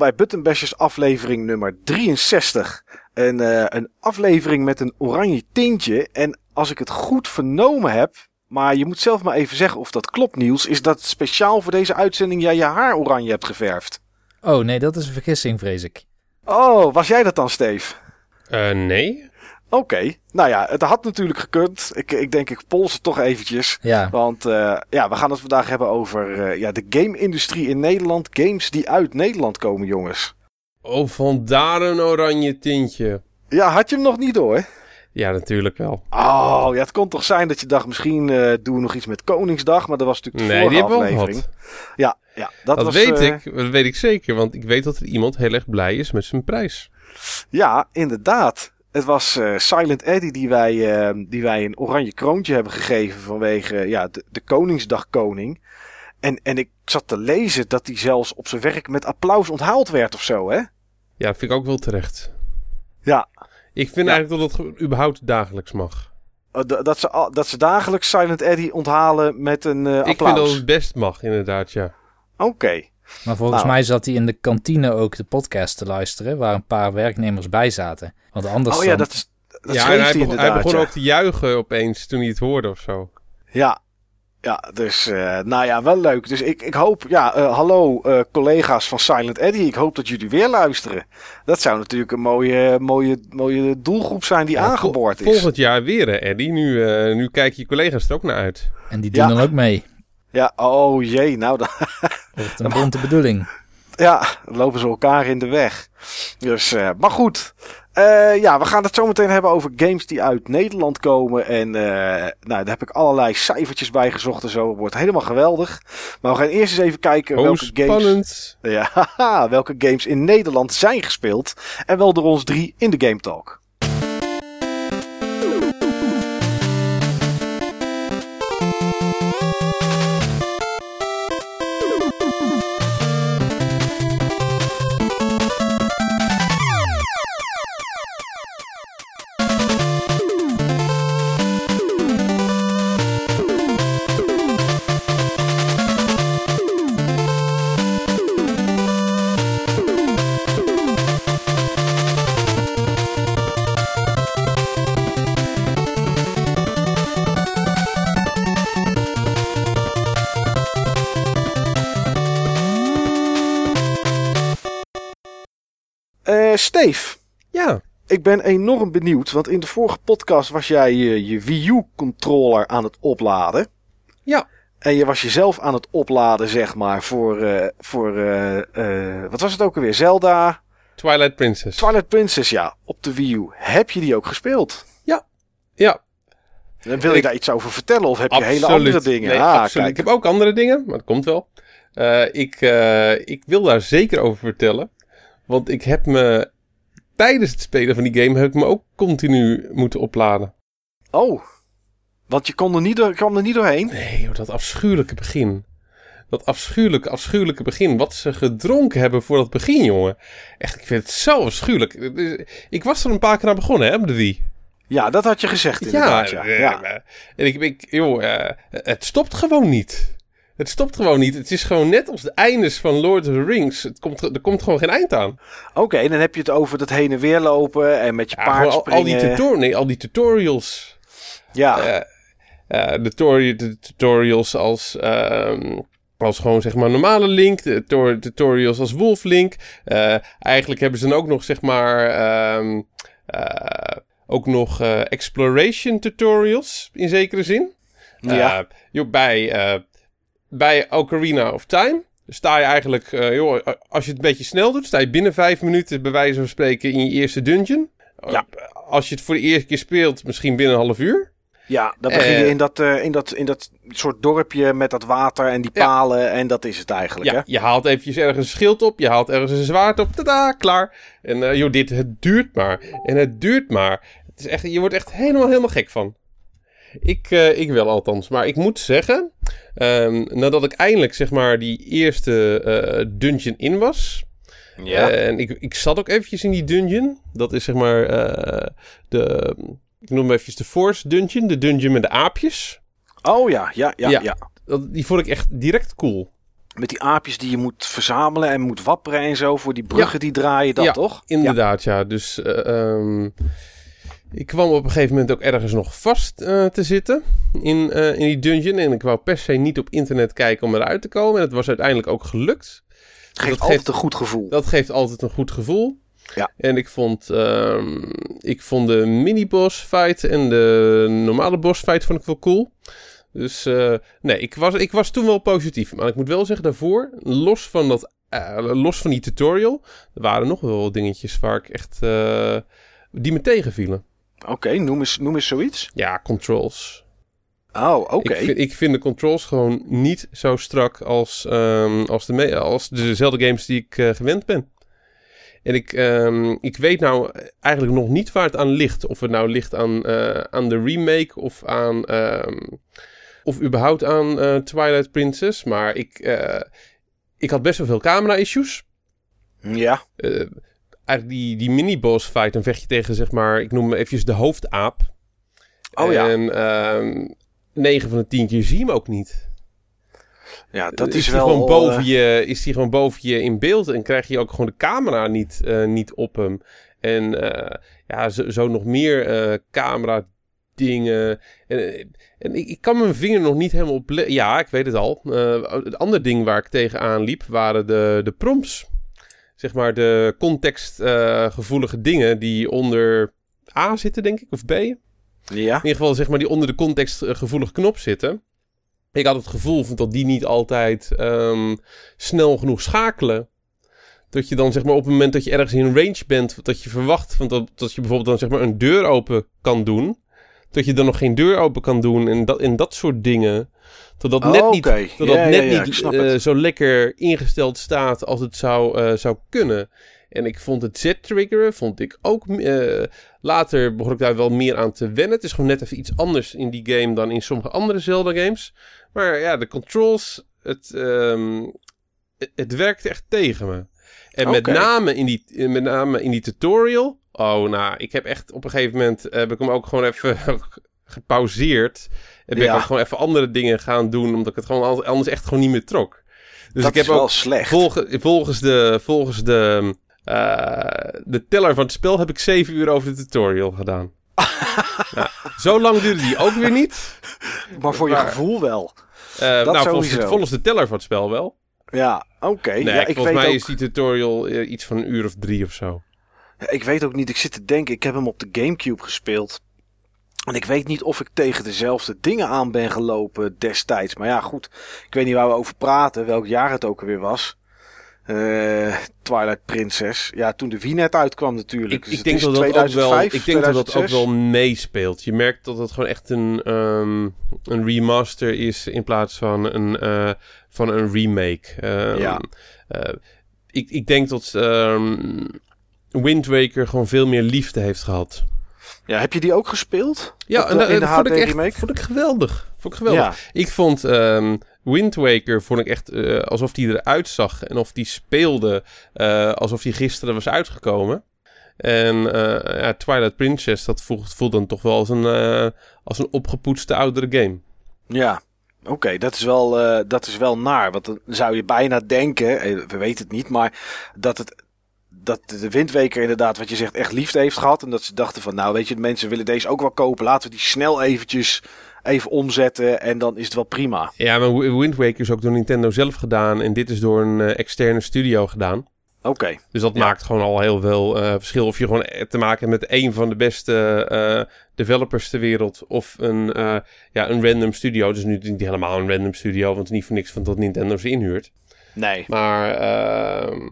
Bij Buttonbashers aflevering nummer 63. Een, eh, een aflevering met een oranje tintje. En als ik het goed vernomen heb, maar je moet zelf maar even zeggen of dat klopt Niels, is dat speciaal voor deze uitzending jij je haar oranje hebt geverfd. Oh nee, dat is een vergissing, vrees ik. Oh, was jij dat dan, Steve? Eh, nee. Oké, nou ja, het had natuurlijk gekund. Ik, ik denk, ik pols het toch eventjes. Ja, Want eh, ja, we gaan het vandaag hebben over eh, ja, de game-industrie in Nederland. Games die uit Nederland komen, jongens. Oh, vandaar een oranje tintje. Ja, had je hem nog niet door? Ja, natuurlijk wel. Oh, ja, het kon toch zijn dat je dacht, misschien eh, doen we nog iets met Koningsdag. Maar dat was natuurlijk de Nee, die vorige hebben we al aflevering. gehad. Ja, ja, dat, Dat, was... weet ik. Dat weet ik zeker. Want ik weet dat er iemand heel erg blij is met zijn prijs. Ja, inderdaad. Het was eh, Silent Eddie die wij, eh, die wij een oranje kroontje hebben gegeven vanwege ja, de, de Koningsdag koning. En, en ik zat te lezen dat hij zelfs op zijn werk met applaus onthaald werd of zo, hè? Ja, dat vind ik ook wel terecht. Ja, Ik vind Ja. eigenlijk dat het überhaupt dagelijks mag. eh, d- dat ze, dat ze dagelijks Silent Eddie onthalen met een eh, Ik applaus. vind dat het best mag, inderdaad, ja. Oké. Maar volgens Nou. mij zat hij in de kantine ook de podcast te luisteren, waar een paar werknemers bij zaten. Want anders Oh ja, dan- dat, is- dat ja, en hij, hij begon, inderdaad. hij begon ja. ook te juichen opeens toen hij het hoorde of zo. Ja, ja dus eh, nou ja, wel leuk. Dus ik, ik hoop, ja, eh, hallo eh, collega's van Silent Eddie. Ik hoop dat jullie weer luisteren. Dat zou natuurlijk een mooie, mooie, mooie doelgroep zijn die Ja, vol- aangeboord is. Volgend jaar weer, hè, Eddie. Nu, eh, nu kijken je collega's er ook naar uit. En die doen Ja. dan ook mee. Ja, oh jee, nou dan, Wordt een bonte bedoeling. ja, dan lopen ze elkaar in de weg. Dus, eh, maar goed. Eh, ja, we gaan het zo meteen hebben over games die uit Nederland komen. En eh, nou, daar heb ik allerlei cijfertjes bij gezocht en zo. Wordt helemaal geweldig. Maar we gaan eerst eens even kijken Oh, welke games... spannend. Ja, haha, welke games in Nederland zijn gespeeld. En wel door ons drie in de Game Talk. Steve, Ja. ik ben enorm benieuwd. Want in de vorige podcast was jij je, je Wii U controller aan het opladen. Ja. En je was jezelf aan het opladen, zeg maar, voor, eh, voor eh, eh, wat was het ook alweer? Zelda, Twilight Princess. Twilight Princess, ja, op de Wii U. Heb je die ook gespeeld? ja, En wil je Ik- daar iets over vertellen of heb je hele andere dingen? Nee, ah, absoluut. kijk. Ik heb ook andere dingen, maar dat komt wel. Eh, ik, eh, ik wil daar zeker over vertellen. Want ik heb me tijdens het spelen van die game heb ik me ook continu moeten opladen. Oh, want je kon er niet, door, kwam er niet doorheen? Nee, joh, dat afschuwelijke begin. Dat afschuwelijke, afschuwelijke begin. Wat ze gedronken hebben voor dat begin, jongen. Echt, ik vind het zo afschuwelijk. Ik was er een paar keer aan begonnen, hè, op de Wii. Ja, dat had je gezegd inderdaad. Ja, eh, ja. eh, En ik, ik joh, eh, het stopt gewoon niet. Het stopt gewoon niet. Het is gewoon net als de eindes van Lord of the Rings. Het komt, er komt gewoon geen eind aan. Oké, en dan heb je het over dat heen en weer lopen en met je Ja, paard gewoon al, al die springen. tutor nee, al die tutorials. ja, eh, de, de tutorials als, ehm, als gewoon zeg maar normale Link. De tor- tutorials als Wolf Link. Eh, eigenlijk hebben ze dan ook nog zeg maar... ehm, eh, ook nog exploration tutorials in zekere zin. ja. Joh, bij, bij Ocarina of Time sta je eigenlijk, eh, joh, als je het een beetje snel doet, sta je binnen vijf minuten bij wijze van spreken in je eerste dungeon. Ja. Eh, als je het voor de eerste keer speelt, misschien binnen een half uur. ja, dan begin je eh, in dat, in, dat, in dat soort dorpje met dat water en die Ja. palen en dat is het eigenlijk. Ja, Hè? je haalt eventjes ergens een schild op, je haalt ergens een zwaard op, tada, klaar. En joh, dit, het duurt maar. En het duurt maar. Het is echt, je wordt echt helemaal, helemaal gek van. Ik, eh, ik wel althans. Maar ik moet zeggen, ehm, nadat ik eindelijk zeg maar die eerste eh, dungeon in was. En ik, ik zat ook eventjes in die dungeon. Dat is zeg maar eh, de, ik noem hem eventjes de Force dungeon. De dungeon met de aapjes. Oh ja, ja, ja, ja. Ja. Dat, die vond ik echt direct cool. Met die aapjes die je moet verzamelen en moet wapperen en zo voor die bruggen die draaien, dat Ja, toch? Inderdaad, ja. Dus ehm, ik kwam op een gegeven moment ook ergens nog vast eh, te zitten in, eh, in die dungeon. En ik wou per se niet op internet kijken om eruit te komen. En het was uiteindelijk ook gelukt. Geeft dat altijd geeft- een goed gevoel. Dat geeft altijd een goed gevoel. Ja. En ik vond, ehm, ik vond de mini-boss fight en de normale boss fight vond ik wel cool. Dus eh, nee, ik was, ik was toen wel positief. Maar ik moet wel zeggen, daarvoor, los van, dat, los van die tutorial, er waren nog wel dingetjes waar ik echt, die me tegenvielen. Oké, noem, eens, noem eens zoiets. Ja, controls. Oh, oké. Ik, vind, ik vind de controls gewoon niet zo strak als, ehm, als, de, als dezelfde games die ik eh, gewend ben. En ik, ehm, ik weet nou eigenlijk nog niet waar het aan ligt. Of het nou ligt aan, eh, aan de remake of aan. ehm, of überhaupt aan eh, Twilight Princess. Maar ik, ik had best wel veel camera-issues. Ja, eigenlijk die, die mini-boss fight, dan vecht je tegen, zeg maar, ik noem hem even de hoofdaap. Oh ja. En ehm 9 van de 10 keer zie je hem ook niet. ja dat is wel... gewoon boven eh, je, is die gewoon boven je in beeld en krijg je ook gewoon de camera niet, eh, niet op hem. En eh, ja, zo, zo nog meer camera dingen. En, en ik, ik kan mijn vinger nog niet helemaal op... Ja, ik weet het al. Het andere ding waar ik tegenaan liep waren de, de prompts. Zeg maar de contextgevoelige dingen die onder A zitten, denk ik, of B. Ja, In ieder geval, zeg maar, die onder de contextgevoelige knop zitten. Ik had het gevoel dat die niet altijd ehm, snel genoeg schakelen. Dat je dan, zeg maar, op het moment dat je ergens in range bent, dat je verwacht van dat, dat je bijvoorbeeld dan, zeg maar, een deur open kan doen. Dat je dan nog geen deur open kan doen en dat, en dat soort dingen. Dat dat net Oh, niet, oké. dat dat Ja, net ja, niet eh, zo lekker ingesteld staat als het zou, eh, zou kunnen. En ik vond het Z-triggeren, vond ik ook... eh, later begon ik daar wel meer aan te wennen. Het is gewoon net even iets anders in die game dan in sommige andere Zelda-games. Maar ja, de controls, het, ehm, het, het werkte echt tegen me. En met, name in die, met name in die tutorial... Oh, nou, ik heb echt op een gegeven moment... eh, heb ik hem ook gewoon even gepauzeerd. En ben Ja. ik ook gewoon even andere dingen gaan doen... omdat ik het gewoon anders- echt gewoon niet meer trok. Dus dat ik heb is wel ook slecht. Volge- volgens de, volgens de, eh, de teller van het spel heb ik 7 uur over de tutorial gedaan. nou, zo lang duurde die ook weer niet. maar voor je gevoel wel. Eh, nou, volgens, volgens de teller van het spel wel. Ja, oké. Nee, ja, ik, volgens weet mij ook, is die tutorial iets van een uur of drie of zo. Ik weet ook niet, ik zit te denken, ik heb hem op de Gamecube gespeeld. En ik weet niet of ik tegen dezelfde dingen aan ben gelopen destijds. Maar ja, goed. Ik weet niet waar we over praten, welk jaar het ook alweer was. Eh, Twilight Princess. Ja, toen de Wii net uitkwam natuurlijk. Ik, Dus ik denk, dat dat, ook 2005, wel, ik denk dat dat ook 2006. wel meespeelt. Je merkt dat het gewoon echt een, ehm, een remaster is in plaats van een, eh, van een remake. Ehm, Ja. eh, ik, ik denk dat ehm Wind Waker gewoon veel meer liefde heeft gehad. Ja, heb je die ook gespeeld? Ja, en dat vond ik echt remake? vond ik geweldig. Vond ik geweldig. Ja. Ik vond ehm Wind Waker vond ik echt eh, alsof die eruit zag en of die speelde eh, alsof die gisteren was uitgekomen. En eh, ja, Twilight Princess, dat voelt, voelt dan toch wel als een, als een opgepoetste oudere game. Ja, oké, dat, is wel, dat is wel naar. Want dan zou je bijna denken, we weten het niet, maar dat, het, dat de windweker inderdaad, wat je zegt, echt liefde heeft gehad. En dat ze dachten van, nou weet je, de mensen willen deze ook wel kopen. Laten we die snel eventjes even omzetten en dan is het wel prima. Ja, maar Wind Waker is ook door Nintendo zelf gedaan en dit is door een eh, externe studio gedaan. Oké, Dus dat Ja. maakt gewoon al heel veel eh, verschil. Of je gewoon te maken hebt met een van de beste eh, developers ter wereld. Of een, eh, ja, een random studio. Dus nu niet helemaal een random studio. Want het is niet voor niks van dat Nintendo ze inhuurt. nee. Maar ehm,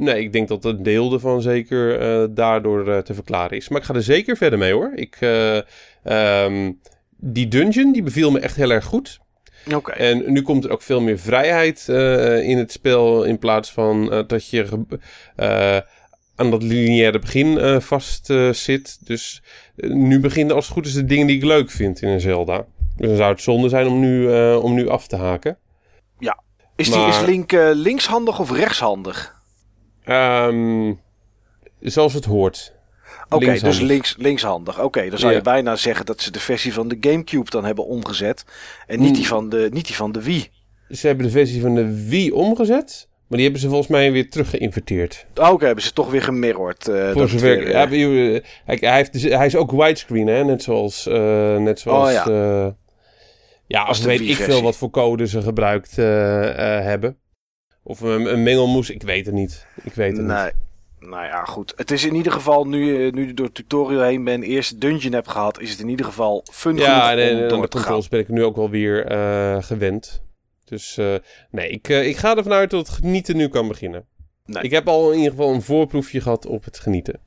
nee, ik denk dat een deel ervan zeker eh, daardoor eh, te verklaren is. Maar ik ga er zeker verder mee hoor. Ik, eh, ehm, die dungeon die beviel me echt heel erg goed. Oké, En nu komt er ook veel meer vrijheid in het spel. In plaats van dat je aan dat lineaire begin vast zit. Dus nu beginnen als het goed is de dingen die ik leuk vind in een Zelda. Dus dan zou het zonde zijn om nu, om nu af te haken. is, die, is Link linkshandig of rechtshandig? Ehm, zoals het hoort. Oké, dus Linkshandig. links, linkshandig. Oké, dan zou Ja. je bijna zeggen dat ze de versie van de Gamecube dan hebben omgezet. En niet, Hmm. die, van de, niet die van de Wii. ze hebben de versie van de Wii omgezet. Maar die hebben ze volgens mij weer terug geïnverteerd. Oh, hebben ze toch weer gemirrord. eh, Voor dat zover. weer, ja, eh, hij, hij, hij heeft, dus- hij is ook widescreen, hè? Net zoals. eh, net zoals Oh, ja. eh, ja, Als weet ik veel wat voor code ze gebruikt eh, eh, hebben. Of een, een mengelmoes, ik weet het niet. Ik weet het niet. Nee. Nou ja, goed. Het is in ieder geval, nu, nu je door het tutorial heen bent, eerst dungeon hebt gehad, is het in ieder geval fun Ja, genoeg en, om en door de te gaan. controls ben ik nu ook wel weer eh, gewend. Dus eh, nee, ik, eh, ik ga ervan uit dat het genieten nu kan beginnen. Nee. Ik heb al in ieder geval een voorproefje gehad op het genieten.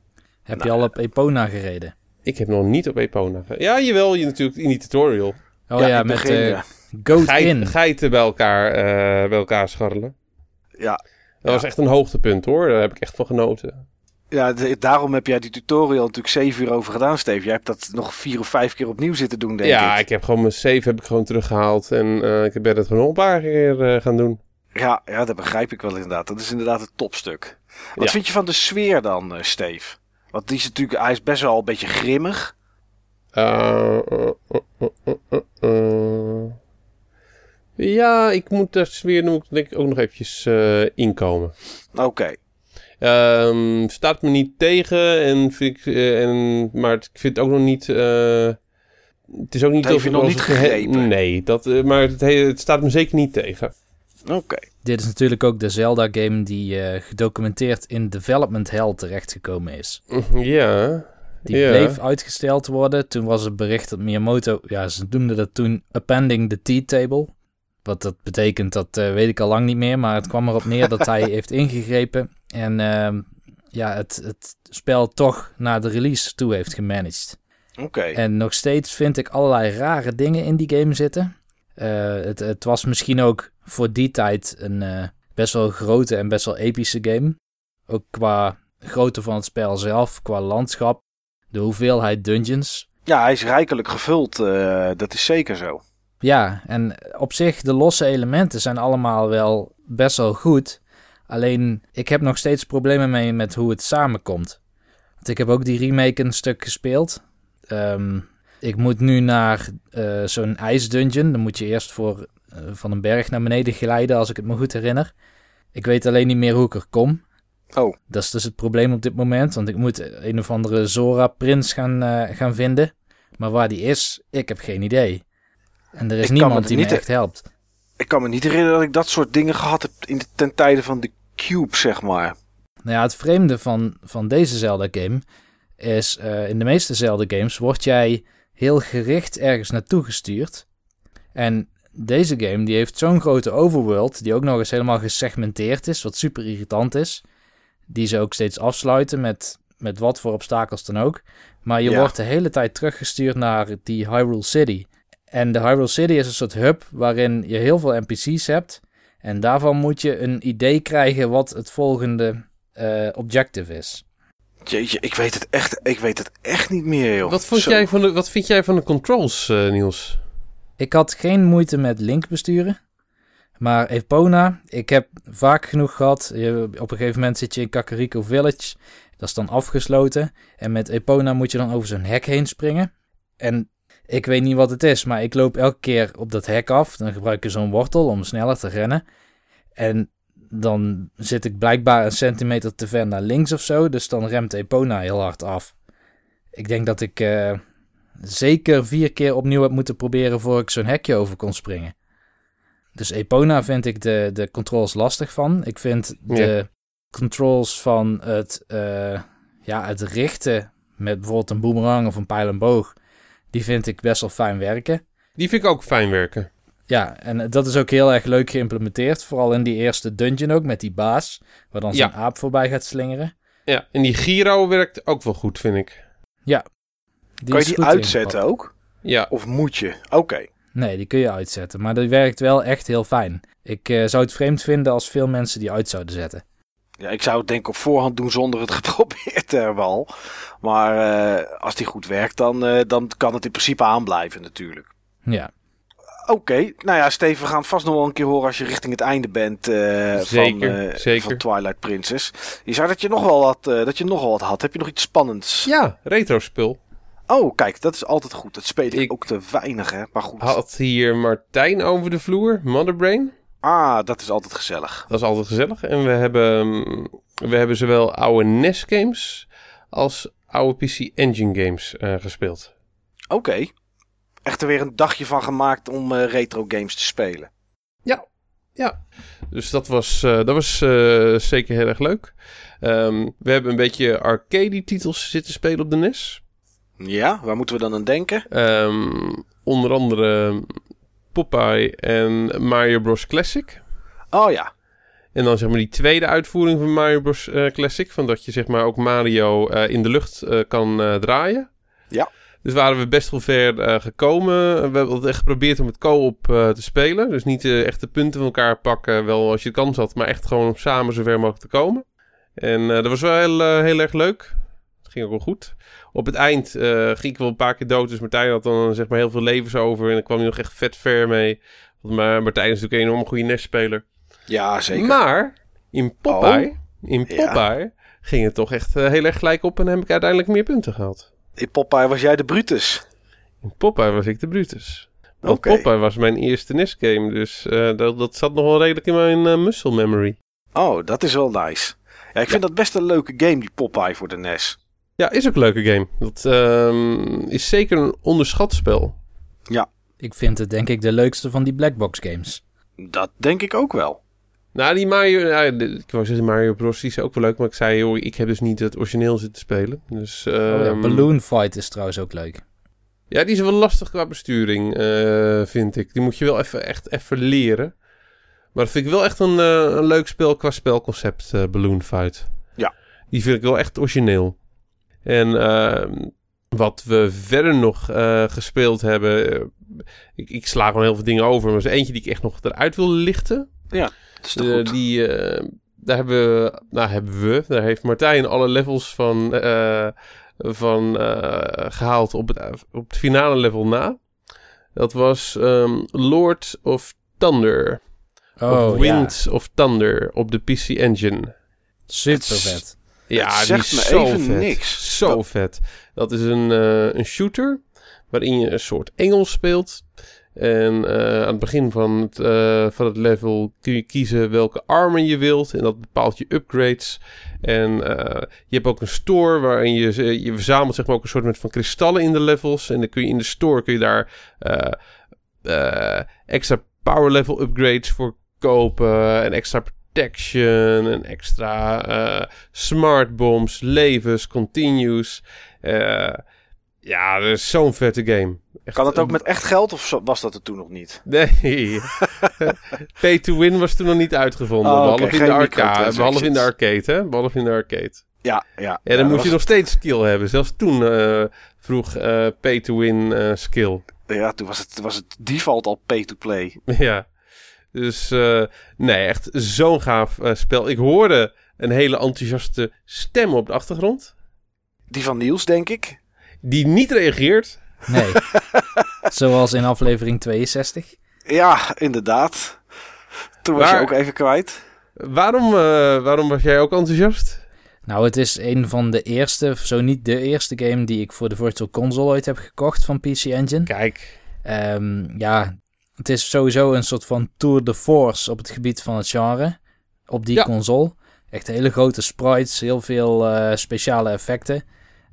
Heb Nou, je al op Epona gereden? Ik heb nog niet op Epona. ge- Ja, jawel, je natuurlijk in die tutorial. Oh ja, met begin, eh ja. Goat Geit- In. geiten bij elkaar, eh, bij elkaar scharrelen. Ja. Dat was echt een hoogtepunt hoor. Daar heb ik echt van genoten. Ja, de- daarom heb jij die tutorial natuurlijk zeven uur over gedaan, Steve. Jij hebt dat nog vier of vijf keer opnieuw zitten doen, denk ja, ik. ik heb gewoon mijn save heb ik gewoon teruggehaald. En eh, ik ben het gewoon nog een paar keer eh, gaan doen. Ja, ja, dat begrijp ik wel inderdaad. Dat is inderdaad het topstuk. Wat Ja. vind je van de sfeer dan, eh, Steve? Want die is natuurlijk, hij is best wel een beetje grimmig. Eh, eh, eh, eh, eh, eh, eh. Ja, ik moet daar sfeer moet ik denk ik ook nog eventjes eh, inkomen. Oké. Ehm, staat me niet tegen, en vind ik, eh, en, maar ik vind het ook nog niet... eh, het is ook niet Dat je nog niet gegrepen? Nee, dat, maar het, he- het staat me zeker niet tegen. Oké. Dit is natuurlijk ook de Zelda-game die eh, gedocumenteerd in Development Hell terechtgekomen is. Ja, Die Ja. bleef uitgesteld worden. Toen was het bericht dat Miyamoto, ja, ze noemden dat toen appending the T-table. Wat dat betekent, dat eh, weet ik al lang niet meer. Maar het kwam erop neer dat hij heeft ingegrepen. En ehm, ja, het, het spel toch naar de release toe heeft gemanaged. Oké. En nog steeds vind ik allerlei rare dingen in die game zitten. Eh, het, het was misschien ook voor die tijd een eh, best wel grote en best wel epische game. Ook qua grootte van het spel zelf, qua landschap, de hoeveelheid dungeons. Ja, hij is rijkelijk gevuld. dat is zeker zo. Ja, en op zich, de losse elementen zijn allemaal wel best wel goed. Alleen, ik heb nog steeds problemen mee met hoe het samenkomt. Want ik heb ook die remake een stuk gespeeld. Ehm, ik moet nu naar eh, zo'n ijsdungeon. Dan moet je eerst voor, eh, van een berg naar beneden glijden, als ik het me goed herinner. Ik weet alleen niet meer hoe ik er kom. Oh. Dat is dus het probleem op dit moment. Want ik moet een of andere Zora-prins gaan, eh, gaan vinden. Maar waar die is, ik heb geen idee. En er is Ik me niemand die me niet- echt helpt. Ik kan me niet herinneren dat ik dat soort dingen gehad heb in de, ten tijde van de Cube, zeg maar. Nou ja, het vreemde van, van deze Zelda-game is... eh, in de meeste Zelda-games word jij heel gericht ergens naartoe gestuurd. En deze game die heeft zo'n grote overworld... die ook nog eens helemaal gesegmenteerd is... wat super irritant is. Die ze ook steeds afsluiten met, met wat voor obstakels dan ook. Maar je Ja. wordt de hele tijd teruggestuurd naar die Hyrule City. En de Hyrule City is een soort hub waarin je heel veel NPC's hebt... En daarvan moet je een idee krijgen wat het volgende eh, objective is. Jeetje, ik weet het echt, ik weet het echt niet meer, joh. wat, vond Zo. jij van de, wat vind jij van de controls, eh, Niels? Ik had geen moeite met link besturen. Maar Epona, ik heb vaak genoeg gehad. Je, op een gegeven moment zit je in Kakariko Village. Dat is dan afgesloten. En met Epona moet je dan over zo'n hek heen springen. En ik weet niet wat het is, maar ik loop elke keer op dat hek af. Dan gebruik ik zo'n wortel om sneller te rennen. En dan zit ik blijkbaar een centimeter te ver naar links of zo. Dus dan remt Epona heel hard af. Ik denk dat ik eh, zeker vier keer opnieuw heb moeten proberen voor ik zo'n hekje over kon springen. Dus Epona vind ik de, de controls lastig van. Ik vind de controls van het, eh, ja, het richten met bijvoorbeeld een boomerang of een pijl en boog, die vind ik best wel fijn werken. Die vind ik ook fijn werken. Ja, en dat is ook heel erg leuk geïmplementeerd. Vooral in die eerste dungeon ook, met die baas. Waar dan zo'n Ja. aap voorbij gaat slingeren. Ja, en die gyro werkt ook wel goed, vind ik. Die Kan je die uitzetten ook? Ja, Of moet je? Oké. Nee, die kun je uitzetten. Maar die werkt wel echt heel fijn. Ik eh, zou het vreemd vinden als veel mensen die uit zouden zetten. Ja, ik zou het denk ik op voorhand doen zonder het geprobeerd te hebben al. Maar eh, als die goed werkt, dan, eh, dan kan het in principe aanblijven natuurlijk. Ja, Oké, nou ja, Steven, we gaan vast nog wel een keer horen als je richting het einde bent eh, Zeker, van, eh, zeker. van Twilight Princess. Je zei dat je nog wel wat, eh, dat je nog wel wat had. Heb je nog iets spannends? ja retro spul. Oh, kijk, dat is altijd goed. Dat speel ik, Ik- ook te weinig, hè? Maar goed. Had hier Martijn over de vloer, Motherbrain. Ah, dat is altijd gezellig. Dat is altijd gezellig. En we hebben, mm, we hebben zowel oude NES games als oude PC Engine games eh, gespeeld. Oké. Echt er weer een dagje van gemaakt om eh, retro games te spelen. Ja, dus dat was, eh, dat was zeker heel erg leuk. Ehm, we hebben een beetje arcade-titels zitten spelen op de NES. Ja, waar moeten we dan aan denken? Ehm, onder andere Popeye en Mario Bros. Classic. Oh ja. En dan zeg maar die tweede uitvoering van Mario Bros. eh, Classic. Van dat je zeg maar ook Mario eh, in de lucht eh, kan draaien. Ja. Dus waren we best wel ver gekomen. We hebben het echt geprobeerd om het co-op te spelen. Dus niet echt de punten van elkaar pakken, wel als je de kans had. Maar echt gewoon om samen zo ver mogelijk te komen. En dat was wel heel, heel erg leuk. Het ging ook wel goed. Op het eind eh, ging ik wel een paar keer dood. Dus Martijn had dan zeg maar heel veel levens over. En dan kwam hij nog echt vet ver mee. Maar Martijn is natuurlijk een enorm goede NES-speler. Ja, zeker. Maar in Popeye, Oh. in Ja. Popeye ging het toch echt eh, heel erg gelijk op en heb ik uiteindelijk meer punten gehaald. In Popeye was jij de Brutus. In Popeye was ik de Brutus. Want. Popeye was mijn eerste NES-game, dus eh, dat, dat zat nog wel redelijk in mijn muscle memory. Oh, dat is wel nice. Ja, ik vind dat best een leuke game, die Popeye voor de NES. Ja, is ook een leuke game. Dat ehm, is zeker een onderschat spel. Ik vind het denk ik de leukste van die Blackbox games. Dat denk ik ook wel. Nou, die Mario, ja, de- ik wou zeggen Mario Bros. die is ook wel leuk, maar ik zei, joh, ik heb dus niet het origineel zitten spelen. Dus, Oh ja, ehm, Balloon Fight is trouwens ook leuk. Ja, die is wel lastig qua besturing, eh, vind ik. Die moet je wel even, echt even leren. Maar dat vind ik wel echt een, eh, een leuk spel qua spelconcept, eh, Balloon Fight. Ja. Die vind ik wel echt origineel. En ehm, wat we verder nog eh, gespeeld hebben... eh, ik, ik sla gewoon heel veel dingen over, maar er is eentje die ik echt nog eruit wil lichten. Dat is toch Eh, goed? die, eh, daar hebben we, nou hebben we, daar heeft Martijn alle levels van, eh, van eh, gehaald op het, op het finale level na. Dat was ehm, Lord of Thunder. Oh of Winds of Thunder op de PC Engine. ja, super vet. Ja, Het die zegt is me zo even vet. niks. Zo Dat- vet. Dat is een, eh, een shooter waarin je een soort engel speelt. En eh, aan het begin van het, eh, van het level kun je kiezen welke armor je wilt. En dat bepaalt je upgrades. En je hebt ook een store waarin je, je verzamelt zeg maar ook een soort van kristallen in de levels. En dan kun je in de store kun je daar extra power level upgrades voor kopen. En extra protection. En extra eh, smart bombs, levens, continues. Eh, ja, dat is zo'n vette game. Echt Kan het ook met echt geld of was dat er toen nog niet? Nee. Pay to win was toen nog niet uitgevonden. Oh, behalve, in de arcade, behalve in de arcade, hè? Behalve in de arcade. Ja, ja. En dan ja, moest dat je nog steeds skill hebben. Zelfs toen eh, vroeg pay to win skill. Ja, toen was het, was het default al pay to play. ja. Dus eh, nee, echt zo'n gaaf eh, spel. Ik hoorde een hele enthousiaste stem op de achtergrond. Die van Niels, denk ik. Die niet reageert. Nee. Zoals in aflevering 62. Ja, inderdaad. Toen was Waar- je ook even kwijt. Waarom, eh, waarom was jij ook enthousiast? Nou, het is een van de eerste, zo niet de eerste game die ik voor de Virtual Console ooit heb gekocht van PC Engine. Kijk. Ehm, ja, het is sowieso een soort van tour de force op het gebied van het genre. Op die Ja. console. Echt hele grote sprites, heel veel eh, speciale effecten.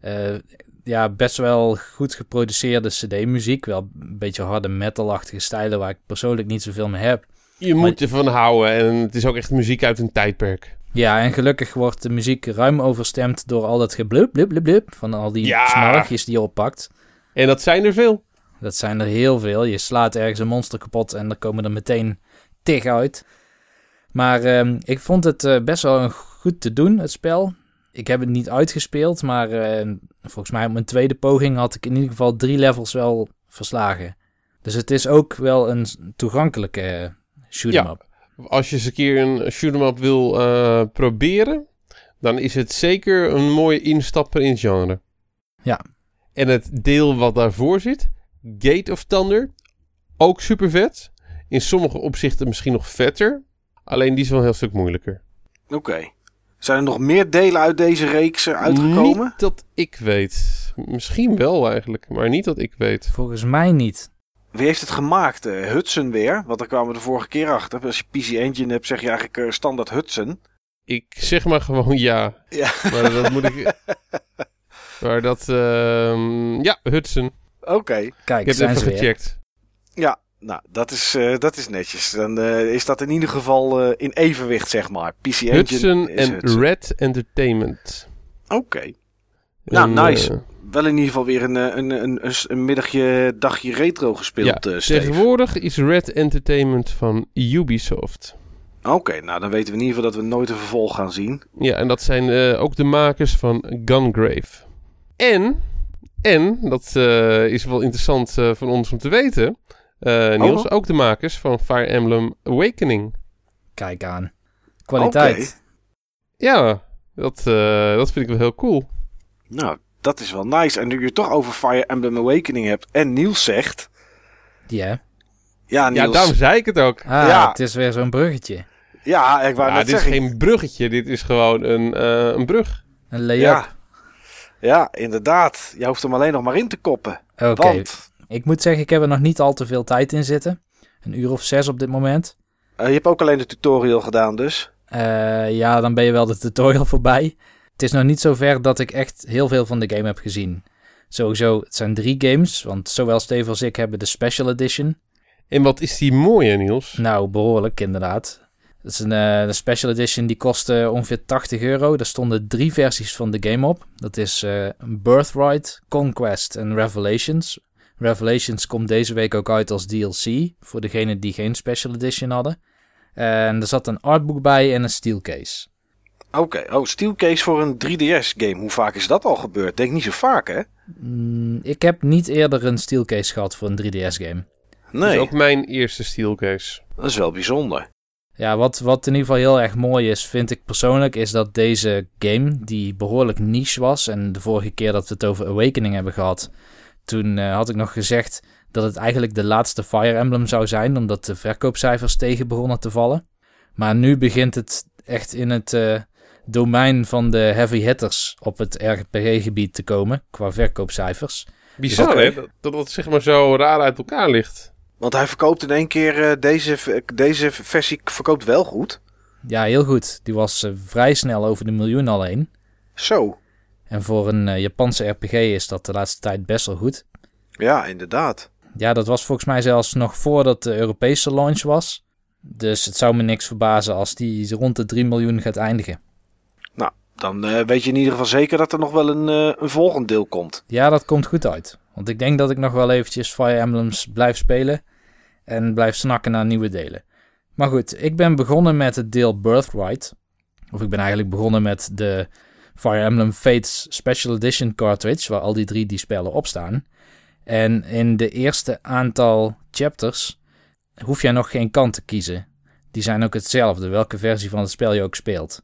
Eh, ja, best wel goed geproduceerde CD-muziek. Wel een beetje harde metal-achtige stijlen waar ik persoonlijk niet zoveel mee heb. Je moet ervan houden. En het is ook echt muziek uit een tijdperk. Ja, en gelukkig wordt de muziek ruim overstemd door al dat geblub, blub, blub, blub van al die Ja. die je oppakt. En dat zijn er veel. Dat zijn er heel veel. Je slaat ergens een monster kapot en er komen er meteen tig uit. Maar ehm, ik vond het eh, best wel goed te doen, het spel. Ik heb het niet uitgespeeld, maar eh, volgens mij op mijn tweede poging had ik in ieder geval drie levels wel verslagen. Dus het is ook wel een toegankelijke eh, shoot-em Ja. up. Als je eens een keer een shoot-em up wil eh, proberen, dan is het zeker een mooie instapper in het genre. Ja. En het deel wat daarvoor zit, Gate of Thunder, ook super vet. In sommige opzichten misschien nog vetter. Alleen die is wel een heel stuk moeilijker. Oké. Zijn er nog meer delen uit deze reeks eh, uitgekomen? Niet dat ik weet. Misschien wel eigenlijk, maar niet dat ik weet. Volgens mij niet. Wie heeft het gemaakt? Eh, Hudson weer? Want daar kwamen we de vorige keer achter. Als je PC Engine hebt, zeg je eigenlijk eh, standaard Hudson. Ik zeg maar gewoon ja. Ja. Maar dat moet ik... maar dat... ehm, ja, Hudson. Oké. Kijk, Ik heb zijn het ze even weer. gecheckt. Ja, nou, dat is, eh, dat is netjes. Dan eh, is dat in ieder geval eh, in evenwicht, zeg maar. PC Engine Hudson en. Red Entertainment. Oké. Nou, nice. Wel in ieder geval weer een, een, een, een, een middagje, dagje retro gespeeld, ja, tegenwoordig is Red Entertainment van Ubisoft. Oké, nou dan weten we in ieder geval dat we nooit een vervolg gaan zien. Ja, en dat zijn eh, ook de makers van Gungrave. En, en dat eh, is wel interessant eh, voor ons om te weten, eh, Niels, Oh. ook de makers van Fire Emblem Awakening. Kijk aan. Kwaliteit. Ja, dat, eh, dat vind ik wel heel cool. Nou, dat is wel nice. En nu je het toch over Fire Emblem Awakening hebt en Niels zegt... Ja. Ja, Ja, Niels. daarom zei ik het ook. Ah, Ja. het is weer zo'n bruggetje. Ja, ik wou Ja, net dit is zeggen. geen bruggetje, dit is gewoon een, eh, een brug. Een lay-up. Ja. Ja, inderdaad. Je hoeft hem alleen nog maar in te koppen. Oké. Want Ik moet zeggen, ik heb er nog niet al te veel tijd in zitten. Een uur of zes op dit moment. eh, je hebt ook alleen de tutorial gedaan dus. Eh, ja, dan ben je wel de tutorial voorbij. Het is nog niet zo ver dat ik echt heel veel van de game heb gezien. Sowieso, het zijn drie games, want zowel Steve als ik hebben de Special Edition. En wat is die mooie, Niels? Nou, behoorlijk inderdaad. Het is een eh, de Special Edition die kostte ongeveer 80 euro. Daar stonden drie versies van de game op. Dat is eh, Birthright, Conquest en Revelations. Revelations komt deze week ook uit als DLC, voor degenen die geen Special Edition hadden. En er zat een artbook bij en een steelcase. Oké, oh, Steelcase voor een 3DS-game. Hoe vaak is dat al gebeurd? Denk niet zo vaak, hè? Mm, ik heb niet eerder een steelcase gehad voor een 3DS-game. Dat Nee, is ook mijn eerste steelcase. dat is wel bijzonder. Ja, wat, wat in ieder geval heel erg mooi is, vind ik persoonlijk, is dat deze game, die behoorlijk niche was, en de vorige keer dat we het over Awakening hebben gehad, toen eh, had ik nog gezegd dat het eigenlijk de laatste Fire Emblem zou zijn, omdat de verkoopcijfers tegen begonnen te vallen. Maar nu begint het echt in het eh, domein van de heavy hitters op het RPG-gebied te komen, qua verkoopcijfers. Bizar, Oké. hè? Dat, dat het zeg maar zo raar uit elkaar ligt. Want hij verkoopt in één keer eh, deze, deze versie verkoopt wel goed. Ja, heel goed. Die was eh, vrij snel over de miljoen alleen. Zo. En voor een eh, Japanse RPG is dat de laatste tijd best wel goed. Ja, inderdaad. Ja, dat was volgens mij zelfs nog voordat de Europese launch was. Dus het zou me niks verbazen als die rond de 3 miljoen gaat eindigen. Nou, dan weet je in ieder geval zeker dat er nog wel een, eh, een volgend deel komt. Ja, dat komt goed uit. Want ik denk dat ik nog wel eventjes Fire Emblems blijf spelen. En blijf snakken naar nieuwe delen. Maar goed, ik ben begonnen met het deel Birthright. Of ik ben eigenlijk begonnen met de Fire Emblem Fates Special Edition cartridge. Waar al die drie die spellen op staan. En in de eerste aantal chapters hoef jij nog geen kant te kiezen. Die zijn ook hetzelfde, welke versie van het spel je ook speelt.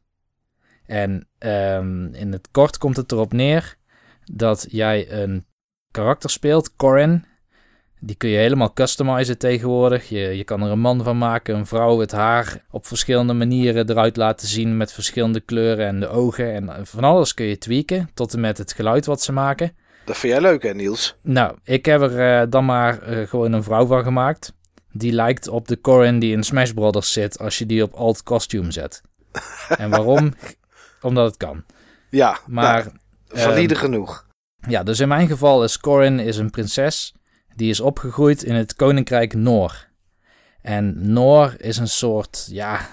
En ehm, in het kort komt het erop neer dat jij een karakter speelt, Corin. Die kun je helemaal customizen tegenwoordig. Je, je kan er een man van maken, een vrouw, het haar op verschillende manieren eruit laten zien met verschillende kleuren en de ogen. En van alles kun je tweaken, tot en met het geluid wat ze maken. Dat vind jij leuk, hè, Niels? Nou, ik heb er eh, dan maar eh, gewoon een vrouw van gemaakt. Die lijkt op de Corin die in Smash Brothers zit als je die op alt costume zet. en waarom? Omdat het kan. Ja, Maar nou, valide ehm, genoeg. ja, dus in mijn geval is Corin is een prinses. Die is opgegroeid in het koninkrijk Noor. En Noor is een soort, ja,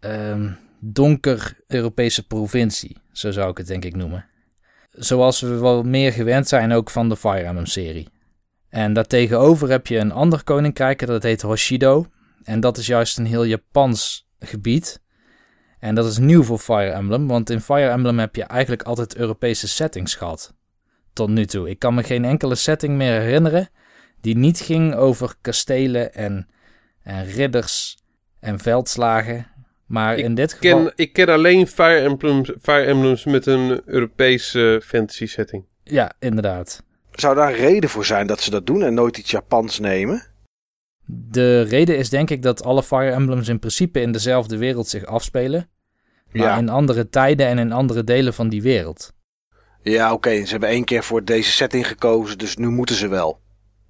ehm, donker Europese provincie. Zo zou ik het denk ik noemen. Zoals we wel meer gewend zijn ook van de Fire Emblem serie. En daartegenover heb je een ander koninkrijk, dat heet Hoshido. En dat is juist een heel Japans gebied. En dat is nieuw voor Fire Emblem, want in Fire Emblem heb je eigenlijk altijd Europese settings gehad. Tot nu toe. Ik kan me geen enkele setting meer herinneren die niet ging over kastelen en, en ridders en veldslagen. Maar Ik in dit geval... ken, ik ken alleen Fire Emblems, Fire Emblems met een Europese fantasy setting. Ja, inderdaad. Zou daar een reden voor zijn dat ze dat doen en nooit iets Japans nemen? De reden is denk ik dat alle Fire Emblems in principe in dezelfde wereld zich afspelen. Maar Ja, in andere tijden en in andere delen van die wereld. Ja oké. Ze hebben één keer voor deze setting gekozen, dus nu moeten ze wel.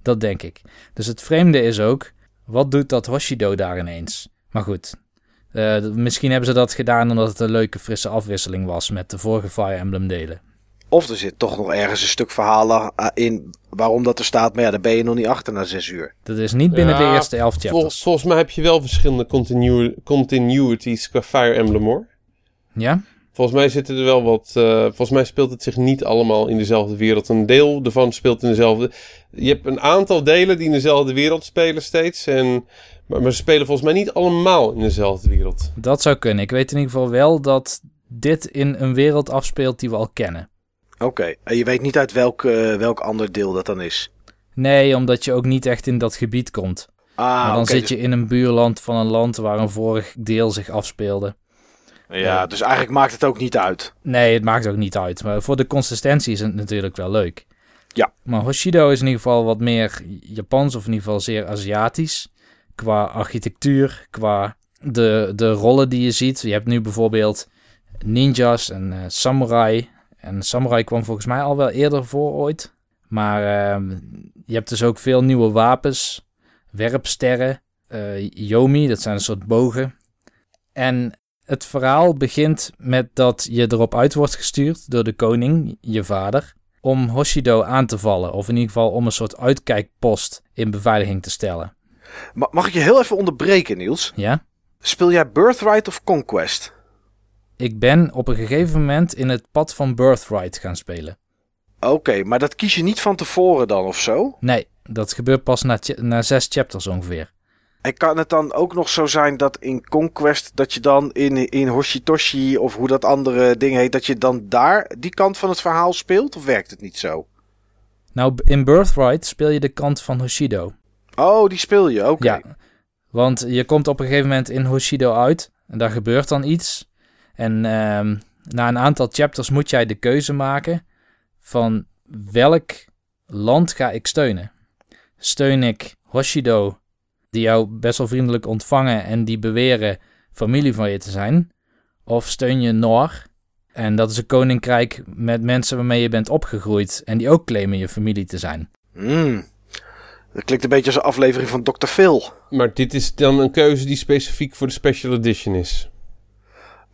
Dat denk ik. Dus het vreemde is ook, wat doet dat Hoshido daar ineens? Maar goed, uh, misschien hebben ze dat gedaan omdat het een leuke frisse afwisseling was met de vorige Fire Emblem delen. Of er zit toch nog ergens een stuk verhalen eh, in waarom dat er staat. Maar ja, daar ben je nog niet achter na zes uur. Dat is niet binnen de eerste elf chapters. volgens mij heb je wel verschillende continu continuities qua Fire Emblem hoor. Ja? Volgens mij zitten er wel wat. Uh, volgens mij speelt het zich niet allemaal in dezelfde wereld. Een deel ervan speelt in dezelfde. Je hebt een aantal delen die in dezelfde wereld spelen steeds. En, maar, maar ze spelen volgens mij niet allemaal in dezelfde wereld. Dat zou kunnen. Ik weet in ieder geval wel dat dit in een wereld afspeelt die we al kennen. Oké, en je weet niet uit welk, uh, welk ander deel dat dan is? Nee, omdat je ook niet echt in dat gebied komt. Ah, maar dan zit dus- je in een buurland van een land waar een vorig deel zich afspeelde. Ja, dus eigenlijk maakt het ook niet uit. Nee, het maakt ook niet uit. Maar voor de consistentie is het natuurlijk wel leuk. Ja. Maar Hoshido is in ieder geval wat meer Japans, of in ieder geval zeer Aziatisch. Qua architectuur, qua de, de rollen die je ziet. Je hebt nu bijvoorbeeld ninjas en uh, samurai. En samurai kwam volgens mij al wel eerder voor ooit. Maar uh, je hebt dus ook veel nieuwe wapens. Werpsterren. Uh, yomi, dat zijn een soort bogen. En het verhaal begint met dat je erop uit wordt gestuurd door de koning, je vader, om Hoshido aan te vallen. Of in ieder geval om een soort uitkijkpost in beveiliging te stellen. Mag ik je heel even onderbreken, Niels? Ja? Speel jij Birthright of Conquest? Ik ben op een gegeven moment in het pad van Birthright gaan spelen. Oké, maar dat kies je niet van tevoren dan of zo? Nee, dat gebeurt pas na, na zes chapters ongeveer. En kan het dan ook nog zo zijn dat in Conquest dat je dan in, in Hoshitoshi of hoe dat andere ding heet, dat je dan daar die kant van het verhaal speelt? Of werkt het niet zo? Nou, in Birthright speel je de kant van Hoshido. Oh, die speel je, oké. Ja, want je komt op een gegeven moment in Hoshido uit en daar gebeurt dan iets. En um, na een aantal chapters moet jij de keuze maken van welk land ga ik steunen. Steun ik Hoshido die jou best wel vriendelijk ontvangen en die beweren familie van je te zijn? Of steun je Noor? En dat is een koninkrijk met mensen waarmee je bent opgegroeid en die ook claimen je familie te zijn. Hmm. Dat klinkt een beetje als een aflevering van Dr. Phil. Maar dit is dan een keuze die specifiek voor de special edition is.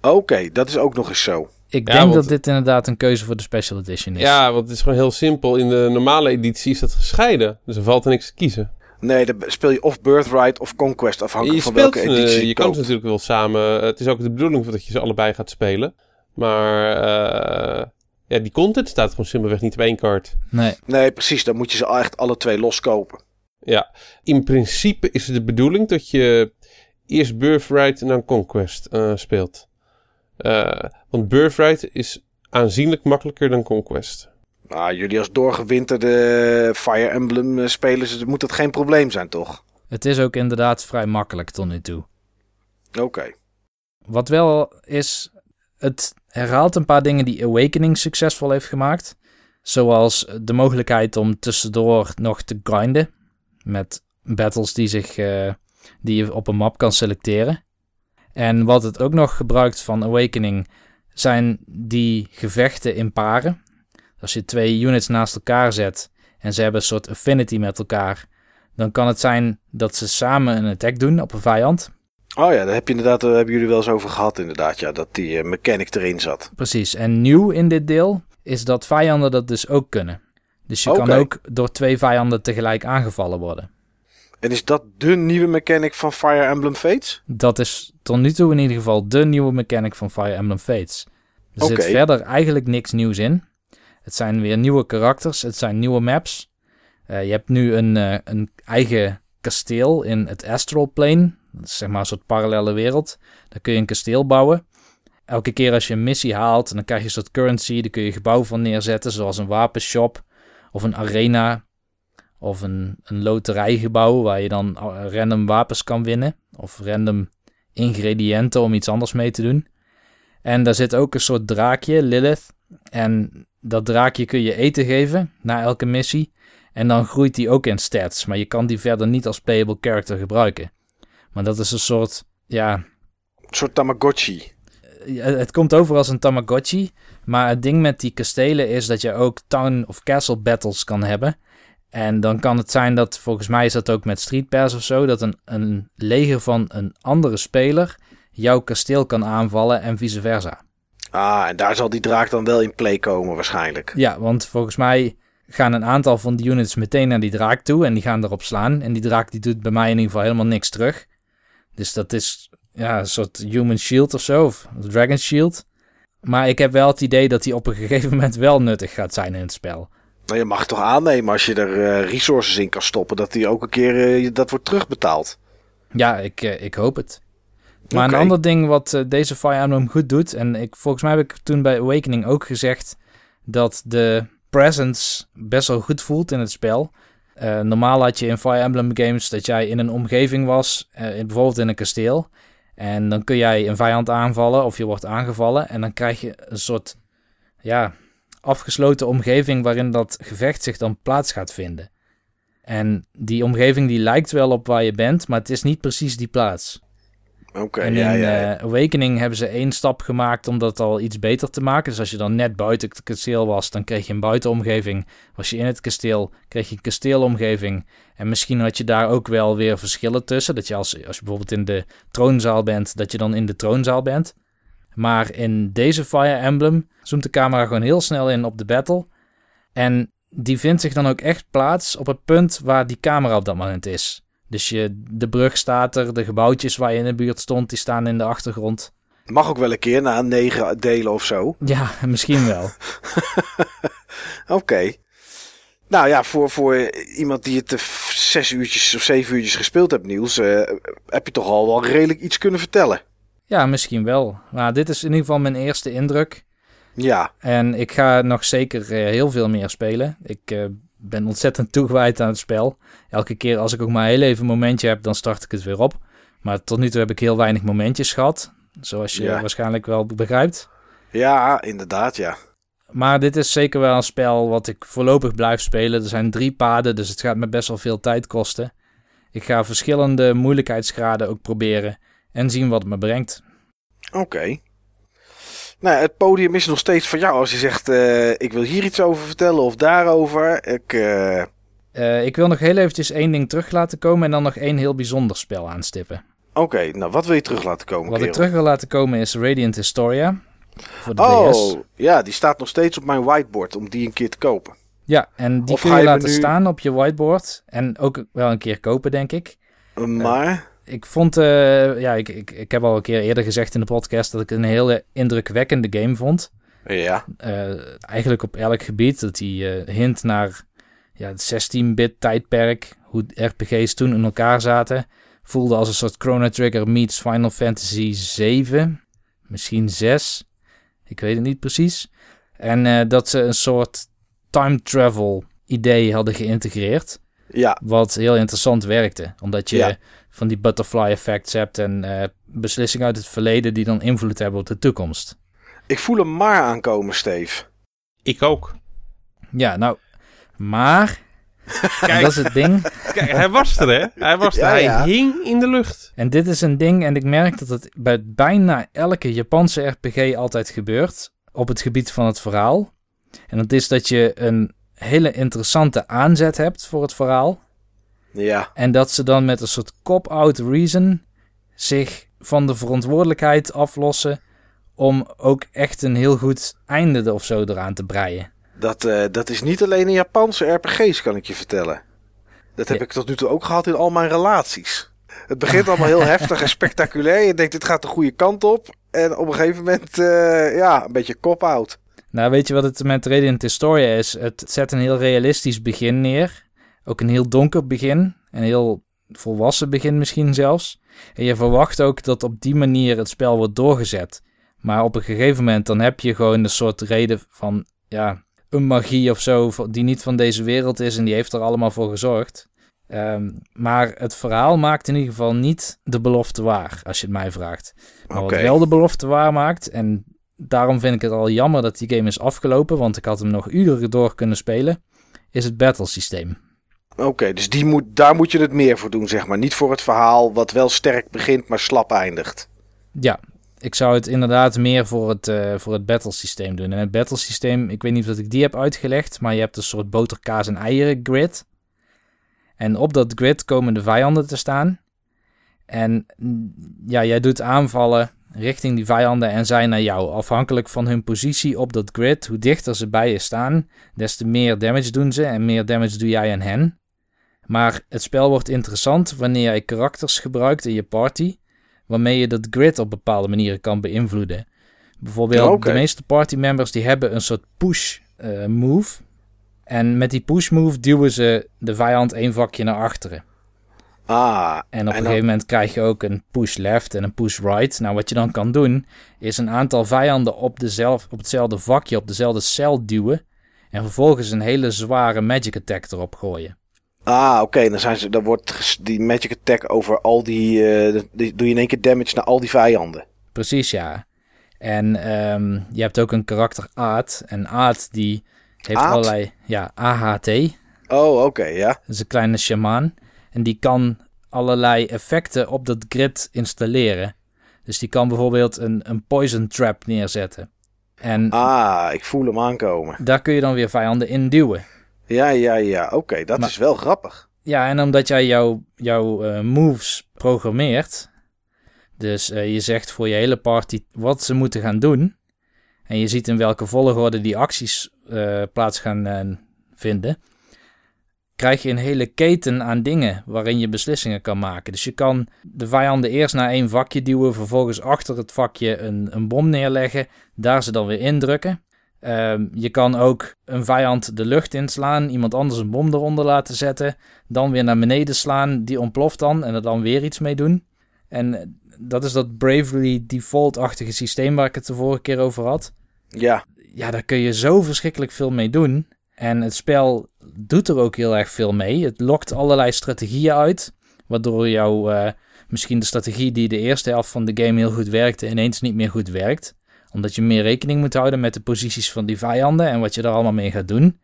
Oké, okay, dat is ook nog eens zo. Ik denk want... dat dit inderdaad een keuze voor de special edition is. Ja, want het is gewoon heel simpel. In de normale editie is dat gescheiden. Dus er valt er niks te kiezen. Nee, dan speel je of Birthright of Conquest, afhankelijk je van welke editie uh, je, je kan ze natuurlijk wel samen... Het is ook de bedoeling dat je ze allebei gaat spelen. Maar uh, ja, die content staat gewoon simpelweg niet op één kaart. Nee. Nee, precies. Dan moet je ze echt alle twee loskopen. Ja, in principe is het de bedoeling dat je eerst Birthright en dan Conquest uh, speelt. want Birthright is aanzienlijk makkelijker dan Conquest. Nou, jullie als doorgewinterde Fire Emblem eh, spelers, moet dat geen probleem zijn, toch? Het is ook inderdaad vrij makkelijk tot nu toe. Oké. Okay. Wat wel is, het herhaalt een paar dingen die Awakening succesvol heeft gemaakt. Zoals de mogelijkheid om tussendoor nog te grinden. Met battles die, zich, uh, die je op een map kan selecteren. En wat het ook nog gebruikt van Awakening zijn die gevechten in paren. Als je twee units naast elkaar zet en ze hebben een soort affinity met elkaar, dan kan het zijn dat ze samen een attack doen op een vijand. Oh ja, daar heb je inderdaad, daar hebben jullie wel eens over gehad inderdaad, ja, dat die uh, mechanic erin zat. Precies, en nieuw in dit deel is dat vijanden dat dus ook kunnen. Dus je okay. kan ook door twee vijanden tegelijk aangevallen worden. En is dat de nieuwe mechanic van Fire Emblem Fates? Dat is tot nu toe in ieder geval de nieuwe mechanic van Fire Emblem Fates. Er okay. zit verder eigenlijk niks nieuws in. Het zijn weer nieuwe karakters, het zijn nieuwe maps. Uh, je hebt nu een, uh, een eigen kasteel in het Astral Plane. Dat is zeg maar een soort parallele wereld. Daar kun je een kasteel bouwen. Elke keer als je een missie haalt, dan krijg je een soort currency. Daar kun je gebouw van neerzetten, zoals een wapenshop of een arena. Of een, een loterijgebouw waar je dan random wapens kan winnen. Of random ingrediënten om iets anders mee te doen. En daar zit ook een soort draakje, Lilith. En dat draakje kun je eten geven na elke missie. En dan groeit die ook in stats. Maar je kan die verder niet als playable character gebruiken. Maar dat is een soort, ja... Een soort Tamagotchi. Het komt over als een Tamagotchi. Maar het ding met die kastelen is dat je ook town of castle battles kan hebben. En dan kan het zijn dat, volgens mij is dat ook met Street Pass of zo, dat een, een leger van een andere speler jouw kasteel kan aanvallen en vice versa. Ah, en daar zal die draak dan wel in play komen waarschijnlijk. Ja, want volgens mij gaan een aantal van die units meteen naar die draak toe en die gaan erop slaan. En die draak die doet bij mij in ieder geval helemaal niks terug. Dus dat is ja, een soort human shield of zo, of dragon shield. Maar ik heb wel het idee dat die op een gegeven moment wel nuttig gaat zijn in het spel. Nou, je mag toch aannemen als je er eh, resources in kan stoppen, dat die ook een keer uh, dat wordt terugbetaald. Ja, ik, uh, ik hoop het. Maar een ander ding wat deze Fire Emblem goed doet, en ik, volgens mij heb ik toen bij Awakening ook gezegd dat de presence best wel goed voelt in het spel. Uh, normaal had je in Fire Emblem games dat jij in een omgeving was, uh, bijvoorbeeld in een kasteel. En dan kun jij een vijand aanvallen of je wordt aangevallen. En dan krijg je een soort ja, afgesloten omgeving waarin dat gevecht zich dan plaats gaat vinden. En die omgeving die lijkt wel op waar je bent, maar het is niet precies die plaats. Oké, okay, en ja, in ja, ja. Uh, Awakening hebben ze één stap gemaakt om dat al iets beter te maken. Dus als je dan net buiten het kasteel was, dan kreeg je een buitenomgeving. Was je in het kasteel, kreeg je een kasteelomgeving. En misschien had je daar ook wel weer verschillen tussen. Dat je als, als je bijvoorbeeld in de troonzaal bent, dat je dan in de troonzaal bent. Maar in deze Fire Emblem zoomt de camera gewoon heel snel in op de battle. En die vindt zich dan ook echt plaats op het punt waar die camera op dat moment is. Dus je, de brug staat er, de gebouwtjes waar je in de buurt stond, die staan in de achtergrond. Mag ook wel een keer na negen delen of zo. Ja, misschien wel. Oké. Okay. Nou ja, voor, voor iemand die het zes uurtjes of zeven uurtjes gespeeld hebt, Niels, uh, heb je toch al wel redelijk iets kunnen vertellen. Ja, misschien wel. Maar dit is in ieder geval mijn eerste indruk. Ja. En ik ga nog zeker uh, heel veel meer spelen. Ik uh, ben ontzettend toegewijd aan het spel. Elke keer als ik ook maar heel even een momentje heb, dan start ik het weer op. Maar tot nu toe heb ik heel weinig momentjes gehad. Zoals je ja. waarschijnlijk wel begrijpt. Ja, inderdaad, ja. Maar dit is zeker wel een spel wat ik voorlopig blijf spelen. Er zijn drie paden, dus het gaat me best wel veel tijd kosten. Ik ga verschillende moeilijkheidsgraden ook proberen en zien wat het me brengt. Oké. Okay. Nou, het podium is nog steeds van jou. Als je zegt, uh, ik wil hier iets over vertellen of daarover. Ik, uh... Uh, ik wil nog heel eventjes één ding terug laten komen en dan nog één heel bijzonder spel aanstippen. Oké, okay, nou wat wil je terug laten komen? Wat kerel? ik terug wil laten komen is Radiant Historia. Voor de oh, DS. ja, die staat nog steeds op mijn whiteboard om die een keer te kopen. Ja, en die Of kun ga je laten nu- staan op je whiteboard. En ook wel een keer kopen, denk ik. Maar, Ik vond, eh, ja, ik, ik, ik heb al een keer eerder gezegd in de podcast dat ik een hele indrukwekkende game vond. ja, Eh, eigenlijk op elk gebied. Dat hij eh, hint naar ja, het 16-bit tijdperk. Hoe RPG's toen in elkaar zaten. Voelde als een soort Chrono Trigger meets Final Fantasy 7. Misschien 6. Ik weet het niet precies. En dat ze een soort time travel idee hadden geïntegreerd. Ja, Wat heel interessant werkte. Omdat je Ja. van die butterfly effects hebt en eh, beslissingen uit het verleden die dan invloed hebben op de toekomst. ik voel hem maar aankomen, Steve. Ik ook. Ja, nou, maar Kijk, dat is het ding. kijk, hij was er, hè? Hij was er. Ja, hij ja. hing in de lucht. En dit is een ding, en ik merk dat het bij bijna elke Japanse RPG altijd gebeurt op het gebied van het verhaal. En dat is dat je een hele interessante aanzet hebt voor het verhaal. Ja, En dat ze dan met een soort cop-out reason zich van de verantwoordelijkheid aflossen om ook echt een heel goed einde of zo eraan te breien. dat, eh, dat is niet alleen in Japanse RPG's, kan ik je vertellen. Dat heb Ja. ik tot nu toe ook gehad in al mijn relaties. Het begint allemaal heel heftig en spectaculair. Je denkt, dit gaat de goede kant op. En op een gegeven moment, eh, ja, een beetje kop-out. Nou, weet je wat het met Radiant Historia is? Het zet een heel realistisch begin neer. Ook een heel donker begin. Een heel volwassen begin misschien zelfs. En je verwacht ook dat op die manier het spel wordt doorgezet. Maar op een gegeven moment dan heb je gewoon een soort reden van... Ja, een magie of zo die niet van deze wereld is en die heeft er allemaal voor gezorgd. Ehm, maar het verhaal maakt in ieder geval niet de belofte waar, als je het mij vraagt. Maar wat wel de belofte waar maakt, en daarom vind ik het al jammer dat die game is afgelopen, want ik had hem nog uren door kunnen spelen, is het battle systeem. Oké, dus die moet, daar moet je het meer voor doen, zeg maar. Niet voor het verhaal wat wel sterk begint, maar slap eindigt. Ja, ik zou het inderdaad meer voor het, eh, voor het battle systeem doen. En het battle systeem, ik weet niet of ik die heb uitgelegd, maar je hebt een soort boterkaas en eieren grid. En op dat grid komen de vijanden te staan. En mm, ja, jij doet aanvallen richting die vijanden en zij naar jou. Afhankelijk van hun positie op dat grid, hoe dichter ze bij je staan, des te meer damage doen ze en meer damage doe jij aan hen. Maar het spel wordt interessant wanneer jij karakters gebruikt in je party, waarmee je dat grid op bepaalde manieren kan beïnvloeden. Bijvoorbeeld, de meeste party members die hebben een soort push eh, move. En met die push move duwen ze de vijand één vakje naar achteren. Ah, En op een gegeven moment krijg je ook een push left en een push right. Nou, wat je dan kan doen, is een aantal vijanden op, dezelf, op hetzelfde vakje, op dezelfde cel duwen. En vervolgens een hele zware magic attack erop gooien. ah oké. Dan, zijn ze, dan wordt die magic attack over al die, eh, die... Doe je in één keer damage naar al die vijanden. Precies, ja. En ehm, je hebt ook een karakter Aad. En Aad die heeft Aad? allerlei... Ja, AHT. Oh, oké, ja. Dat is een kleine shamaan. En die kan allerlei effecten op dat grid installeren. Dus die kan bijvoorbeeld een, een poison trap neerzetten. En Ah, ik voel hem aankomen. daar kun je dan weer vijanden in duwen. Ja, ja, ja. Oké, dat Maar- is wel grappig. Ja, en omdat jij jouw jouw eh, moves programmeert. Dus eh, je zegt voor je hele party wat ze moeten gaan doen. En je ziet in welke volgorde die acties eh, plaats gaan vinden. Krijg je een hele keten aan dingen waarin je beslissingen kan maken. Dus je kan de vijanden eerst naar één vakje duwen. Vervolgens achter het vakje een, een bom neerleggen. Daar ze dan weer indrukken. Ehm, je kan ook een vijand de lucht inslaan. Iemand anders een bom eronder laten zetten dan weer naar beneden slaan. Die ontploft dan en er dan weer iets mee doen. En dat is dat Bravely Default-achtige systeem waar ik het de vorige keer over had. Ja, Ja, daar kun je zo verschrikkelijk veel mee doen. En het spel doet er ook heel erg veel mee. Het lokt allerlei strategieën uit. Waardoor jouw eh, misschien de strategie die de eerste helft van de game heel goed werkte, ineens niet meer goed werkt. Omdat je meer rekening moet houden met de posities van die vijanden en wat je er allemaal mee gaat doen.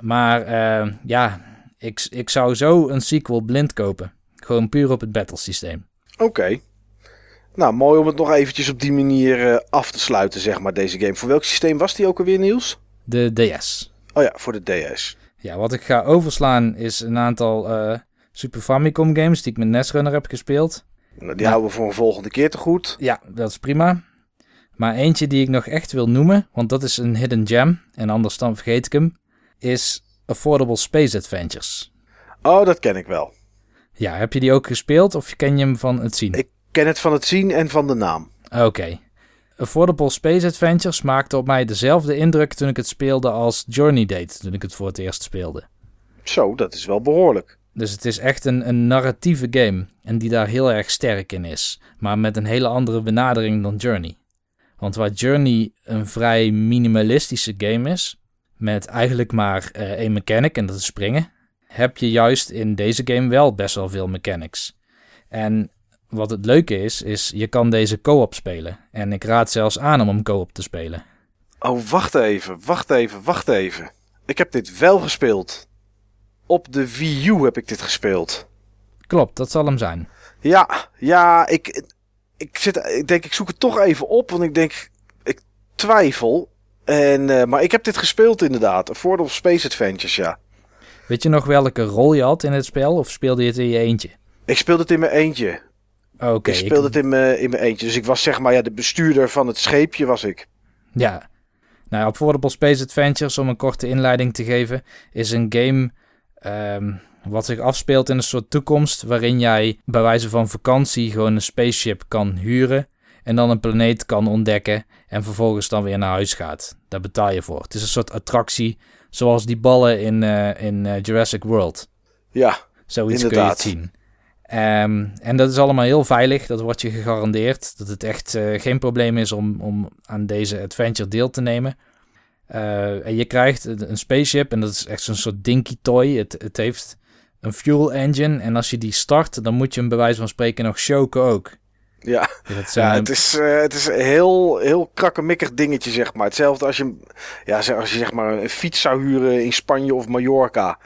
Maar eh, ja, ik, ik zou zo een sequel blind kopen. Gewoon puur op het battle systeem. oké. Nou, mooi om het nog eventjes op die manier eh, af te sluiten, zeg maar, deze game. Voor welk systeem was die ook alweer, Niels? De DS. Oh ja, voor de DS. Ja, wat ik ga overslaan is een aantal eh, Super Famicom games die ik met Netrunner heb gespeeld. Nou, die Ja. houden we voor een volgende keer te goed. Ja, dat is prima. Maar eentje die ik nog echt wil noemen, want dat is een hidden gem, en anders dan vergeet ik hem, is Affordable Space Adventures. Oh, dat ken ik wel. Ja, heb je die ook gespeeld of ken je hem van het zien? Ik ken het van het zien en van de naam. Oké. Affordable Space Adventures maakte op mij dezelfde indruk toen ik het speelde als Journey deed, toen ik het voor het eerst speelde. Zo, dat is wel behoorlijk. Dus het is echt een, een narratieve game. En die daar heel erg sterk in is. Maar met een hele andere benadering dan Journey. Want waar Journey een vrij minimalistische game is. Met eigenlijk maar eh, één mechanic en dat is springen. Heb je juist in deze game wel best wel veel mechanics. En wat het leuke is, is je kan deze co-op spelen. En ik raad zelfs aan om hem co-op te spelen. Oh, wacht even, wacht even, wacht even. Ik heb dit wel gespeeld. Op de Wii U heb ik dit gespeeld. Klopt, dat zal hem zijn. Ja, ja, ik, ik, zit, ik denk, ik zoek het toch even op, want ik denk, ik twijfel. En, eh, maar ik heb dit gespeeld inderdaad. Affordable Space Adventures, ja. Weet je nog welke rol je had in het spel? Of speelde je het in je eentje? Ik speelde het in mijn eentje. Oké, ik speelde het in mijn, in mijn eentje. Dus ik was zeg maar ja, de bestuurder van het scheepje was ik. Ja. Nou, Affordable Space Adventures, om een korte inleiding te geven, is een game ehm, wat zich afspeelt in een soort toekomst waarin jij bij wijze van vakantie gewoon een spaceship kan huren en dan een planeet kan ontdekken en vervolgens dan weer naar huis gaat. Daar betaal je voor. Het is een soort attractie zoals die ballen in, eh, in eh, Jurassic World. Ja, Zoiets Inderdaad. kun je het zien. Ehm, en dat is allemaal heel veilig, dat wordt je gegarandeerd. Dat het echt eh, geen probleem is om, om aan deze adventure deel te nemen. Eh, en je krijgt een spaceship en dat is echt zo'n soort dinky toy. Het, het heeft een fuel engine en als je die start, dan moet je hem bij wijze van spreken nog choken ook. ja. Dat is ja het is, eh, het is een heel, heel krakkemikkig dingetje, zeg maar. Hetzelfde als je, ja, als je zeg maar een fiets zou huren in Spanje of Mallorca.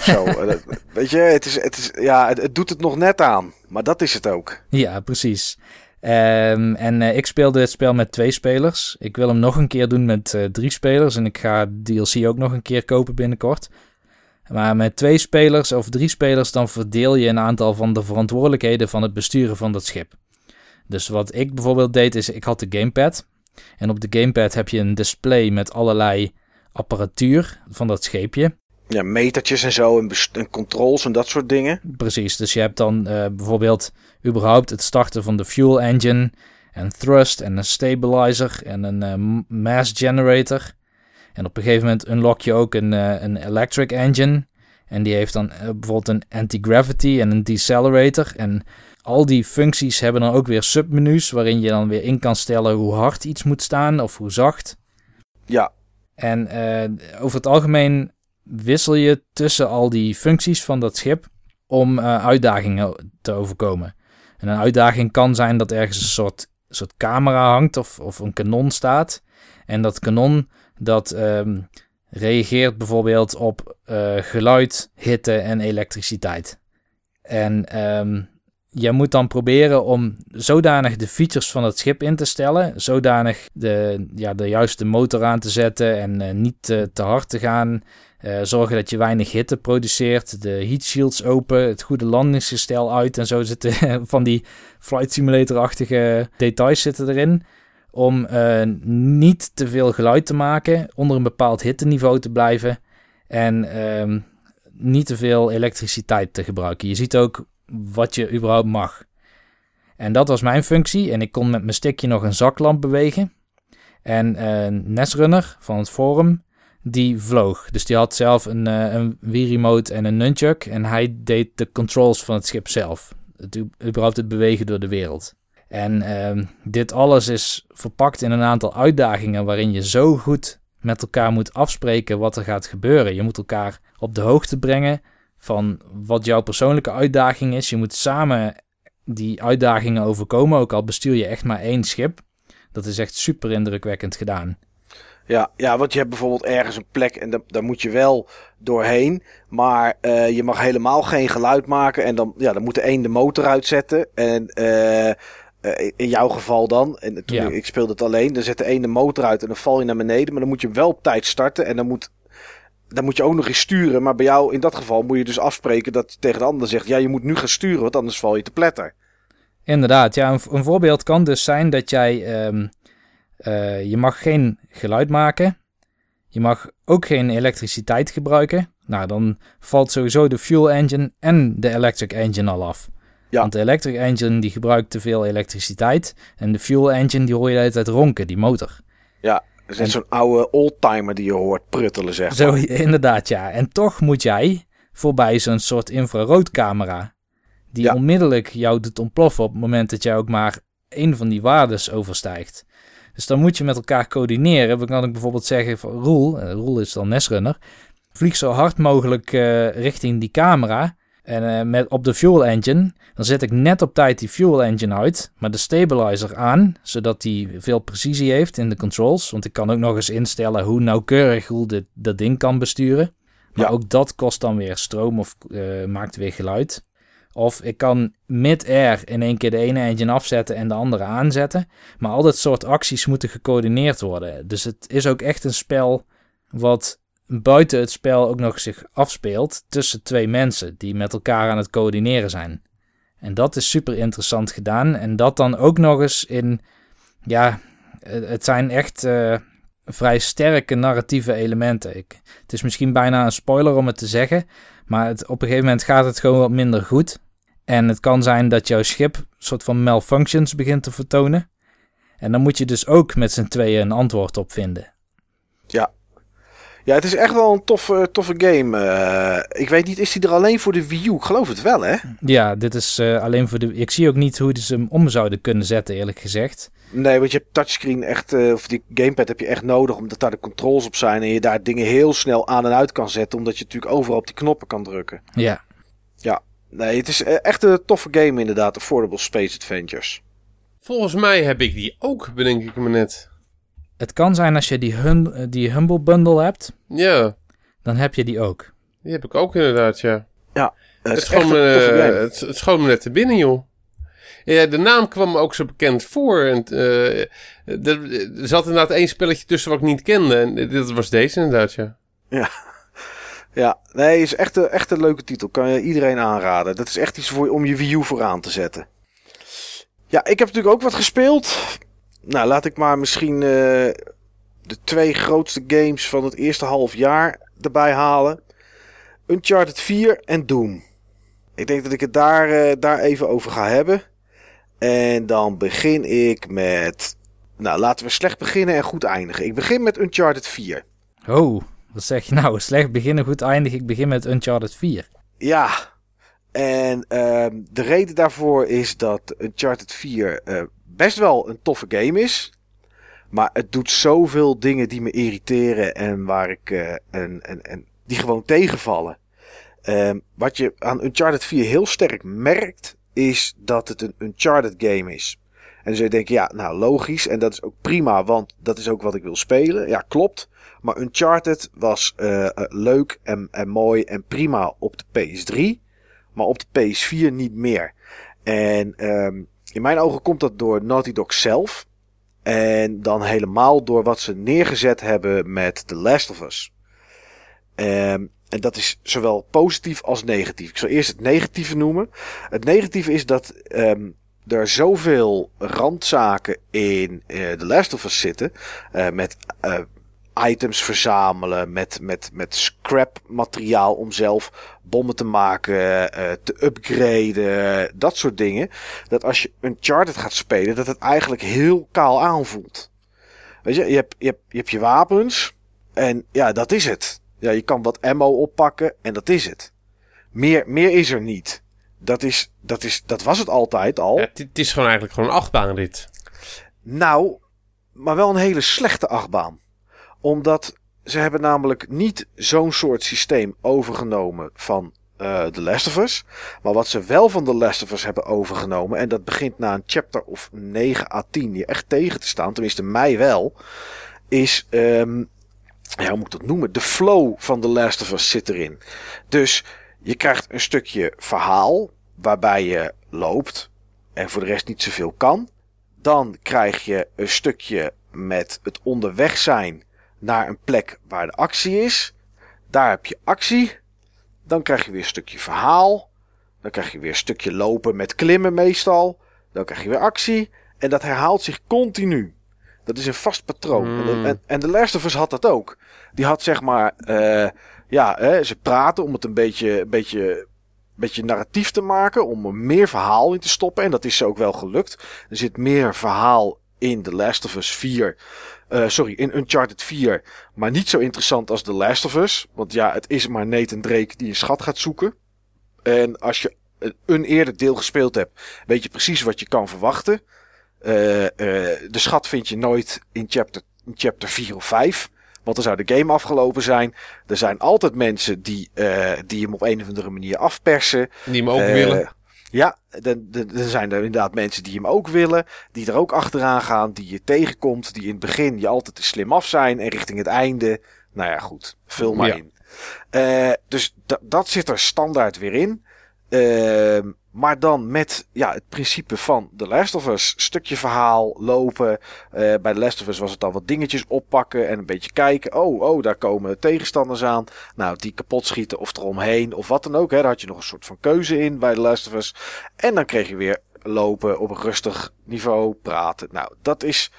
Zo. Eh, Weet je, het, is, het, is, ja, het, het doet het nog net aan. Maar dat is het ook. Ja, precies. Ehm, en eh, ik speelde het spel met twee spelers. Ik wil hem nog een keer doen met eh, drie spelers. En ik ga DLC ook nog een keer kopen binnenkort. Maar met twee spelers of drie spelers, dan verdeel je een aantal van de verantwoordelijkheden van het besturen van dat schip. Dus wat ik bijvoorbeeld deed, is ik had de gamepad. En op de gamepad heb je een display met allerlei apparatuur van dat scheepje. Ja, metertjes en zo en, en controls en dat soort dingen. Precies, dus je hebt dan eh, bijvoorbeeld überhaupt het starten van de fuel engine, en thrust en een stabilizer en een eh, mass generator. En op een gegeven moment unlock je ook een, eh, een electric engine. En die heeft dan bijvoorbeeld een anti-gravity en een decelerator. En al die functies hebben dan ook weer submenu's waarin je dan weer in kan stellen hoe hard iets moet staan of hoe zacht. Ja, En over het algemeen wissel je tussen al die functies van dat schip om eh, uitdagingen te overkomen. En een uitdaging kan zijn dat ergens een soort, soort camera hangt of, of een kanon staat. En dat kanon dat ehm, reageert bijvoorbeeld op eh, geluid, hitte en elektriciteit. En ehm, jij moet dan proberen om zodanig de features van het schip in te stellen, zodanig de, ja, de juiste motor aan te zetten en eh, niet eh, te hard te gaan. Eh, zorgen dat je weinig hitte produceert, de heat shields open, het goede landingsgestel uit en zo zitten van die flight simulator-achtige details zitten erin. Om niet te veel geluid te maken, onder een bepaald hitteniveau te blijven en ehm, niet te veel elektriciteit te gebruiken. Je ziet ook wat je überhaupt mag. En dat was mijn functie. En ik kon met mijn stickje nog een zaklamp bewegen. En eh Netrunner van het forum, die vloog. Dus die had zelf een, eh, een Wii-remote en een nunchuk. En hij deed de controls van het schip zelf. Het, überhaupt het bewegen door de wereld. En ehm, dit alles is verpakt in een aantal uitdagingen waarin je zo goed met elkaar moet afspreken wat er gaat gebeuren. Je moet elkaar op de hoogte brengen van wat jouw persoonlijke uitdaging is. Je moet samen die uitdagingen overkomen, ook al bestuur je echt maar één schip. Dat is echt super indrukwekkend gedaan. Ja, ja, want je hebt bijvoorbeeld ergens een plek en da- daar moet je wel doorheen. Maar eh, je mag helemaal geen geluid maken. En dan, ja, dan moet de een de motor uitzetten. En eh, eh, in jouw geval dan, en toen Ja. ik, ik speelde het alleen, dan zet de een de motor uit en dan val je naar beneden. Maar dan moet je hem wel op tijd starten. En dan moet, dan moet je ook nog eens sturen. Maar bij jou in dat geval moet je dus afspreken dat je tegen de ander zegt: Ja, je moet nu gaan sturen, want anders val je te pletter. Inderdaad, ja, een, een voorbeeld kan dus zijn dat jij, ehm, eh, je mag geen geluid maken, je mag ook geen elektriciteit gebruiken. Nou, dan valt sowieso de fuel engine en de electric engine al af. Ja. Want de electric engine die gebruikt te veel elektriciteit en de fuel engine die hoor je de hele tijd ronken, die motor. Dat is net zo'n oude oldtimer die je hoort pruttelen, zeg maar. Zo, inderdaad, ja. En toch moet jij voorbij zo'n soort infraroodcamera. Die Ja. onmiddellijk jou doet ontploffen op het moment dat jij ook maar één van die waardes overstijgt. Dus dan moet je met elkaar coördineren. Dan kan ik bijvoorbeeld zeggen van Roel, eh, Roel is dan Nesrunner, vlieg zo hard mogelijk eh, richting die camera. En eh, met, op de fuel engine, dan zet ik net op tijd die fuel engine uit, maar de stabilizer aan, zodat die veel precisie heeft in de controls. Want ik kan ook nog eens instellen hoe nauwkeurig Roel dit, dat ding kan besturen. Maar Ja. ook dat kost dan weer stroom of eh, maakt weer geluid. Of ik kan mid-air in één keer de ene engine afzetten en de andere aanzetten. Maar al dat soort acties moeten gecoördineerd worden. Dus het is ook echt een spel wat buiten het spel ook nog zich afspeelt tussen twee mensen die met elkaar aan het coördineren zijn. En dat is super interessant gedaan. En dat dan ook nog eens in, ja, het zijn echt eh, vrij sterke narratieve elementen. Ik, het is misschien bijna een spoiler om het te zeggen, maar het, op een gegeven moment gaat het gewoon wat minder goed. En het kan zijn dat jouw schip soort van malfunctions begint te vertonen. En dan moet je dus ook met z'n tweeën een antwoord op vinden. Ja, het is echt wel een toffe, toffe game. Eh, ik weet niet, is die er alleen voor de Wii U? Ik geloof het wel, hè? Ja, dit is eh, alleen voor de. Ik zie ook niet hoe ze hem om zouden kunnen zetten, eerlijk gezegd. Nee, want je hebt touchscreen echt, eh, of die gamepad heb je echt nodig, omdat daar de controls op zijn en je daar dingen heel snel aan en uit kan zetten, omdat je natuurlijk overal op die knoppen kan drukken. Ja, Nee, het is echt een toffe game inderdaad, Affordable Space Adventures. Volgens mij heb ik die ook, bedenk ik me net. Het kan zijn als je die, hum, die Humble Bundle hebt, Ja, dan heb je die ook. die heb ik ook inderdaad, ja. Eh, het Het is eh, game. het, het schoot me net te binnen, joh. Ja, de naam kwam me ook zo bekend voor. En, eh, er, zat inderdaad één spelletje tussen wat ik niet kende. En dat was deze inderdaad, ja. Ja, nee, is echt een, echt een leuke titel. Kan je iedereen aanraden. Dat is echt iets voor, om je Wii U voor aan te zetten. Ja, ik heb natuurlijk ook wat gespeeld. Nou, laat ik maar misschien uh, de twee grootste games van het eerste half jaar erbij halen. Uncharted 4 en Doom. Ik denk dat ik het daar, uh, daar even over ga hebben. En dan begin ik met... Nou, laten we slecht beginnen en goed eindigen. Ik begin met Uncharted 4. Oh, wat zeg je nou? Slecht beginnen, goed eindigen. Ik begin met Uncharted 4. Ja, en uh, de reden daarvoor is dat Uncharted 4 uh, best wel een toffe game is. Maar het doet zoveel dingen die me irriteren en waar ik uh, en, en, en die gewoon tegenvallen. Um, wat je aan Uncharted 4 heel sterk merkt, is dat het een Uncharted game is. En zul je denken, ja, nou logisch. En dat is ook prima, want dat is ook wat ik wil spelen. Ja, klopt. Maar Uncharted was uh, leuk en, en mooi en prima op de PS3. Maar op de PS4 niet meer. En um, in mijn ogen komt dat door Naughty Dog zelf. En dan helemaal door wat ze neergezet hebben met The Last of Us. Um, en dat is zowel positief als negatief. Ik zal eerst het negatieve noemen. Het negatieve is dat um, er zoveel randzaken in uh, The Last of Us zitten. Uh, met uh, items verzamelen, met, met, met scrap materiaal om zelf bommen te maken, uh, te upgraden, dat soort dingen. Dat als je Uncharted gaat spelen, dat het eigenlijk heel kaal aanvoelt. Weet je, je hebt je, hebt, je, hebt je wapens en ja, dat is het. Ja, je kan wat ammo oppakken en dat is het. Meer, meer is er niet. Dat, is, dat, is, dat was het altijd al. Ja, het is gewoon eigenlijk gewoon een achtbaanrit. Nou, maar wel een hele slechte achtbaan omdat ze hebben namelijk niet zo'n soort systeem overgenomen van uh, The Last of Us. Maar wat ze wel van The Last of Us hebben overgenomen. En dat begint na een chapter of 9 à 10 hier echt tegen te staan. Tenminste mij wel. Is, um, ja, hoe moet ik dat noemen? De flow van The Last of Us zit erin. Dus je krijgt een stukje verhaal. Waarbij je loopt. En voor de rest niet zoveel kan. Dan krijg je een stukje met het onderweg zijn naar een plek waar de actie is. Daar heb je actie. Dan krijg je weer een stukje verhaal. Dan krijg je weer een stukje lopen met klimmen meestal. Dan krijg je weer actie. En dat herhaalt zich continu. Dat is een vast patroon. Mm. En, en, de Last of Us had dat ook. Die had zeg maar... Uh, ja, hè, ze praten om het een beetje, een beetje beetje narratief te maken. Om er meer verhaal in te stoppen. En dat is ze ook wel gelukt. Er zit meer verhaal in The Last of Us 4 uh, sorry, in Uncharted 4. Maar niet zo interessant als The Last of Us. Want ja, het is maar Nathan Drake die een schat gaat zoeken. En als je een eerder deel gespeeld hebt, weet je precies wat je kan verwachten. Uh, uh, de schat vind je nooit in chapter, in chapter 4 of 5. Want dan zou de game afgelopen zijn. Er zijn altijd mensen die, die hem op een of andere manier afpersen. Die hem ook willen. Ja, er zijn er inderdaad mensen die hem ook willen. Die er ook achteraan gaan. Die je tegenkomt. Die in het begin je altijd te slim af zijn. En richting het einde. Nou ja, goed. Vul maar ja. in. Uh, dus dat zit er standaard weer in. Uh, maar dan met ja, het principe van The Last of Us. Stukje verhaal, lopen. Uh, bij The Last of Us was het dan wat dingetjes oppakken en een beetje kijken. Oh, oh, daar komen tegenstanders aan. Nou, die kapot schieten of eromheen of wat dan ook. Hè. Daar had je nog een soort van keuze in bij The Last of Us. En dan kreeg je weer lopen op een rustig niveau, praten. Nou, dat is,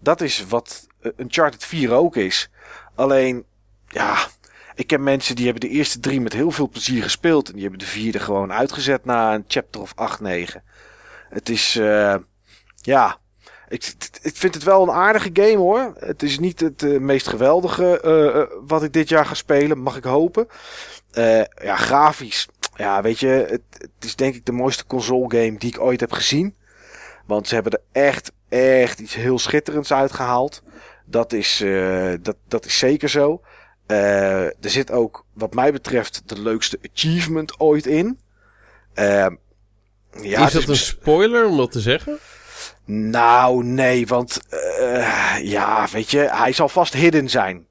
dat is wat Uncharted 4 ook is. Alleen, ja, ik ken mensen die hebben de eerste drie met heel veel plezier gespeeld. En die hebben de vierde gewoon uitgezet na een chapter of 8, 9. Het is, uh, ja. Ik, ik vind het wel een aardige game hoor. Het is niet het uh, meest geweldige uh, wat ik dit jaar ga spelen, mag ik hopen. ja, grafisch. Ja, weet je, het, het, is denk ik de mooiste console game die ik ooit heb gezien. Want ze hebben er echt, echt iets heel schitterends uitgehaald. Dat is, dat, dat is zeker zo. Uh, er zit ook, wat mij betreft, de leukste achievement ooit in. Uh, ja, is dat een spoiler om dat te zeggen? Nou, nee, want uh, ja, weet je, hij zal vast hidden zijn.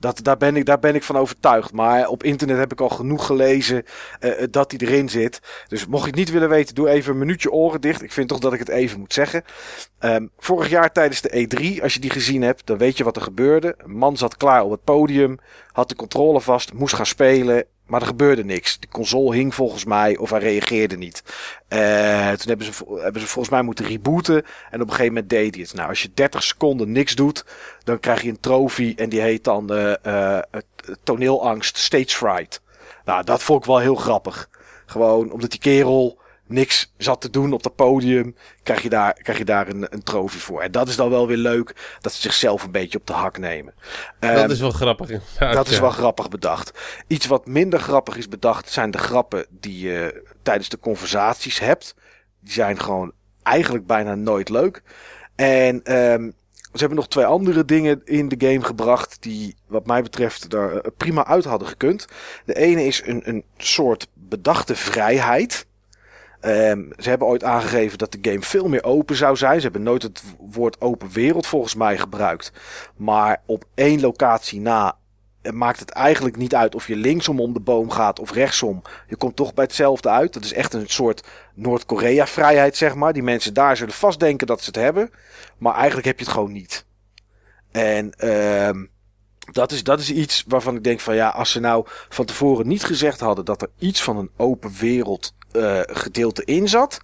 Dat, daar, ben ik, daar ben ik van overtuigd. Maar op internet heb ik al genoeg gelezen uh, dat die erin zit. Dus mocht je het niet willen weten, doe even een minuutje oren dicht. Ik vind toch dat ik het even moet zeggen. Um, vorig jaar tijdens de E3, als je die gezien hebt, dan weet je wat er gebeurde. Een man zat klaar op het podium, had de controle vast, moest gaan spelen. Maar er gebeurde niks. De console hing volgens mij of hij reageerde niet. Uh, toen hebben ze, hebben ze volgens mij moeten rebooten. En op een gegeven moment deed hij het. Nou, als je 30 seconden niks doet, dan krijg je een trofee. En die heet dan uh, toneelangst Stage Fright. Nou, dat vond ik wel heel grappig. Gewoon omdat die kerel niks zat te doen op dat podium, krijg je daar, krijg je daar een, een trofee voor. En dat is dan wel weer leuk dat ze zichzelf een beetje op de hak nemen. Dat um, is wel grappig. Dat ja. is wel grappig bedacht. Iets wat minder grappig is bedacht zijn de grappen die je tijdens de conversaties hebt. Die zijn gewoon eigenlijk bijna nooit leuk. En um, ze hebben nog twee andere dingen in de game gebracht die wat mij betreft er prima uit hadden gekund. De ene is een, een soort bedachte vrijheid. Um, ze hebben ooit aangegeven dat de game veel meer open zou zijn. Ze hebben nooit het woord open wereld volgens mij gebruikt. Maar op één locatie na maakt het eigenlijk niet uit of je linksom om de boom gaat of rechtsom. Je komt toch bij hetzelfde uit. Dat is echt een soort Noord-Korea vrijheid, zeg maar. Die mensen daar zullen vast denken dat ze het hebben. Maar eigenlijk heb je het gewoon niet. En um, dat is, dat is iets waarvan ik denk van ja, als ze nou van tevoren niet gezegd hadden dat er iets van een open wereld uh, gedeelte in zat.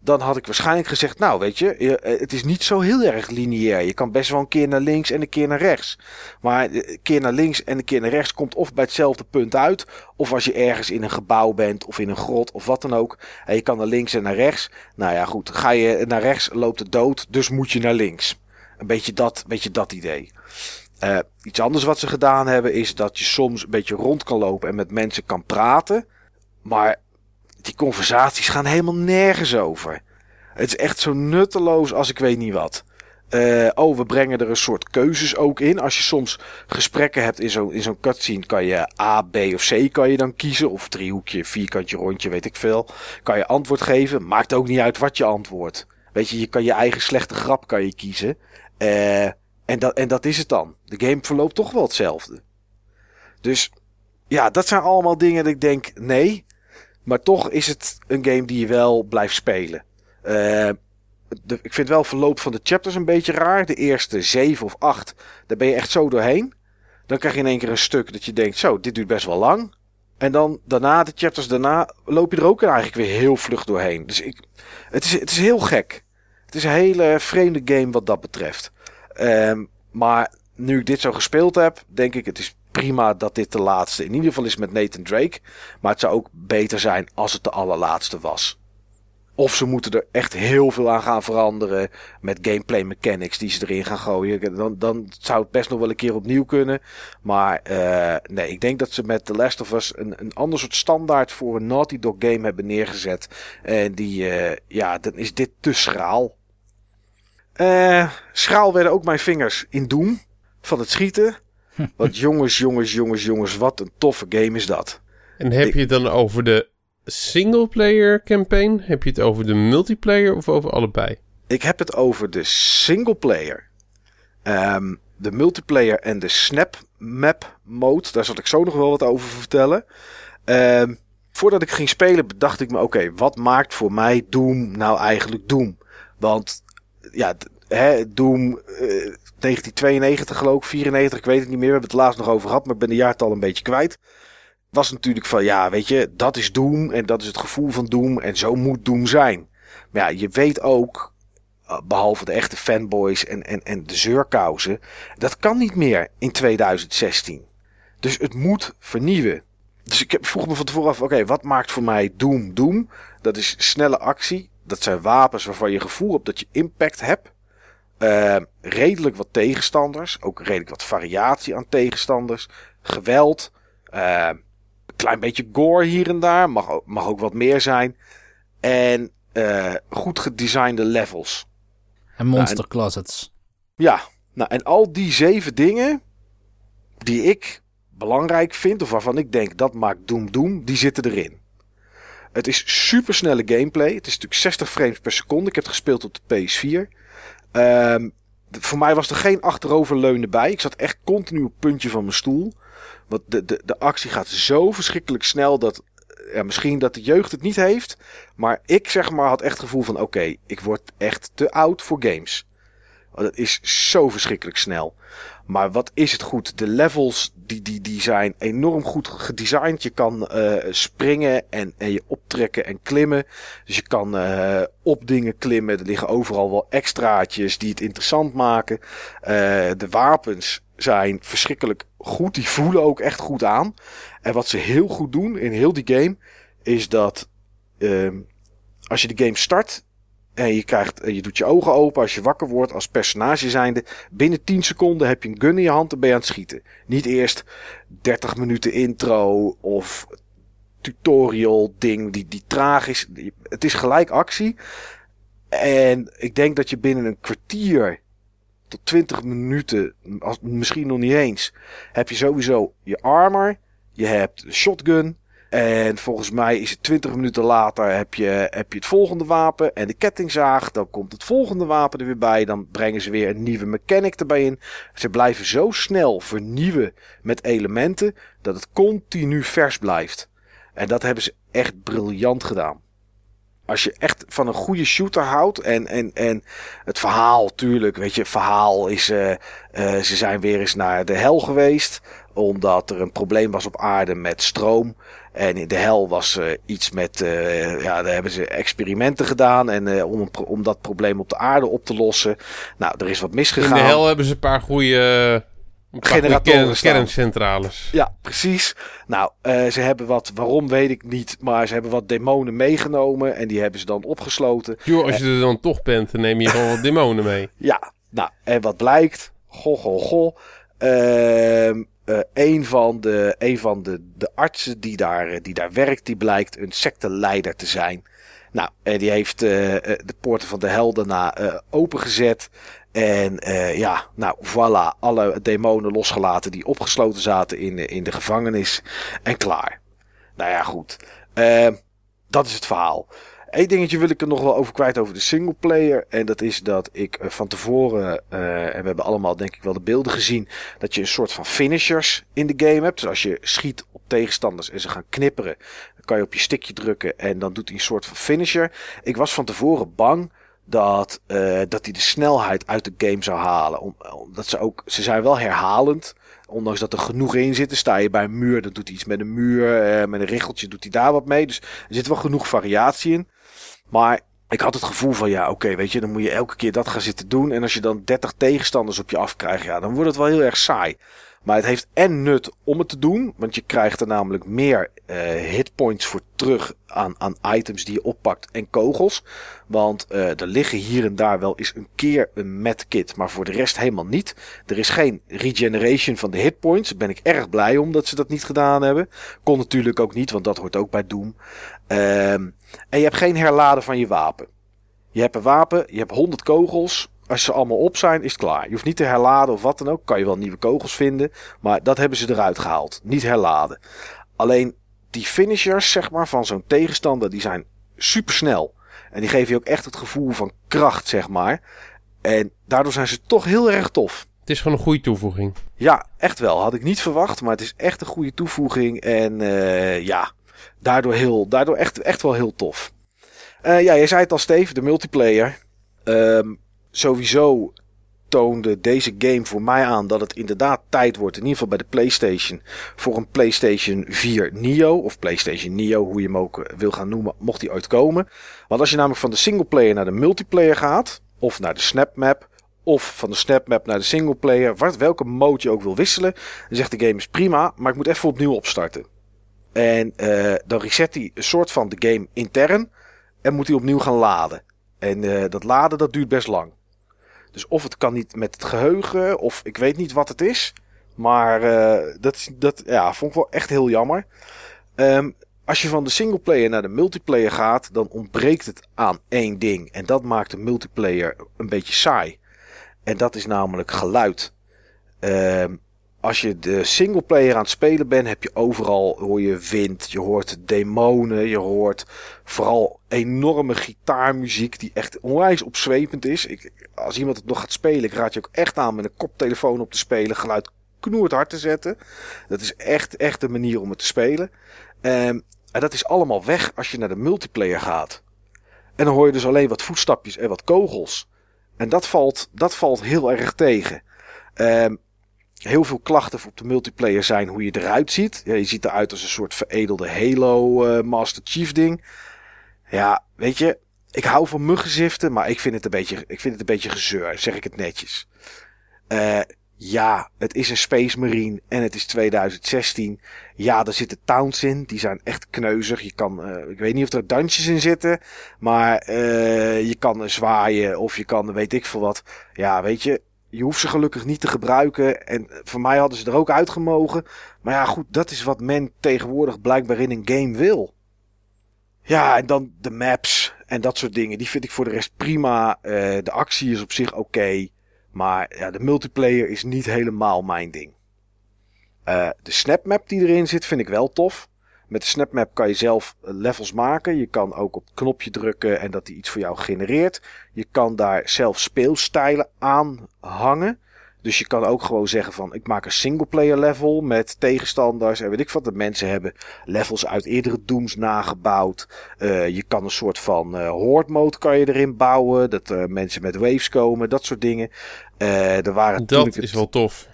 Dan had ik waarschijnlijk gezegd, nou weet je, eh, het is niet zo heel erg lineair. Je kan best wel een keer naar links en een keer naar rechts. Maar een keer naar links en een keer naar rechts komt of bij hetzelfde punt uit. Of als je ergens in een gebouw bent of in een grot of wat dan ook. En je kan naar links en naar rechts. Nou ja goed, ga je naar rechts loopt het dood, dus moet je naar links. Een beetje dat, beetje dat idee. Iets anders wat ze gedaan hebben is dat je soms een beetje rond kan lopen en met mensen kan praten. Maar die conversaties gaan helemaal nergens over. Het is echt zo nutteloos als ik weet niet wat. Uh, oh, we brengen er een soort keuzes ook in. Als je soms gesprekken hebt in zo'n cutscene, kan je A, B of C kan je dan kiezen. Of driehoekje, vierkantje, rondje, weet ik veel. Kan je antwoord geven. Maakt ook niet uit wat je antwoordt. Weet je, je kan je eigen slechte grap kan je kiezen. Uh, en, dat, en dat is het dan. De game verloopt toch wel hetzelfde. Dus ja, dat zijn allemaal dingen dat ik denk, nee. Maar toch is het een game die je wel blijft spelen. Uh, de, ik vind wel verloop van de chapters een beetje raar. De eerste zeven of acht, daar ben je echt zo doorheen. Dan krijg je in één keer een stuk dat je denkt, zo, dit duurt best wel lang. En dan daarna, de chapters daarna, loop je er ook eigenlijk weer heel vlug doorheen. Dus ik, het, is, het is heel gek. Het is een hele vreemde game wat dat betreft. Um, maar nu ik dit zo gespeeld heb, denk ik het is prima dat dit de laatste in ieder geval is met Nathan Drake. Maar het zou ook beter zijn als het de allerlaatste was. Of ze moeten er echt heel veel aan gaan veranderen met gameplay mechanics die ze erin gaan gooien. Dan, dan zou het best nog wel een keer opnieuw kunnen. Maar uh, nee, ik denk dat ze met The Last of Us een, een ander soort standaard voor een Naughty Dog game hebben neergezet. En die, uh, ja, dan is dit te schraal. Uh, schraal werden ook mijn vingers in Doom van het schieten. Want jongens, jongens, jongens, jongens, wat een toffe game is dat. En heb je het dan over de singleplayer campaign? Heb je het over de multiplayer of over allebei? Ik heb het over de singleplayer. Um, de multiplayer en de snap map mode. Daar zal ik zo nog wel wat over vertellen. Um, voordat ik ging spelen bedacht ik me, oké, wat maakt voor mij Doom nou eigenlijk Doom? Want ja, hè, Doom uh, 1992 geloof ik, 94, ik weet het niet meer. We hebben het laatst nog over gehad, maar ik ben de jaartal een beetje kwijt. Was natuurlijk van, ja, weet je, dat is Doom en dat is het gevoel van Doom en zo moet Doom zijn. Maar ja, je weet ook, eh, behalve de echte fanboys en, en, en de zeurkousen, dat kan niet meer in 2016. Dus het moet vernieuwen. Dus ik vroeg me van tevoren af, oké, wat maakt voor mij Doom Doom? Dat is snelle actie, dat zijn wapens waarvan je gevoel hebt dat je impact hebt. Uh, redelijk wat tegenstanders. Ook redelijk wat variatie aan tegenstanders. Geweld. Uh, een klein beetje gore hier en daar. Mag, mag ook wat meer zijn. En uh, goed gedesignde levels. En monster nou, en, closets. Ja, nou en al die zeven dingen die ik belangrijk vind, of waarvan ik denk dat maakt Doom Doom, die zitten erin. Het is super snelle gameplay. Het is natuurlijk 60 frames per seconde. Ik heb het gespeeld op de PS4. Um, voor mij was er geen achteroverleunen bij. Ik zat echt continu op het puntje van mijn stoel. Want de, de, de actie gaat zo verschrikkelijk snel dat ja, misschien dat de jeugd het niet heeft. Maar ik zeg maar had echt het gevoel van oké, ik word echt te oud voor games. Het is zo verschrikkelijk snel. Maar wat is het goed? De levels die, die, die zijn enorm goed gedesigned. Je kan uh, springen en, en je optrekken en klimmen. Dus je kan uh, op dingen klimmen. Er liggen overal wel extraatjes die het interessant maken. Uh, de wapens zijn verschrikkelijk goed. Die voelen ook echt goed aan. En wat ze heel goed doen in heel die game is dat ehm, als je de game start en je, krijgt, je doet je ogen open als je wakker wordt als personage zijnde. Binnen 10 seconden heb je een gun in je hand en ben je aan het schieten. Niet eerst 30 minuten intro of tutorial ding die, die traag is. Het is gelijk actie. En ik denk dat je binnen een kwartier tot 20 minuten, misschien nog niet eens, heb je sowieso je armor. Je hebt shotgun. En volgens mij is het 20 minuten later heb je, heb je het volgende wapen en de kettingzaag. Dan komt het volgende wapen er weer bij. Dan brengen ze weer een nieuwe mechanic erbij in. Ze blijven zo snel vernieuwen met elementen dat het continu vers blijft. En dat hebben ze echt briljant gedaan. Als je echt van een goede shooter houdt en, en, en het verhaal, tuurlijk, weet je, het verhaal is, uh, uh, ze zijn weer eens naar de hel geweest, omdat er een probleem was op aarde met stroom. En in de hel was uh, iets met, uh, ja, daar hebben ze experimenten gedaan. En uh, om, om dat probleem op de aarde op te lossen. Nou, er is wat misgegaan. In de hel hebben ze een paar goede generatoren kerncentrales. Ja, precies. Nou, uh, ze hebben wat, waarom weet ik niet, maar ze hebben wat demonen meegenomen en die hebben ze dan opgesloten. Jo, als je er dan toch bent, dan neem je gewoon wat demonen mee. Ja, nou, en wat blijkt? Goh, goh, goh. Uh, uh, een van, de, van de, de artsen die daar, die daar werkt, die blijkt een secteleider te zijn. Nou, en die heeft de poorten van de hel daarna opengezet. En ja, nou voilà, alle demonen losgelaten die opgesloten zaten in, in de gevangenis. En klaar. Nou ja, goed. Uh, dat is het verhaal. Eén dingetje wil ik er nog wel over kwijt over de singleplayer. En dat is dat ik uh, van tevoren, en we hebben allemaal denk ik wel de beelden gezien, dat je een soort van finishers in de game hebt. Dus als je schiet op tegenstanders en ze gaan knipperen, dan kan je op je stickje drukken en dan doet hij een soort van finisher. Ik was van tevoren bang dat, uh, dat hij de snelheid uit de game zou halen. Om, omdat ze ook, ze zijn wel herhalend. Ondanks dat er genoeg in zit. Sta je bij een muur, dan doet hij iets met een muur. Uh, met een richeltje doet hij daar wat mee. Dus er zit wel genoeg variatie in. Maar ik had het gevoel van, ja, oké, weet je, dan moet je elke keer dat gaan zitten doen. En als je dan 30 tegenstanders op je afkrijgt, ja, dan wordt het wel heel erg saai. Maar het heeft en nut om het te doen. Want je krijgt er namelijk meer uh, hitpoints voor terug aan, aan items die je oppakt en kogels. Want uh, er liggen hier en daar wel eens een keer een medkit. Maar voor de rest helemaal niet. Er is geen regeneration van de hitpoints. Daar ben ik erg blij om dat ze dat niet gedaan hebben. Kon natuurlijk ook niet, want dat hoort ook bij Doom. Um, en je hebt geen herladen van je wapen. Je hebt een wapen, je hebt 100 kogels. Als ze allemaal op zijn, is het klaar. Je hoeft niet te herladen of wat dan ook. Kan je wel nieuwe kogels vinden. Maar dat hebben ze eruit gehaald. Niet herladen. Alleen die finishers, zeg maar, van zo'n tegenstander, die zijn super snel. En die geven je ook echt het gevoel van kracht, zeg maar. En daardoor zijn ze toch heel erg tof. Het is gewoon een goede toevoeging. Ja, echt wel. Had ik niet verwacht, maar het is echt een goede toevoeging. En uh, ja, daardoor, heel, daardoor echt, echt wel heel tof. Uh, ja, je zei het al, Steve, de multiplayer. Um, sowieso toonde deze game voor mij aan dat het inderdaad tijd wordt, in ieder geval bij de PlayStation, voor een PlayStation 4 Neo, of PlayStation Neo, hoe je hem ook wil gaan noemen, mocht die ooit komen. Want als je namelijk van de singleplayer naar de multiplayer gaat, of naar de snapmap, of van de snapmap naar de singleplayer, wat, welke mode je ook wil wisselen, dan zegt de game is prima, maar ik moet even opnieuw opstarten. En uh, dan reset hij een soort van de game intern en moet hij opnieuw gaan laden. En uh, dat laden dat duurt best lang. Dus of het kan niet met het geheugen, of ik weet niet wat het is. Maar uh, dat, dat ja, vond ik wel echt heel jammer. Um, als je van de singleplayer naar de multiplayer gaat, dan ontbreekt het aan één ding. En dat maakt de multiplayer een beetje saai. En dat is namelijk geluid. Um, als je de singleplayer aan het spelen bent, heb je overal hoor je wind, je hoort demonen, je hoort vooral enorme gitaarmuziek die echt onwijs opzwepend is. Ik, als iemand het nog gaat spelen, ik raad je ook echt aan met een koptelefoon op te spelen. Geluid knoerd hard te zetten. Dat is echt, echt de manier om het te spelen. Um, en dat is allemaal weg als je naar de multiplayer gaat. En dan hoor je dus alleen wat voetstapjes en wat kogels. En dat valt, dat valt heel erg tegen. Um, heel veel klachten op de multiplayer zijn hoe je eruit ziet. Ja, je ziet eruit als een soort veredelde Halo uh, Master Chief ding. Ja, weet je, ik hou van muggenziften, maar ik vind het een beetje, ik vind het een beetje gezeur, zeg ik het netjes. Uh, ja, het is een Space Marine en het is 2016. Ja, er zitten towns in, die zijn echt kneuzig. Je kan, uh, ik weet niet of er dansjes in zitten, maar uh, je kan zwaaien of je kan weet ik veel wat. Ja, weet je, je hoeft ze gelukkig niet te gebruiken. En voor mij hadden ze er ook uitgemogen. Maar ja, goed, dat is wat men tegenwoordig blijkbaar in een game wil. Ja, en dan de maps en dat soort dingen. Die vind ik voor de rest prima. Uh, de actie is op zich oké. Maar ja, de multiplayer is niet helemaal mijn ding. Uh, de snapmap die erin zit vind ik wel tof. Met de snapmap kan je zelf eh, levels maken. Je kan ook op het knopje drukken en dat die iets voor jou genereert. Je kan daar zelf speelstijlen aan hangen. Dus je kan ook gewoon zeggen van ik maak een singleplayer level met tegenstanders en weet ik wat. De mensen hebben levels uit eerdere Dooms nagebouwd. Uh, je kan een soort van uh, horde mode kan je erin bouwen. Dat uh, mensen met waves komen, dat soort dingen. er waren dat is het... wel tof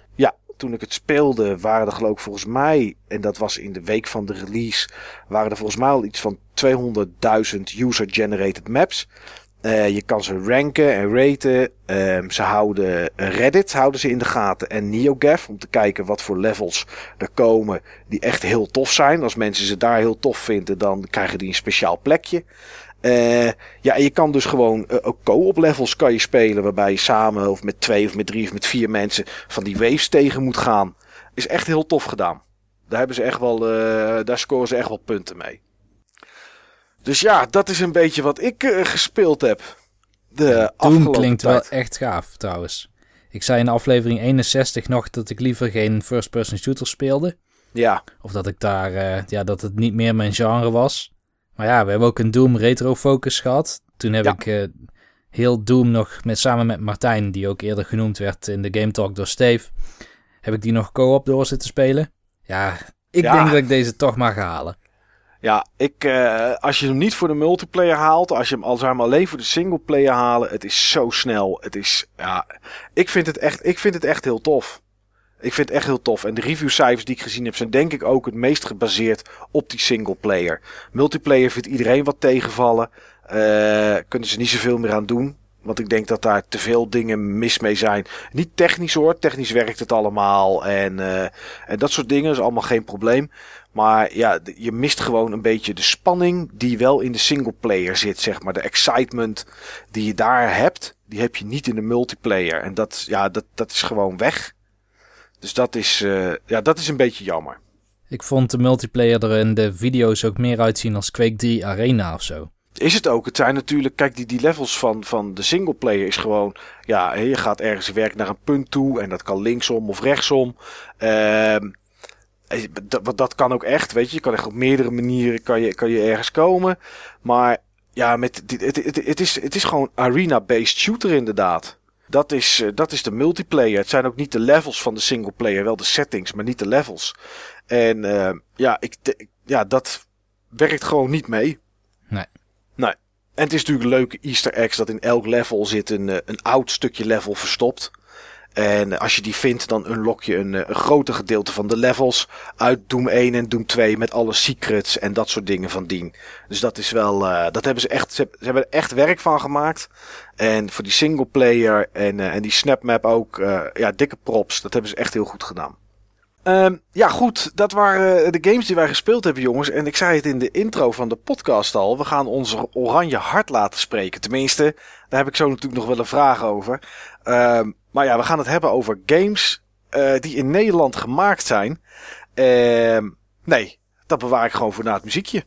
toen ik het speelde, waren er geloof ik volgens mij, en dat was in de week van de release, waren er volgens mij al iets van 200.000 user-generated maps. Uh, je kan ze ranken en raten. Uh, ze houden Reddit houden ze in de gaten en NeoGAF om te kijken wat voor levels er komen die echt heel tof zijn. Als mensen ze daar heel tof vinden, dan krijgen die een speciaal plekje. Uh, ja, en je kan dus gewoon uh, ook co-op levels kan je spelen. Waarbij je samen of met twee of met drie of met vier mensen van die waves tegen moet gaan. Is echt heel tof gedaan. Daar, hebben ze echt wel, daar scoren ze echt wel punten mee. Dus ja, dat is een beetje wat ik gespeeld heb. De Doom klinkt tijd. wel echt gaaf trouwens. Ik zei in aflevering 61 nog dat ik liever geen first-person shooter speelde. Ja. Of dat ik daar, ja, dat het niet meer mijn genre was. Maar ja, we hebben ook een Doom Retro Focus gehad. Toen heb ik uh, heel Doom nog met, samen met Martijn, die ook eerder genoemd werd in de Game Talk door Steve, heb ik die nog co-op door zitten spelen. Ja, ik denk dat ik deze toch mag halen. Ja, ik, uh, als je hem niet voor de multiplayer haalt, als je hem al zeg maar alleen voor de singleplayer halen, het is zo snel. Het is, ja, ik vind het echt, ik vind het echt heel tof. Ik vind het echt heel tof. En de reviewcijfers die ik gezien heb zijn denk ik ook het meest gebaseerd op die single player. Multiplayer vindt iedereen wat tegenvallen. Uh, kunnen ze niet zoveel meer aan doen. Want ik denk dat daar te veel dingen mis mee zijn. Niet technisch hoor. Technisch werkt het allemaal. En, uh, en dat soort dingen is allemaal geen probleem. Maar ja, je mist gewoon een beetje de spanning die wel in de single player zit, zeg maar. De excitement die je daar hebt, die heb je niet in de multiplayer. En dat, ja, dat, dat is gewoon weg. Dus dat is, uh, ja, dat is een beetje jammer. Ik vond de multiplayer er in de video's ook meer uitzien als Quake 3 Arena of zo. Is het ook. Het zijn natuurlijk, kijk, die, die levels van, van de singleplayer is gewoon, ja, je gaat ergens werk naar een punt toe en dat kan linksom of rechtsom. Uh, dat, dat kan ook echt, weet je. Je kan echt op meerdere manieren kan je, kan je ergens komen. Maar ja, met, het, het, het, is, het is gewoon arena-based shooter inderdaad. Dat is, eh, dat is de multiplayer. Het zijn ook niet de levels van de singleplayer, wel de settings, maar niet de levels. En uh, ja, ik, ja, dat werkt gewoon niet mee. En het is natuurlijk een leuke easter eggs dat in elk level zit een, eh, een oud stukje level verstopt. En als je die vindt, dan unlock je een, een groter gedeelte van de levels uit Doom 1 en Doom 2 met alle secrets en dat soort dingen van dien. Dus dat is wel, uh, dat hebben ze echt, ze, hebben er echt werk van gemaakt. En voor die single player en, uh, en die snapmap ook, ja, dikke props. Dat hebben ze echt heel goed gedaan. Um, ja, goed. Dat waren de games die wij gespeeld hebben, jongens. En ik zei het in de intro van de podcast al. We gaan ons oranje hart laten spreken. Tenminste, daar heb ik zo natuurlijk nog wel een vraag over. Um, maar ja, we gaan het hebben over games uh, die in Nederland gemaakt zijn. Uh, nee, dat bewaar ik gewoon voor na het muziekje.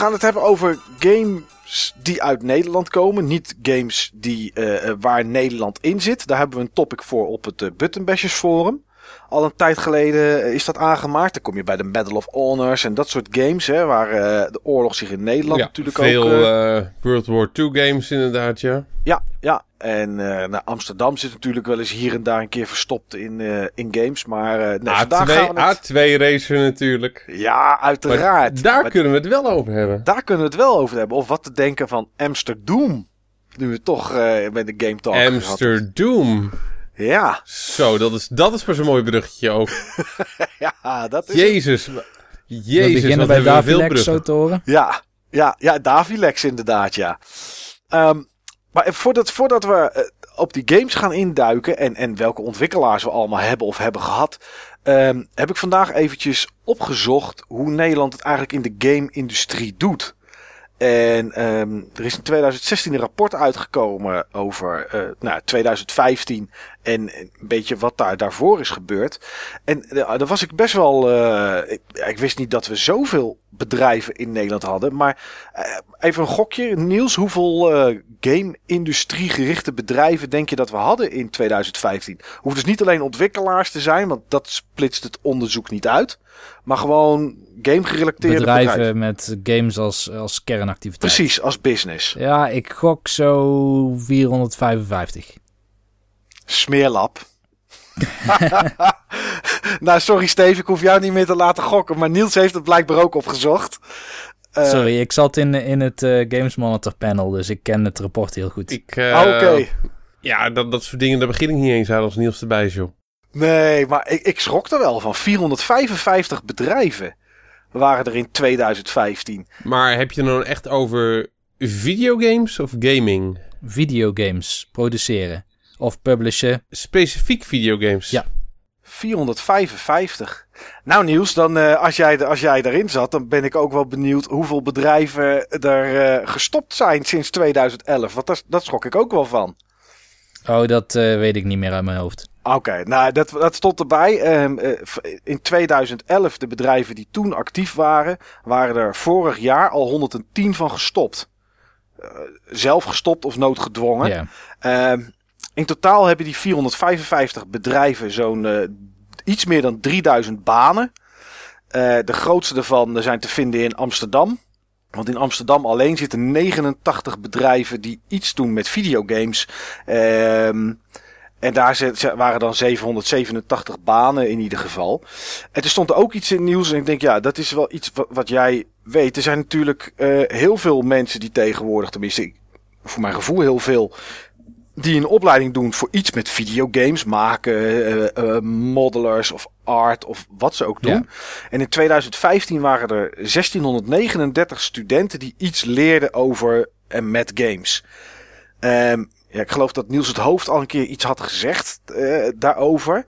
Gaan het hebben over games die uit Nederland komen. Niet games die, eh, eh, waar Nederland in zit. Daar hebben we een topic voor op het uh, Buttonbashers Forum. Al een tijd geleden eh, is dat aangemaakt. Dan kom je bij de Medal of Honors en dat soort games. Hè, waar eh, de oorlog zich in Nederland Ja, natuurlijk veel ook... eh, eh, World War II games inderdaad, ja. Ja, ja. En eh, nou, Amsterdam zit natuurlijk wel eens hier en daar een keer verstopt in, in games. Maar nee, vandaag gaan A2, we het... A2 racer natuurlijk. Ja, Maar uiteraard. daar Maar kunnen we het wel over hebben. daar kunnen we het wel over hebben. Of wat te denken van Amsterdam. Nu we toch bij de Game Talk. Amsterdam. Ja, Zo, dat is, dat is pas een mooi bruggetje ook. ja, dat is... Jezus. we Jezus, beginnen wat bij we Davilex zo te horen. Ja, ja, ja, Davilex inderdaad, ja. Ehm, maar voordat, voordat we eh, op die games gaan induiken en, en welke ontwikkelaars we allemaal hebben of hebben gehad, ehm, heb ik vandaag eventjes opgezocht hoe Nederland het eigenlijk in de game-industrie doet. En ehm, er is in 2016 een rapport uitgekomen over eh, nou, 2015 en een beetje wat daar daarvoor is gebeurd. En eh, daar was ik best wel. eh, ik, wist niet dat we zoveel bedrijven in Nederland hadden. Maar even een gokje. Niels, hoeveel eh, game-industrie gerichte bedrijven denk je dat we hadden in 2015? Hoeft dus niet alleen ontwikkelaars te zijn, want dat splitst het onderzoek niet uit. Maar gewoon game-gerelateerde bedrijven. Bedrijven met games als, als kernactiviteit. Precies, als business. Ja, ik gok zo 455. Smeerlap. nou, sorry Steve, ik hoef jou niet meer te laten gokken. Maar Niels heeft het blijkbaar ook opgezocht. Eh, Sorry, ik zat in, in het eh, Games Monitor panel, dus ik ken het rapport heel goed. Ik, eh, Oké. Ja, dat, dat soort dingen, daar begin ik niet eens aan als Niels erbij is, joh. Nee, maar ik, ik schrok er wel van. 455 bedrijven waren er in 2015. Maar heb je het dan echt over videogames of gaming? Videogames produceren of publishen. Specifiek videogames? Ja. 455. Nou Niels, dan, eh, als, jij, als jij erin zat, dan ben ik ook wel benieuwd hoeveel bedrijven er eh, gestopt zijn sinds 2011. Want dat, dat schrok ik ook wel van. Oh, dat eh, weet ik niet meer uit mijn hoofd. Oké, nou dat, dat stond erbij. Ehm, eh, in 2011, de bedrijven die toen actief waren, waren er vorig jaar al 110 van gestopt. Eh, zelf gestopt of noodgedwongen. Ehm, in totaal hebben die 455 bedrijven zo'n eh, iets meer dan 3000 banen. De grootste daarvan zijn te vinden in Amsterdam. Want in Amsterdam alleen zitten 89 bedrijven die iets doen met videogames. Ehm, en daar waren dan 787 banen in ieder geval. En er stond ook iets in nieuws. En ik denk, ja, dat is wel iets wat, wat jij weet. Er zijn natuurlijk eh, heel veel mensen die tegenwoordig, tenminste, ik- voor mijn gevoel heel veel, die een opleiding doen voor iets met videogames maken, eh, modelers of art of wat ze ook doen. Ja. En in 2015 waren er 1639 studenten die iets leerden over en met games. Ehm, ja, ik geloof dat Niels het Hoofd al een keer iets had gezegd eh, daarover.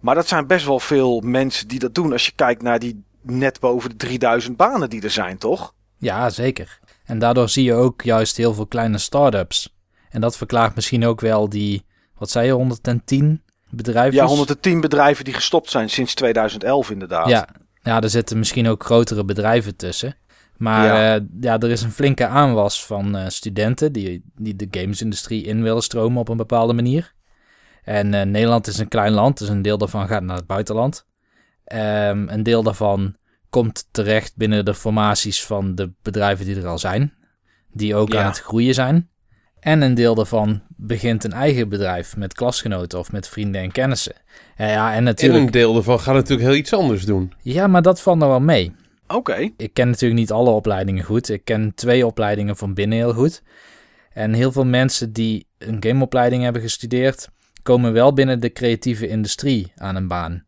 Maar dat zijn best wel veel mensen die dat doen als je kijkt naar die net boven de 3000 banen die er zijn, toch? ja, zeker. En daardoor zie je ook juist heel veel kleine start-ups. En dat verklaart misschien ook wel die, wat zei je, 110 bedrijven? Ja, 110 bedrijven die gestopt zijn sinds 2011 inderdaad. Ja, ja, er zitten misschien ook grotere bedrijven tussen. Maar Ja. ja, ja er is een flinke aanwas van eh, studenten die, die de gamesindustrie in willen stromen op een bepaalde manier. En eh, Nederland is een klein land, dus een deel daarvan gaat naar het buitenland. Ehm, een deel daarvan komt terecht binnen de formaties van de bedrijven die er al zijn, die ook Ja. aan het groeien zijn. En een deel daarvan begint een eigen bedrijf met klasgenoten of met vrienden en kennissen. Ja, en En natuurlijk. een deel ervan gaat natuurlijk heel iets anders doen. Ja, maar dat valt nog wel mee. Oké. Ik ken natuurlijk niet alle opleidingen goed. Ik ken twee opleidingen van binnen heel goed. En heel veel mensen die een gameopleiding hebben gestudeerd, komen wel binnen de creatieve industrie aan een baan.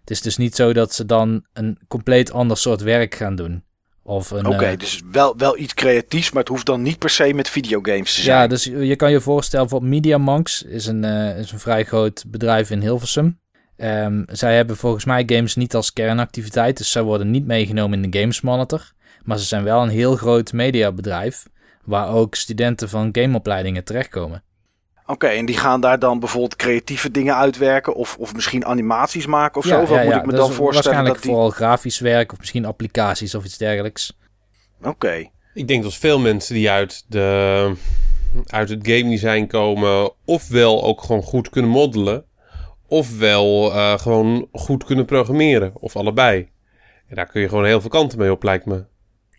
Het is dus niet zo dat ze dan een compleet ander soort werk gaan doen. Of een, Oké, eh, dus wel, wel iets creatiefs, maar het hoeft dan niet per se met videogames te zijn. ja, dus je kan je voorstellen, voor MediaMonks is een, eh, is een vrij groot bedrijf in Hilversum. Ehm, zij hebben volgens mij games niet als kernactiviteit, dus zij worden niet meegenomen in de Games Monitor. Maar ze zijn wel een heel groot mediabedrijf, waar ook studenten van gameopleidingen terechtkomen. Oké, en die gaan daar dan bijvoorbeeld creatieve dingen uitwerken of, of misschien animaties maken of zo? Wat moet ik me dat dan is voorstellen Waarschijnlijk dat die... vooral grafisch werk of misschien applicaties of iets dergelijks. Oké. Ik denk dat veel mensen die uit, de, uit het game design komen, ofwel ook gewoon goed kunnen moddelen, ofwel uh, gewoon goed kunnen programmeren, of allebei. En daar kun je gewoon heel veel kanten mee op, lijkt me.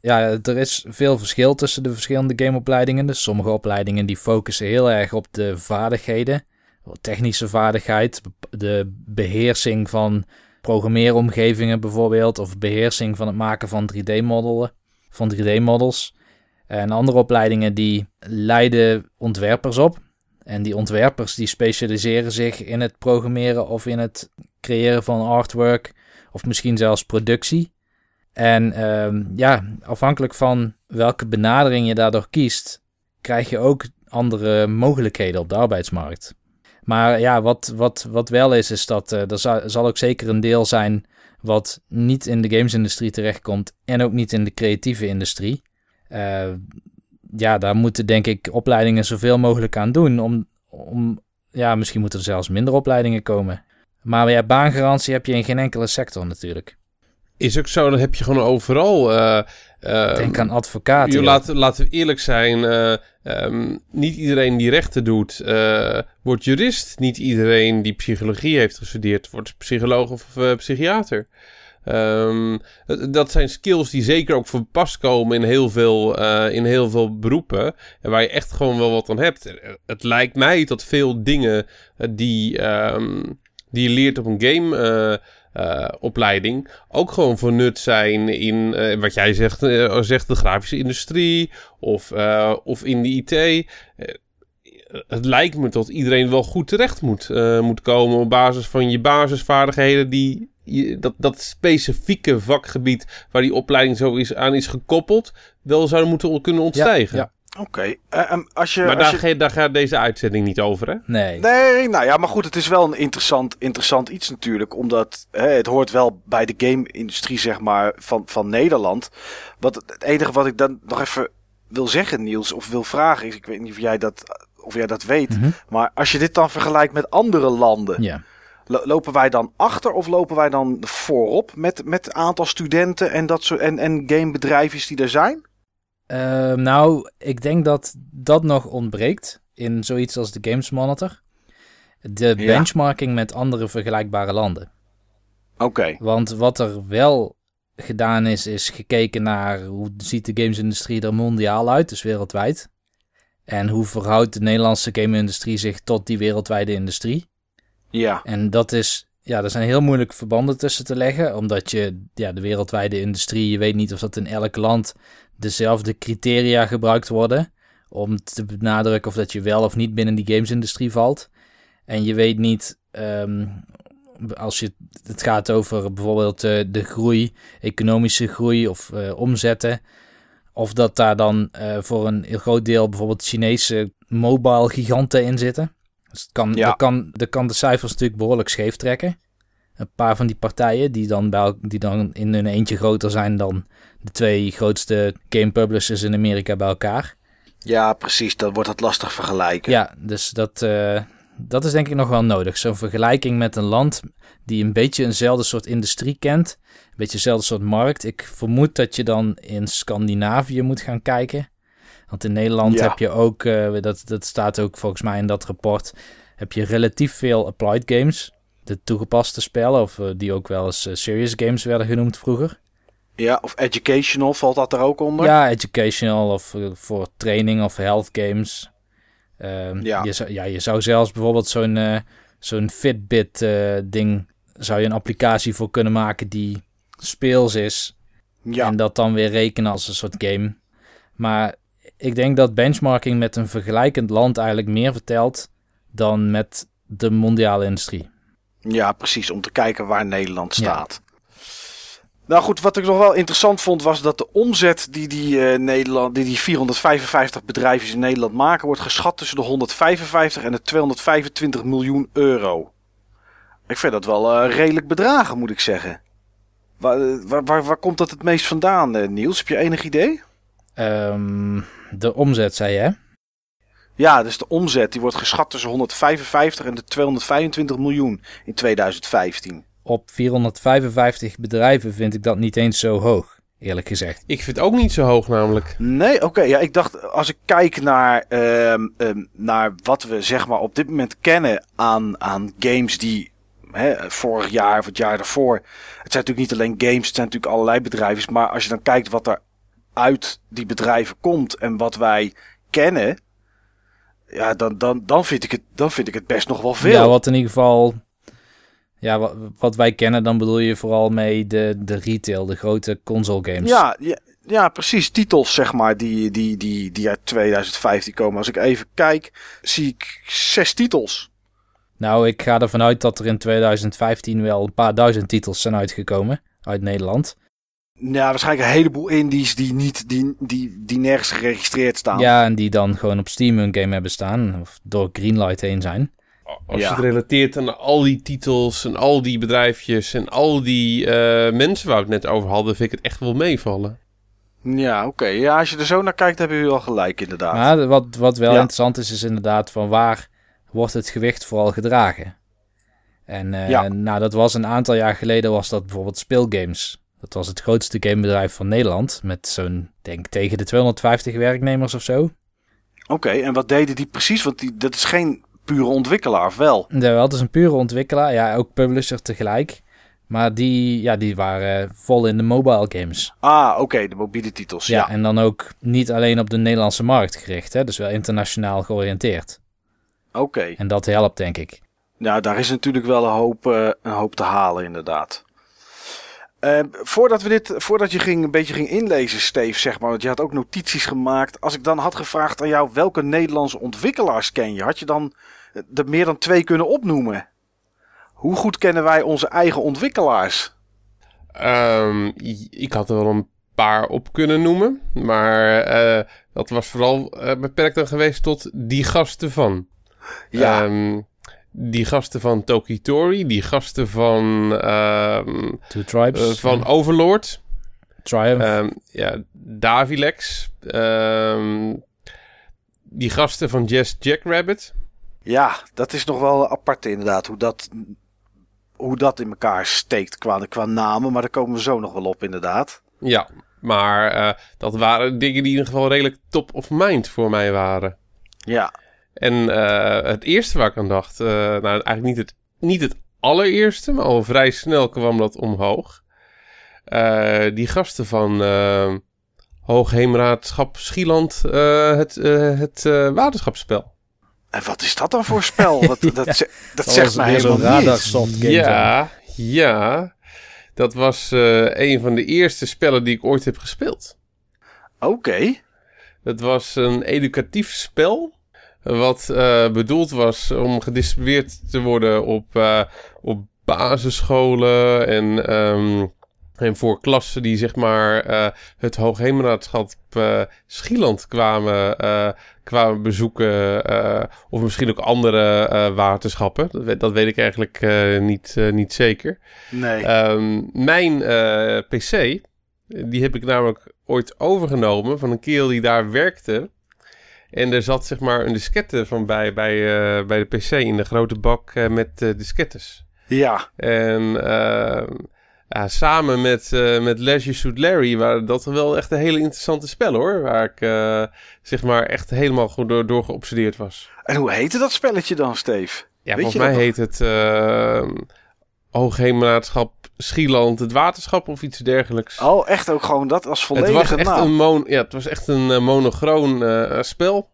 Ja, er is veel verschil tussen de verschillende gameopleidingen. Dus sommige opleidingen die focussen heel erg op de vaardigheden. Technische vaardigheid, de beheersing van programmeeromgevingen bijvoorbeeld. Of beheersing van het maken van 3D-modellen, van 3D-models. En andere opleidingen die leiden ontwerpers op. En die ontwerpers die specialiseren zich in het programmeren of in het creëren van artwork. Of misschien zelfs productie. En ehm, ja, afhankelijk van welke benadering je daardoor kiest, krijg je ook andere mogelijkheden op de arbeidsmarkt. Maar ja, wat, wat, wat wel is, is dat uh, er zal, ook zeker een deel zijn wat niet in de gamesindustrie terechtkomt en ook niet in de creatieve industrie. Uh, ja, daar moeten denk ik opleidingen zoveel mogelijk aan doen. Om, om, ja, misschien moeten er zelfs minder opleidingen komen. Maar ja, baangarantie heb je in geen enkele sector natuurlijk. Is ook zo, dan heb je gewoon overal. Uh, uh, Denk aan advocaten. Laten, laten we eerlijk zijn. Uh, um, niet iedereen die rechten doet, wordt jurist. Niet iedereen die psychologie heeft gestudeerd, wordt psycholoog of psychiater. Um, dat zijn skills die zeker ook voor pas komen in heel, veel, in heel veel beroepen. En waar je echt gewoon wel wat aan hebt. Het lijkt mij dat veel dingen die, um, die je leert op een game uh, opleiding ook gewoon voor nut zijn in wat jij zegt, zegt de grafische industrie of, of in de IT. het lijkt me dat iedereen wel goed terecht moet, moet komen op basis van je basisvaardigheden die dat, dat specifieke vakgebied waar die opleiding zo is, aan is gekoppeld, wel zouden moeten kunnen ontstijgen. ja. Oké, okay. uh, um, als je. Maar als daar, je... daar, gaat deze uitzending niet over, hè? Nee. Nee, nou ja, maar goed, het is wel een interessant, interessant iets natuurlijk. Omdat hè, het hoort wel bij de game-industrie, zeg maar, van, van Nederland. Wat, het enige wat ik dan nog even wil zeggen, Niels, of wil vragen, is: ik weet niet of jij dat, of jij dat weet. Mm -hmm. Maar als je dit dan vergelijkt met andere landen. Ja. Lopen wij dan achter of lopen wij dan voorop met, met het aantal studenten en, dat soort, en, en gamebedrijven die er zijn? Uh, nou, ik denk dat dat nog ontbreekt in zoiets als de Games Monitor. De benchmarking ja. met andere vergelijkbare landen. Oké. Okay. Want wat er wel gedaan is, is gekeken naar hoe ziet de gamesindustrie er mondiaal uit, dus wereldwijd. En hoe verhoudt de Nederlandse game-industrie zich tot die wereldwijde industrie. Ja. En dat is, ja, er zijn heel moeilijke verbanden tussen te leggen, omdat je, ja, de wereldwijde industrie, je weet niet of dat in elk land dezelfde criteria gebruikt worden om te benadrukken of dat je wel of niet binnen die gamesindustrie valt. En je weet niet, um, als je, het gaat over bijvoorbeeld uh, de groei, economische groei of uh, omzetten, of dat daar dan uh, voor een heel groot deel bijvoorbeeld Chinese mobile giganten in zitten. Dus het kan, ja. dat, kan, dat kan de cijfers natuurlijk behoorlijk scheef trekken. Een paar van die partijen die dan, bij, die dan in hun eentje groter zijn dan de twee grootste game publishers in Amerika bij elkaar. Ja, precies. Dan wordt het lastig vergelijken. Ja, dus dat, uh, dat is denk ik nog wel nodig. Zo'n vergelijking met een land die een beetje eenzelfde soort industrie kent. Een beetje eenzelfde soort markt. Ik vermoed dat je dan in Scandinavië moet gaan kijken. Want in Nederland ja. heb je ook, uh, dat, dat staat ook volgens mij in dat rapport, heb je relatief veel applied games. De toegepaste spellen, of uh, die ook wel eens serious games werden genoemd vroeger. Ja, of educational valt dat er ook onder? Ja, educational of voor training of health games. Um, ja. Je, zou, ja, je zou zelfs bijvoorbeeld zo'n uh, zo'n Fitbit uh, ding, zou je een applicatie voor kunnen maken die speels is. Ja. En dat dan weer rekenen als een soort game. Maar ik denk dat benchmarking met een vergelijkend land eigenlijk meer vertelt dan met de mondiale industrie. Ja, precies. Om te kijken waar Nederland staat. Ja. Nou goed, wat ik nog wel interessant vond was dat de omzet die die, uh, Nederland, die, die 455 bedrijven in Nederland maken, wordt geschat tussen de 155 en de 225 miljoen euro. Ik vind dat wel uh, redelijk bedragen, moet ik zeggen. Waar, waar, waar, waar, komt dat het meest vandaan, Niels? Heb je enig idee? Um, de omzet, zei je, hè? Ja, dus de omzet die wordt geschat tussen 155 en de 225 miljoen in 2015 op 455 bedrijven vind ik dat niet eens zo hoog. Eerlijk gezegd. Ik vind het ook niet zo hoog namelijk. Nee, oké. ja, ik dacht, als ik kijk naar, ehm, ehm, naar wat we zeg maar op dit moment kennen aan, aan games die hè, vorig jaar of het jaar daarvoor. Het zijn natuurlijk niet alleen games, het zijn natuurlijk allerlei bedrijven. Maar als je dan kijkt wat er uit die bedrijven komt en wat wij kennen. Ja, dan, dan, dan, vind, ik het, dan vind ik het best nog wel veel. Ja, wat in ieder geval. Ja, wat, wat wij kennen, dan bedoel je vooral mee de, de retail, de grote console games. Ja, ja, ja, precies. Titels, zeg maar, die, die, die, die uit 2015 komen. Als ik even kijk, zie ik zes titels. Nou, ik ga ervan uit dat er in 2015 wel een paar duizend titels zijn uitgekomen uit Nederland. Ja, waarschijnlijk een heleboel indies die, niet, die, die, die nergens geregistreerd staan. Ja, en die dan gewoon op Steam hun game hebben staan. Of door Greenlight heen zijn. Als Ja. je het relateert aan al die titels en al die bedrijfjes en al die eh, mensen waar we het net over hadden, vind ik het echt wel meevallen. Ja, oké. Ja, als je er zo naar kijkt, heb je wel gelijk, inderdaad. Maar wat, wat wel Ja. interessant is, is inderdaad van waar wordt het gewicht vooral gedragen. En eh, Ja. nou, dat was een aantal jaar geleden was dat bijvoorbeeld Speelgames. Dat was het grootste gamebedrijf van Nederland. Met zo'n, denk tegen de 250 werknemers of zo. Oké, en wat deden die precies? Want die, dat is geen pure ontwikkelaar, of wel? Jawel, het is een pure ontwikkelaar. Ja, ook publisher tegelijk. Maar die, ja, die waren vol in de mobile games. Ah, oké, de mobiele titels. Ja. Ja. en dan ook niet alleen op de Nederlandse markt gericht. Hè? Dus wel internationaal georiënteerd. Oké. En dat helpt, denk ik. Nou, daar is natuurlijk wel een hoop, eh, een hoop te halen, inderdaad. Eh, voordat, we dit, voordat je ging, een beetje ging inlezen, Steve, zeg maar, want je had ook notities gemaakt. Als ik dan had gevraagd aan jou welke Nederlandse ontwikkelaars ken je, had je dan eh, er meer dan twee kunnen opnoemen? Hoe goed kennen wij onze eigen ontwikkelaars? Ehm, ik had er wel een paar op kunnen noemen, maar eh, dat was vooral eh, beperkt dan geweest tot die gasten van. Ja, Ehm, die gasten van Tokitori, die gasten van, ehm, Two Tribes. eh, van. Overlord, Triumph. ehm, ja, Davilex, ehm, die gasten van Jazz Jackrabbit. ja, dat is nog wel apart inderdaad, hoe dat, hoe dat in elkaar steekt qua, qua namen. Maar daar komen we zo nog wel op, inderdaad. Ja, maar eh, dat waren dingen die in ieder geval redelijk top of mind voor mij waren. Ja, En eh, het eerste waar ik aan dacht, eh, nou eigenlijk niet het, niet het allereerste, maar al vrij snel kwam dat omhoog. Eh, die gasten van Hoogheemraadschap Schieland, eh, het, eh, het eh, waterschapsspel. en wat is dat dan voor spel? Dat, dat, Ja. ze- dat Dat zegt was mij weer zo'n helemaal niets. Ja, ja. Dat was eh, een van de eerste spellen die ik ooit heb gespeeld. Oké. Het was een educatief spel. Wat eh, bedoeld was om gedistribueerd te worden op, eh, op basisscholen. En, ehm, en voor klassen die zeg maar eh, het Hoogheemraadschap Schieland kwamen, kwamen bezoeken. of misschien ook andere waterschappen. Dat, weet- dat weet ik eigenlijk niet, niet zeker. Nee. Ehm, mijn PC, die heb ik namelijk ooit overgenomen van een kerel die daar werkte. En er zat zeg maar een diskette van bij, bij, eh, bij de PC in de grote bak eh, met eh, diskettes. ja. En ja, samen met, met Leisure Suit Larry waren dat wel echt een hele interessante spellen hoor. Waar ik zeg maar echt helemaal goed door, door geobsedeerd was. En hoe heette dat spelletje dan, Steve? Ja, Weet volgens mij heet het uh, Hoogheemraadschap Schieland, het waterschap of iets dergelijks. Oh, echt ook gewoon dat als het volledige was echt naam. een mon ja, het was echt een eh, monochroon eh, spel,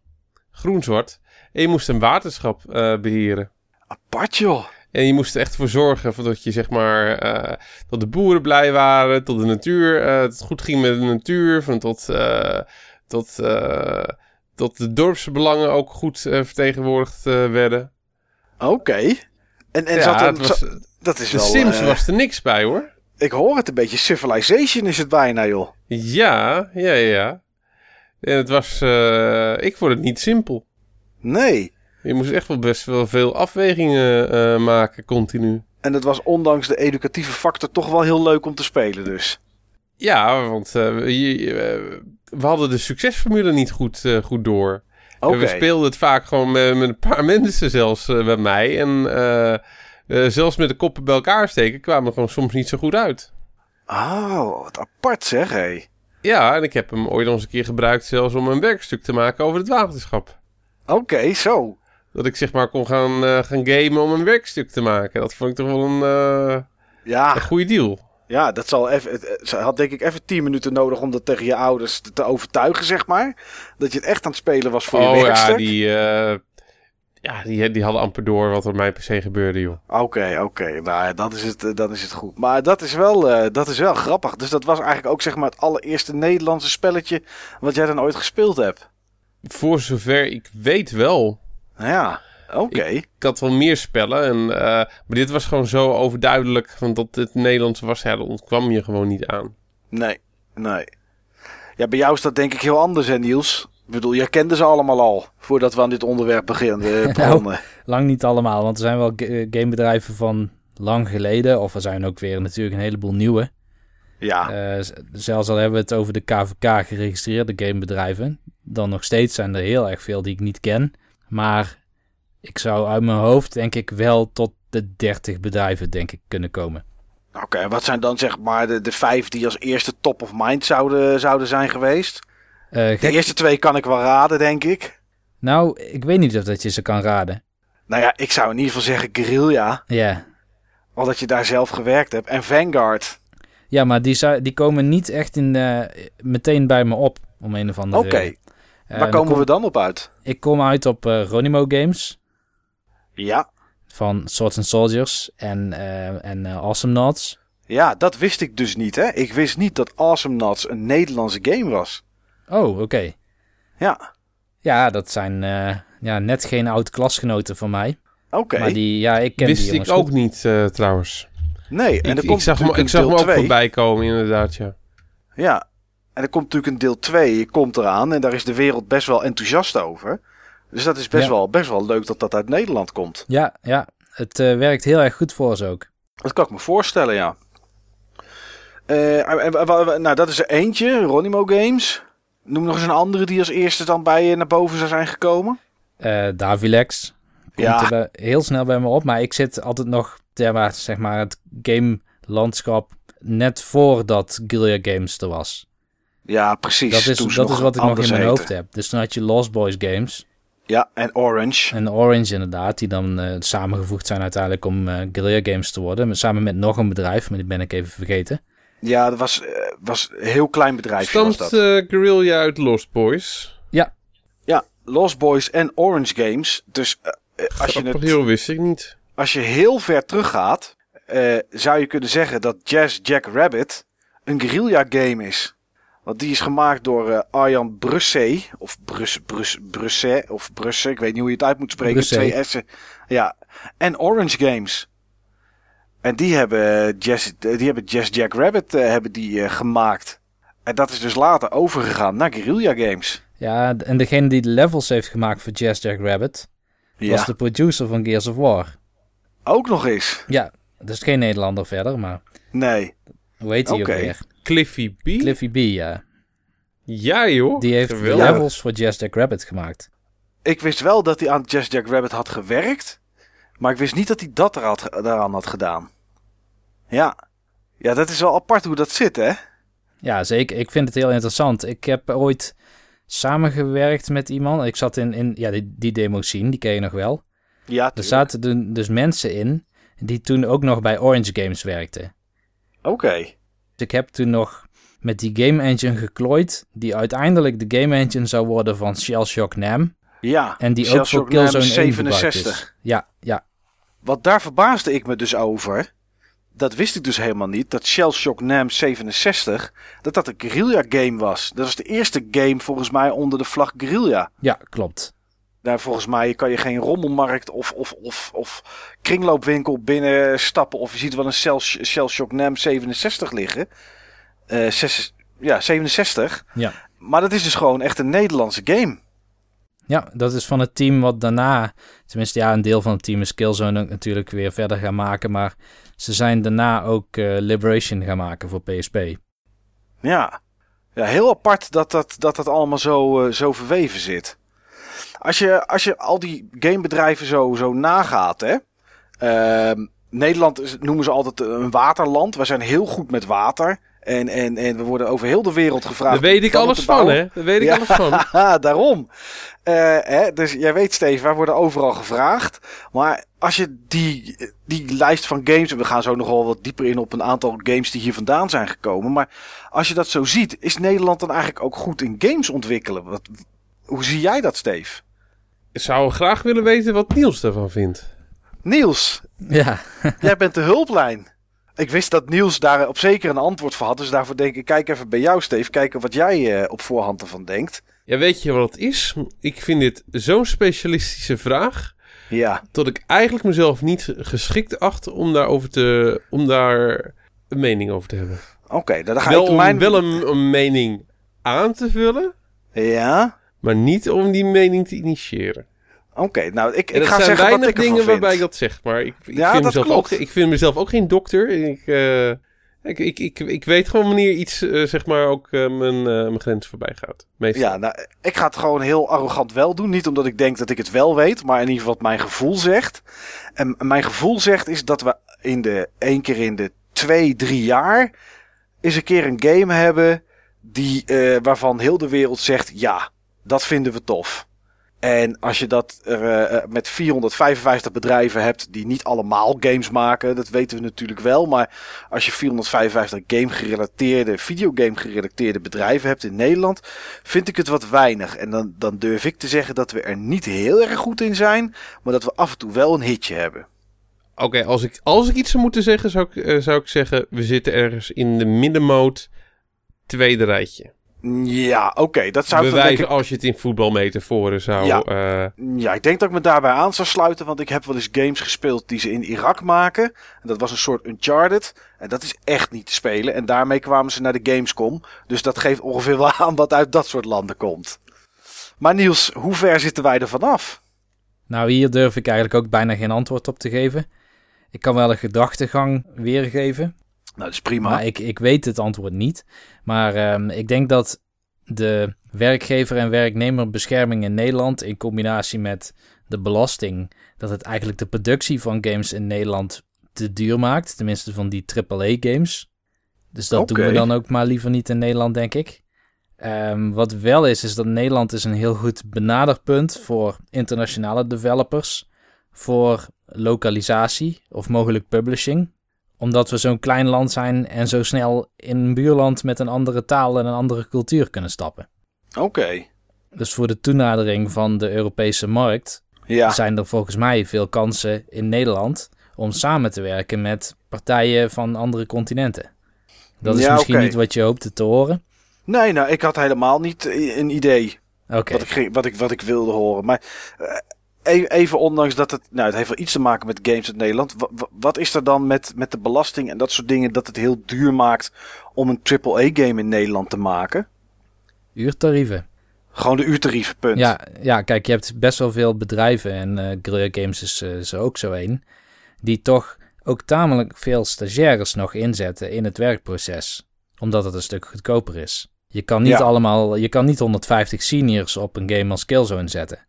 groen-zwart. En je moest een waterschap eh, beheren. Apart, joh. En je moest er echt voor zorgen dat je zeg maar dat de boeren blij waren, tot de natuur, dat het goed ging met de natuur, van tot, tot, tot de dorpsbelangen ook goed vertegenwoordigd werden. Oké. En, en ja, zat er, het was, za- dat is de wel... Sims eh, was er niks bij hoor. Ik hoor het een beetje. Civilization is het bijna, joh. Ja, ja, ja. En het was, eh, ik vond het niet simpel. Nee. Je moest echt wel best wel veel afwegingen eh, maken, continu. En het was ondanks de educatieve factor toch wel heel leuk om te spelen, dus. Ja, want je- we hadden de succesformule niet goed, goed door. En we speelden het vaak gewoon met, met een paar mensen zelfs bij mij. En eh, zelfs met de koppen bij elkaar steken kwamen we gewoon soms niet zo goed uit. Oh, wat apart zeg, hé. Ja, en ik heb hem ooit nog eens een keer gebruikt zelfs om een werkstuk te maken over het waterschap. Oké, zo. Dat ik zeg maar kon gaan, eh, gaan gamen om een werkstuk te maken. Dat vond ik toch wel een, eh, Ja, een goede deal. ja, dat zal even. Ze had denk ik even 10 minuten nodig om dat tegen je ouders te, te overtuigen, zeg maar. Dat je het echt aan het spelen was voor je Oh ja, werkstuk. die, ja die, die hadden amper door wat er op mijn PC gebeurde, joh. Oké, oké. Nou, ja, dan is, het, eh, dan is het goed. Maar dat is, wel, eh, dat is wel grappig. Dus dat was eigenlijk ook zeg maar het allereerste Nederlandse spelletje wat jij dan ooit gespeeld hebt. Voor zover ik weet wel. Nou ja, oké. Ik had wel meer spellen. En, eh, maar dit was gewoon zo overduidelijk. Want dat het Nederlands was, ja, ontkwam je gewoon niet aan. Nee, nee. Ja, bij jou is dat denk ik heel anders, hè Niels? Ik bedoel, jij kende ze allemaal al voordat we aan dit onderwerp beginnen. eh, begonnen. Lang niet allemaal, want er zijn wel eh, gamebedrijven van lang geleden. Of er zijn ook weer natuurlijk een heleboel nieuwe. Ja, Eh, zelfs al hebben we het over de KVK geregistreerde gamebedrijven. Dan nog steeds zijn er heel erg veel die ik niet ken. Maar ik zou uit mijn hoofd denk ik wel tot de 30 bedrijven denk ik kunnen komen. oké. en wat zijn dan zeg maar de, de vijf die als eerste top of mind zouden, zouden zijn geweest? Eh, De eerste twee kan ik wel raden, denk ik. Nou, ik weet niet of dat je ze kan raden. Nou ja, ik zou in ieder geval zeggen Guerrilla. Ja, Omdat je daar zelf gewerkt hebt. En Vanguard. ja maar die, zou, die komen niet echt in, meteen bij me op. Om een of andere Oké, reden. Eh, waar komen kom- we dan op uit? Ik kom uit op eh, Ronimo Games. Ja, Van Swords and Soldiers en, eh en Awesome Nods. ja, dat wist ik dus niet, hè. Ik wist niet dat Awesome Nuts een Nederlandse game was. Oh, oké. Ja, Ja, dat zijn eh, ja, net geen oud-klasgenoten van mij. oké. Maar die, ja, ik ken Wist die ik jongens ook goed. niet, eh, trouwens. Nee, en Ik, er ik komt zag hem, natuurlijk ik zag deel ook 2. voorbij komen, inderdaad, ja. Ja, en er komt natuurlijk een deel 2, komt eraan. En daar is de wereld best wel enthousiast over. Dus dat is best, Ja. wel, best wel leuk dat dat uit Nederland komt. Ja, ja. Het eh, werkt heel erg goed voor ze ook. Dat kan ik me voorstellen, ja. Eh, en- nou, dat is er eentje, Ronimo Games. Noem nog eens een andere die als eerste dan bij je naar boven zou zijn gekomen. Eh Davilex komt Ja. er heel snel bij me op. Maar ik zit altijd nog, zeg maar, het game-landschap net voordat Guerrilla Games er was. Ja, precies. Dat is, Toen dat is wat ik nog in mijn heten. hoofd heb. Dus toen had je Lost Boys Games Ja, en Orange. en Orange inderdaad, die dan eh, samengevoegd zijn uiteindelijk om Guerrilla Games te worden. Samen met nog een bedrijf, maar die ben ik even vergeten. Ja, dat was, eh, was een heel klein bedrijfje was Stamt dat. eh Guerrilla uit Lost Boys? Ja, Lost Boys en Orange Games. Dus eh, als, je het, joh, wist ik niet. als je heel ver teruggaat, eh, zou je kunnen zeggen dat Jazz Jack Rabbit een guerrilla game is. Want die is gemaakt door eh, Arjan Brussé, of Brus, Brus, Brussé, of Brusse, ik weet niet hoe je het uit moet spreken, Brussé. twee S'en. Ja, en Orange Games. En die hebben Jazz, die hebben Jazz Jack Rabbit eh, hebben die, eh, gemaakt. En dat is dus later overgegaan naar guerrilla games. Ja, en degene die de levels heeft gemaakt voor Jazz Jack Rabbit, Ja, was de producer van Gears of War. ook nog eens. Ja, is geen Nederlander verder, maar Nee. hoe heet hij ook weer? Cliffy B? Cliffy B, ja. Ja, joh. Die heeft de Geweldig. levels voor Jazz Jack Rabbit gemaakt. Ik wist wel dat hij aan Jazz Jack Rabbit had gewerkt. Maar ik wist niet dat hij dat er had, daaraan had gedaan. Ja. Ja, dat is wel apart hoe dat zit, hè? Ja, zeker. Ik vind het heel interessant. Ik heb ooit samengewerkt met iemand. Ik zat in, in ja, die, die demo scene, die ken je nog wel. Ja, Er zaten de- dus mensen in die toen ook nog bij Orange Games werkten. Oké. Dus ik heb toen nog met die game engine geklooid, die uiteindelijk de game engine zou worden van Shell Shock Nam. Ja. En die Shell ook voor Shock Nam Killzone 1 gebruikt 67. is. Ja, Wat daar verbaasde ik me dus over. Dat wist ik dus helemaal niet. Dat Shell Shock Nam 67. Dat dat een guerrilla game was. Dat was de eerste game volgens mij onder de vlag guerrilla. Ja, klopt. Nou, volgens mij kan je geen rommelmarkt of, of, of, of kringloopwinkel binnenstappen. Of je ziet wel een Shell, Shell Shock NAM 67 liggen. Eh, zes, ja, 67. Ja. Maar dat is dus gewoon echt een Nederlandse game. Ja, dat is van het team wat daarna, tenminste ja, een deel van het team is Killzone natuurlijk weer verder gaan maken, maar ze zijn daarna ook eh, Liberation gaan maken voor PSP. Ja, ja heel apart dat dat, dat, dat allemaal zo, eh, zo verweven zit. Als je, als je al die gamebedrijven zo, zo nagaat, hè. ehm, Nederland noemen ze altijd een waterland. We zijn heel goed met water. En, en, en we worden over heel de wereld gevraagd. Daar weet ik alles van, hè? Daar weet ik Ja. alles van. Daarom. Eh, hè, dus jij weet, Steven, wij worden overal gevraagd. Maar als je die, die lijst van games, en we gaan zo nog wel wat dieper in op een aantal games die hier vandaan zijn gekomen. Maar als je dat zo ziet, is Nederland dan eigenlijk ook goed in games ontwikkelen? Wat, hoe zie jij dat, Steve? Ik zou graag willen weten wat Niels daarvan vindt. Niels, Ja, jij bent de hulplijn. Ik wist dat Niels daar op zeker een antwoord voor had. Dus daarvoor denk ik, kijk even bij jou, Steve. Kijken wat jij eh, op voorhand ervan denkt. Ja, weet je wat het is? Ik vind dit zo'n specialistische vraag... Ja, dat ik eigenlijk mezelf niet geschikt acht om, daarover te, om daar een mening over te hebben. oké. dan ga Wel ik om mijn... wel een, een mening aan te vullen, Ja, maar niet om die mening te initiëren. Oké. Nou, ik, ik ga zijn zeggen wat weinig ik ervan dingen waarbij ik dat zeg, maar ik, ik, Ja, vind, mezelf klopt. ook, ik vind mezelf ook geen dokter. Ik, eh, ik, ik, ik, ik weet gewoon wanneer iets, eh, zeg maar, ook eh, mijn, mijn grens voorbij gaat. Meestal. Ja, nou, ik ga het gewoon heel arrogant wel doen. Niet omdat ik denk dat ik het wel weet, maar in ieder geval wat mijn gevoel zegt. En mijn gevoel zegt is dat we in de één keer in de twee, drie jaar eens een keer een game hebben die, waarvan heel de wereld zegt ja, dat vinden we tof. En als je dat eh, eh, met 455 bedrijven hebt die niet allemaal games maken, dat weten we natuurlijk wel. Maar als je 455 game-gerelateerde, videogame-gerelateerde bedrijven hebt in Nederland, vind ik het wat weinig. En dan, dan durf ik te zeggen dat we er niet heel erg goed in zijn, maar dat we af en toe wel een hitje hebben. Oké, als, ik, als ik iets zou moeten zeggen, zou ik, eh, zou ik zeggen, we zitten ergens in de middenmoot tweede rijtje. Ja, oké, dat zou Bewijzen ik als je het in voetbalmetaforen zou... Ja. eh, Ja, ik denk dat ik me daarbij aan zou sluiten, want ik heb wel eens games gespeeld die ze in Irak maken. En dat was een soort Uncharted. En dat is echt niet te spelen. En daarmee kwamen ze naar de Gamescom. Dus dat geeft ongeveer wel aan wat uit dat soort landen komt. Maar Niels, hoe ver zitten wij er vanaf? nou hier durf ik eigenlijk ook bijna geen antwoord op te geven. Ik kan wel een gedachtegang weergeven, Nou, dat is prima. maar ik, ik weet het antwoord niet. Maar ehm, ik denk dat de werkgever- en werknemerbescherming in Nederland in combinatie met de belasting, dat het eigenlijk de productie van games in Nederland te duur maakt. Tenminste van die AAA-games. Dus dat doen we dan ook maar liever niet in Nederland, denk ik. Ehm, wat wel is, is dat Nederland is een heel goed benaderpunt voor internationale developers. Voor lokalisatie of mogelijk publishing. Omdat we zo'n klein land zijn en zo snel in een buurland met een andere taal en een andere cultuur kunnen stappen. Oké. Dus voor de toenadering van de Europese markt Ja. zijn er volgens mij veel kansen in Nederland om samen te werken met partijen van andere continenten. Dat is Ja, misschien niet wat je hoopte te horen. Nee, nou, ik had helemaal niet een idee Oké, wat, ik, wat, ik, wat ik wilde horen. Maar eh, even ondanks dat het... Nou, het heeft wel iets te maken met games in Nederland. Wa- wa- wat is er dan met, met de belasting en dat soort dingen... dat het heel duur maakt om een AAA-game in Nederland te maken? uurtarieven. Gewoon de uurtarieven, punt. Ja, ja, kijk, je hebt best wel veel bedrijven en Guerrilla Games is, er ook zo een, die toch ook tamelijk veel stagiaires nog inzetten in het werkproces, omdat het een stuk goedkoper is. Je kan niet Ja. allemaal, je kan niet 150 seniors op een game als Killzone zetten.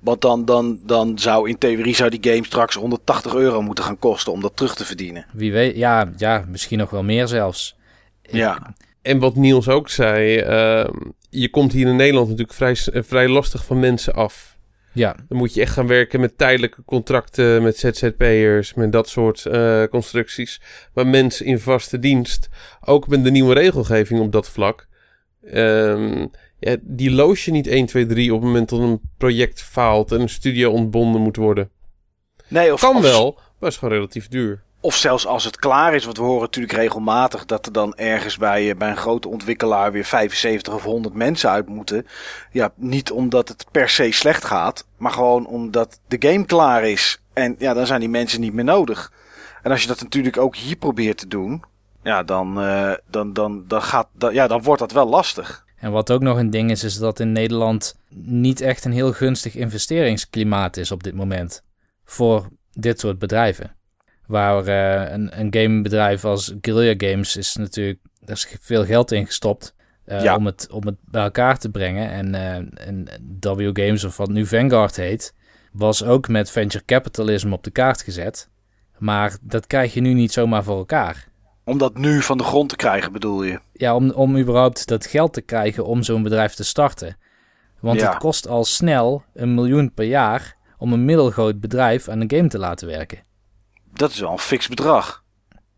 Want dan, dan, dan zou in theorie zou die game straks 180 euro moeten gaan kosten om dat terug te verdienen. Wie weet, ja, ja, misschien nog wel meer zelfs. Ja. En wat Niels ook zei, ehm, je komt hier in Nederland natuurlijk vrij, eh, vrij lastig van mensen af. Ja, Dan moet je echt gaan werken met tijdelijke contracten, met ZZP'ers, met dat soort eh, constructies. Maar mensen in vaste dienst, ook met de nieuwe regelgeving op dat vlak, ehm, ja, die loos je niet 1, 2, 3 op het moment dat een project faalt en een studio ontbonden moet worden. Nee, of, Kan of- wel, maar is gewoon relatief duur. Of zelfs als het klaar is, want we horen natuurlijk regelmatig dat er dan ergens bij, eh, bij een grote ontwikkelaar weer 75 of 100 mensen uit moeten. Ja, niet omdat het per se slecht gaat, maar gewoon omdat de game klaar is. En ja, dan zijn die mensen niet meer nodig. En als je dat natuurlijk ook hier probeert te doen, ja, dan, eh, dan, dan, dan, gaat, dan, ja, dan wordt dat wel lastig. En wat ook nog een ding is, is dat in Nederland niet echt een heel gunstig investeringsklimaat is op dit moment voor dit soort bedrijven. Waar eh, een, een gamebedrijf als Guerrilla Games is natuurlijk, er is veel geld in gestopt eh, Ja. om, het, om het bij elkaar te brengen. En, eh, en W Games, of wat nu Vanguard heet, was ook met venture capitalism op de kaart gezet. Maar dat krijg je nu niet zomaar voor elkaar. Om dat nu van de grond te krijgen, bedoel je? Ja, om, om überhaupt dat geld te krijgen om zo'n bedrijf te starten. Want Ja. het kost al snel een miljoen per jaar om een middelgroot bedrijf aan een game te laten werken. Dat is wel een fix bedrag.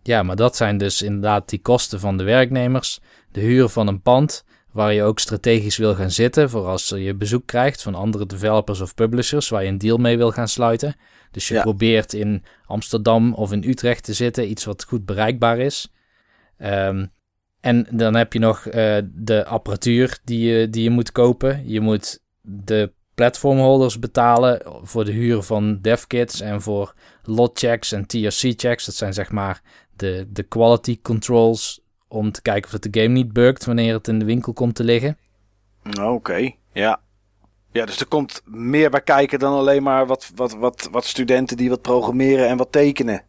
Ja, maar dat zijn dus inderdaad die kosten van de werknemers, de huur van een pand, waar je ook strategisch wil gaan zitten voor als je bezoek krijgt van andere developers of publishers waar je een deal mee wil gaan sluiten. Dus je Ja. probeert in Amsterdam of in Utrecht te zitten, iets wat goed bereikbaar is. Ehm, en dan heb je nog eh, de apparatuur die je, die je moet kopen. Je moet de platformholders betalen voor de huur van devkits en voor lot checks en TRC checks. Dat zijn zeg maar de, de quality controls om te kijken of het de game niet bugt wanneer het in de winkel komt te liggen. Oké, ja. Ja, dus er komt meer bij kijken dan alleen maar wat, wat, wat, wat studenten die wat programmeren en wat tekenen.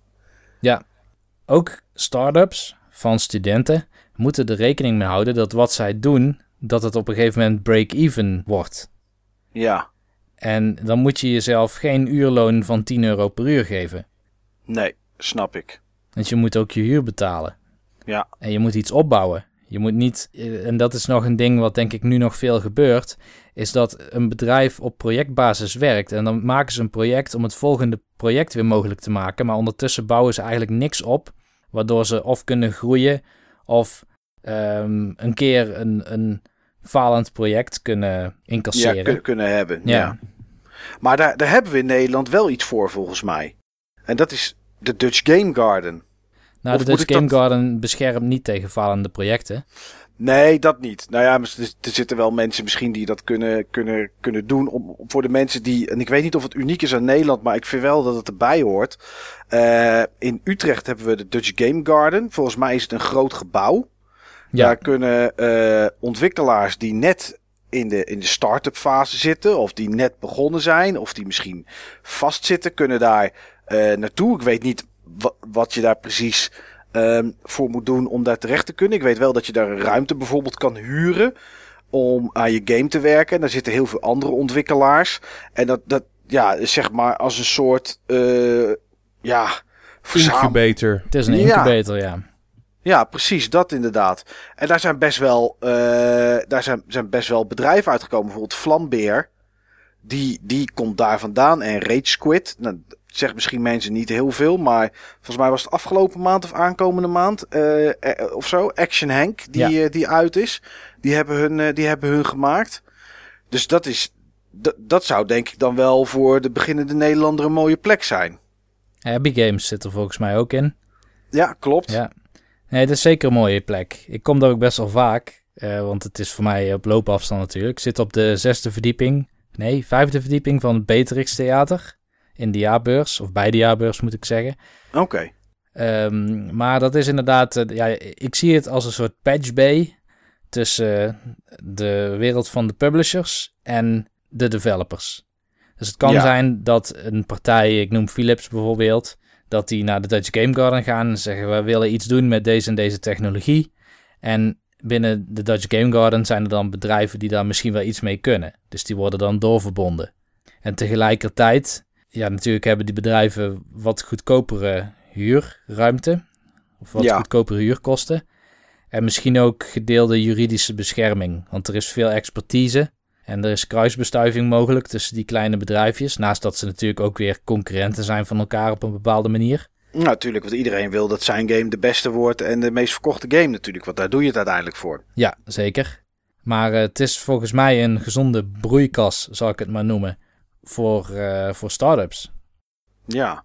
Ook startups van studenten moeten er rekening mee houden dat wat zij doen, dat het op een gegeven moment break-even wordt. Ja, En dan moet je jezelf geen uurloon van 10 euro per uur geven. nee, snap ik. Want je moet ook je huur betalen. Ja. En je moet iets opbouwen. Je moet niet, eh, en dat is nog een ding wat denk ik nu nog veel gebeurt, is dat een bedrijf op projectbasis werkt. En dan maken ze een project om het volgende project weer mogelijk te maken. Maar ondertussen bouwen ze eigenlijk niks op, waardoor ze of kunnen groeien of ehm, een keer een, een falend project kunnen incasseren. Ja, kun- kunnen hebben. Ja. Ja. Maar daar, daar hebben we in Nederland wel iets voor, volgens mij. En dat is de Dutch Game Garden. Nou, of de Dutch Game dat- Garden beschermt niet tegen falende projecten. Nee, dat niet. Nou ja, er, zitten wel mensen misschien die dat kunnen, kunnen, kunnen doen. Om, voor de mensen die. En ik weet niet of het uniek is aan Nederland, maar ik vind wel dat het erbij hoort. Eh, in Utrecht hebben we de Dutch Game Garden. Volgens mij is het een groot gebouw. Ja, Daar kunnen eh, ontwikkelaars die net in de, in de start-up fase zitten, of die net begonnen zijn, of die misschien vastzitten, kunnen daar eh, naartoe. Ik weet niet wat je daar precies ehm, voor moet doen om daar terecht te kunnen. Ik weet wel dat je daar een ruimte bijvoorbeeld kan huren om aan je game te werken. En daar zitten heel veel andere ontwikkelaars. En dat, dat ja, zeg maar als een soort, eh, ja, Incubator. het is een Ja. incubator, ja. ja, precies, dat inderdaad. En daar zijn best wel, eh, daar zijn, zijn best wel bedrijven uitgekomen. Bijvoorbeeld Flambeer. Die, die komt daar vandaan. En Rage Squid. Nou, zegt misschien mensen niet heel veel. Maar volgens mij was het afgelopen maand of aankomende maand. eh, eh, of zo. Action Hank. Die, Ja. eh, die uit is. Die hebben hun, eh, die hebben hun gemaakt. Dus dat is. Dat, dat zou denk ik dan wel voor de beginnende Nederlander een mooie plek zijn. Happy Games zit er volgens mij ook in. Ja, klopt. Ja. Nee, het is zeker een mooie plek. Ik kom daar ook best wel vaak, want het is voor mij op loopafstand natuurlijk. Ik zit op de zesde verdieping, nee, vijfde verdieping van het Beatrix Theater. In de jaarbeurs, of bij de jaarbeurs moet ik zeggen. Oké. Ehm, maar dat is inderdaad, eh, ja, ik zie het als een soort patch bay tussen eh, de wereld van de publishers en de developers. Dus het kan Ja. zijn dat een partij, ik noem Philips bijvoorbeeld, dat die naar de Dutch Game Garden gaan en zeggen we willen iets doen met deze en deze technologie. En binnen de Dutch Game Garden zijn er dan bedrijven die daar misschien wel iets mee kunnen. Dus die worden dan doorverbonden. En tegelijkertijd, ja, natuurlijk hebben die bedrijven wat goedkopere huurruimte. Of wat Ja. goedkopere huurkosten. En misschien ook gedeelde juridische bescherming. Want er is veel expertise. En er is kruisbestuiving mogelijk tussen die kleine bedrijfjes. Naast dat ze natuurlijk ook weer concurrenten zijn van elkaar op een bepaalde manier. Nou, natuurlijk, want iedereen wil dat zijn game de beste wordt en de meest verkochte game natuurlijk. Want daar doe je het uiteindelijk voor. Ja, zeker. Maar eh, het is volgens mij een gezonde broeikas, zal ik het maar noemen, voor, eh, voor start-ups. Ja.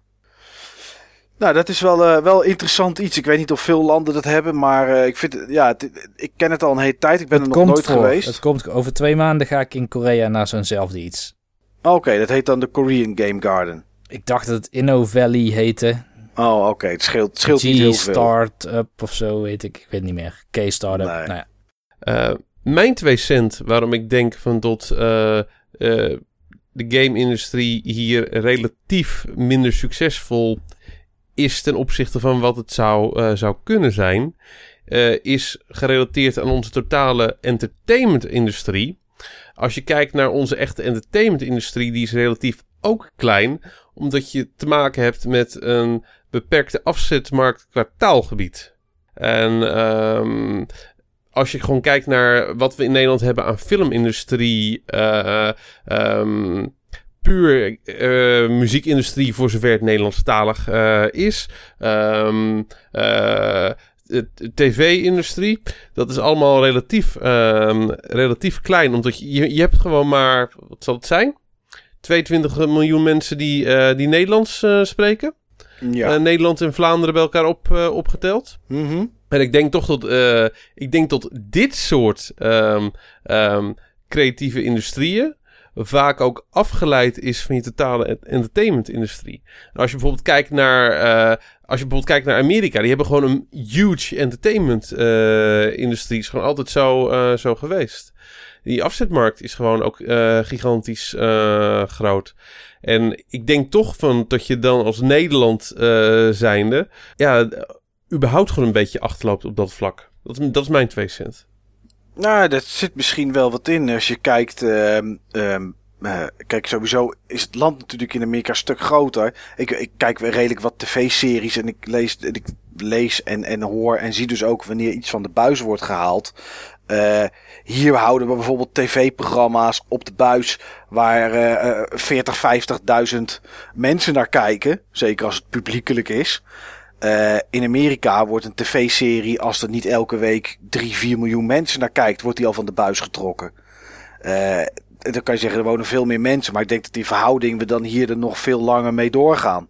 Nou, dat is wel, eh, wel interessant iets. Ik weet niet of veel landen dat hebben, maar eh, ik vind het, ja, het- ik ken het al een hele tijd. Ik ben het er nog komt nooit voor. geweest. Het komt, over twee maanden ga ik in Korea naar zo'nzelfde iets. Oké, dat heet dan de Korean Game Garden. Ik dacht dat het Inno Valley heette. Oh, oké. Het scheelt, het scheelt niet heel veel. G-Startup of zo, weet ik. Ik weet niet meer. K-Startup. Nee. Nou ja. Eh, mijn twee cent waarom ik denk van dat eh, eh, de game-industrie hier relatief minder succesvol is ten opzichte van wat het zou, eh, zou kunnen zijn, eh, is gerelateerd aan onze totale entertainment-industrie. Als je kijkt naar onze echte entertainment-industrie, die is relatief ook klein, omdat je te maken hebt met een beperkte afzetmarkt qua taalgebied. En ehm, als je gewoon kijkt naar wat we in Nederland hebben aan filmindustrie, uh, um, puur uh, muziekindustrie voor zover het Nederlandstalig uh, is. Um, de tv-industrie, dat is allemaal relatief, um, relatief klein. Omdat je, je hebt gewoon maar, wat zal het zijn? 22 miljoen mensen die, die Nederlands spreken. Ja. Nederland en Vlaanderen bij elkaar op, opgeteld. Mm -hmm. En ik denk toch dat, ik denk dat dit soort um, um, creatieve industrieën vaak ook afgeleid is van je totale entertainment-industrie. Als je bijvoorbeeld kijkt naar, uh, als je bijvoorbeeld kijkt naar Amerika, die hebben gewoon een huge entertainment-industrie. Uh, is gewoon altijd zo, uh, zo geweest. Die afzetmarkt is gewoon ook gigantisch groot. En ik denk toch van dat je dan als Nederland zijnde, ja, überhaupt gewoon een beetje achterloopt op dat vlak. Dat, dat is mijn twee cent. Nou, dat zit misschien wel wat in als je kijkt. Uh, uh, uh, kijk, sowieso is het land natuurlijk in Amerika een stuk groter. Ik, ik kijk redelijk wat tv-series en ik lees, ik lees en, en hoor en zie dus ook wanneer iets van de buis wordt gehaald. Uh, hier houden we bijvoorbeeld tv-programma's op de buis waar uh, 40, 50.000 mensen naar kijken. Zeker als het publiekelijk is. Uh, in Amerika wordt een tv-serie, als er niet elke week 3, 4 miljoen mensen naar kijkt, wordt die al van de buis getrokken. Uh, dan kan je zeggen, er wonen veel meer mensen. Maar ik denk dat die verhouding we dan hier er nog veel langer mee doorgaan.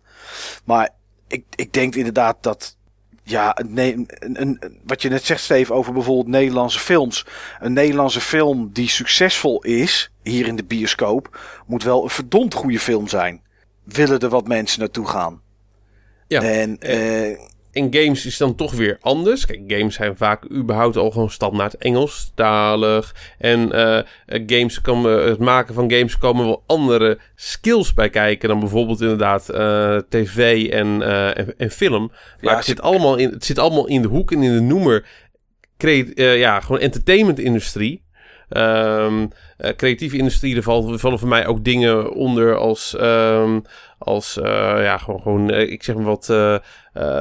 Maar ik, ik denk inderdaad dat. Ja, een, een, wat je net zegt, Steve, over bijvoorbeeld Nederlandse films. Een Nederlandse film die succesvol is, hier in de bioscoop, moet wel een verdomd goede film zijn. Willen er wat mensen naartoe gaan? Ja. En, uh, in games is dan toch weer anders. Kijk, games zijn vaak überhaupt al gewoon standaard Engelstalig. En uh, games komen, het maken van games komen wel andere skills bij kijken dan bijvoorbeeld inderdaad uh, tv en, en, en, film. Maar ja, het, zit allemaal in, het zit allemaal in de hoek en in de noemer. Create, ja, gewoon entertainment industrie. Um, uh, creatieve industrie, er vallen, vallen voor mij ook dingen onder als, um, als uh, ja, gewoon, gewoon uh, ik zeg maar wat,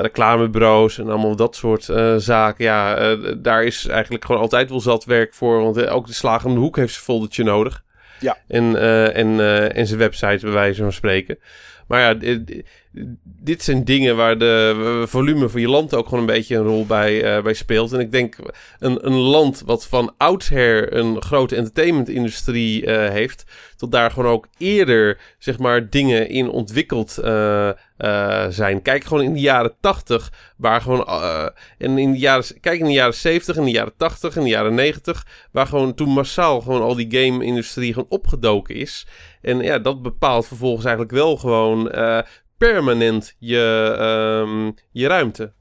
reclamebureaus en allemaal dat soort zaken. Ja, daar is eigenlijk gewoon altijd wel zat werk voor, want ook de slager om de hoek heeft zijn foldertje nodig. Ja. En, en, en zijn website, bij wijze van spreken. Maar ja, dit zijn dingen waar de volume van je land ook gewoon een beetje een rol bij, uh, bij speelt. En ik denk een, een land wat van oudsher een grote entertainmentindustrie uh, heeft, tot daar gewoon ook eerder zeg maar dingen in ontwikkeld uh, zijn. Kijk gewoon in de jaren 80, waar gewoon en in de jaren, kijk in de jaren 70, in de jaren 80, in de jaren 90, waar gewoon toen massaal gewoon al die game-industrie gewoon opgedoken is. En ja, dat bepaalt vervolgens eigenlijk wel gewoon permanent je, um, je ruimte.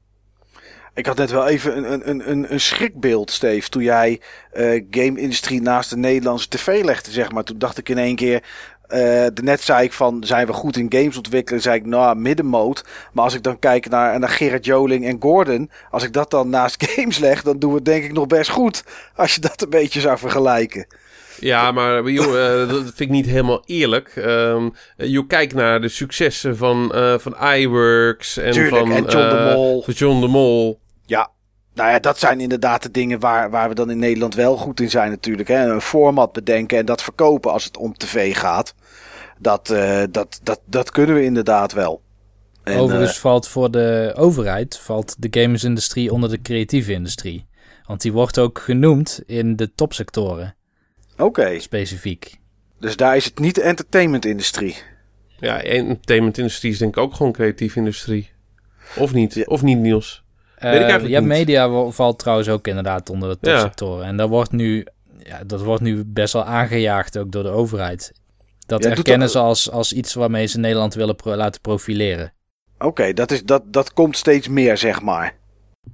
Ik had net wel even een, een, een, een schrikbeeld, Steve, toen jij uh, game-industrie naast de Nederlandse tv legde, zeg maar. Toen dacht ik in één keer, uh, net zei ik van, zijn we goed in games ontwikkelen? Zei ik, nou, middenmoot. Maar als ik dan kijk naar, naar Gerard Joling en Gordon, als ik dat dan naast games leg, dan doen we het denk ik nog best goed. Als je dat een beetje zou vergelijken. Ja, maar joh, uh, dat vind ik niet helemaal eerlijk. Um, je kijkt naar de successen van, uh, van iWorks en Tuurlijk, van, en John de Mol. Van John de Mol. Ja, nou ja, dat zijn inderdaad de dingen waar, waar we dan in Nederland wel goed in zijn natuurlijk. Hè? Een format bedenken en dat verkopen als het om tv gaat. Dat, uh, dat, dat, dat kunnen we inderdaad wel. En, Overigens valt voor de overheid valt de gamesindustrie onder de creatieve industrie. Want die wordt ook genoemd in de topsectoren. Oké. Specifiek. Dus daar is het niet de entertainment-industrie. Ja, entertainment-industrie is denk ik ook gewoon creatieve industrie. Of niet? Of niet, Niels? Uh, Weet ik eigenlijk ja, media valt trouwens ook inderdaad onder de topsectoren. Ja. En dat wordt, nu, ja, dat wordt nu best wel aangejaagd ook door de overheid. Dat ja, erkennen ze als, als iets waarmee ze Nederland willen laten profileren. Oké, dat dat, dat, dat komt steeds meer, zeg maar.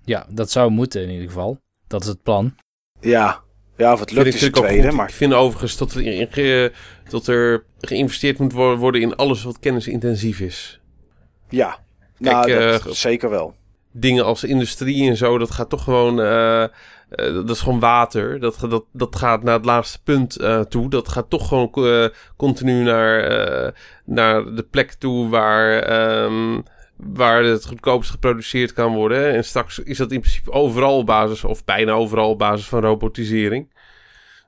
Ja, dat zou moeten in ieder geval. Dat is het plan. Ja, ja, of het lukt is het tweede. Maar... Ik vind overigens dat er, dat er geïnvesteerd moet worden in alles wat kennisintensief is. Ja, Kijk, nou, dat uh, zeker wel. Dingen als industrie en zo, dat gaat toch gewoon... Uh, uh, dat is gewoon water. Dat, dat, dat gaat naar het laatste punt toe. Dat gaat toch gewoon continu naar, naar de plek toe waar... Um, waar het goedkoopst geproduceerd kan worden. En straks is dat in principe overal op basis, of bijna overal op basis van robotisering.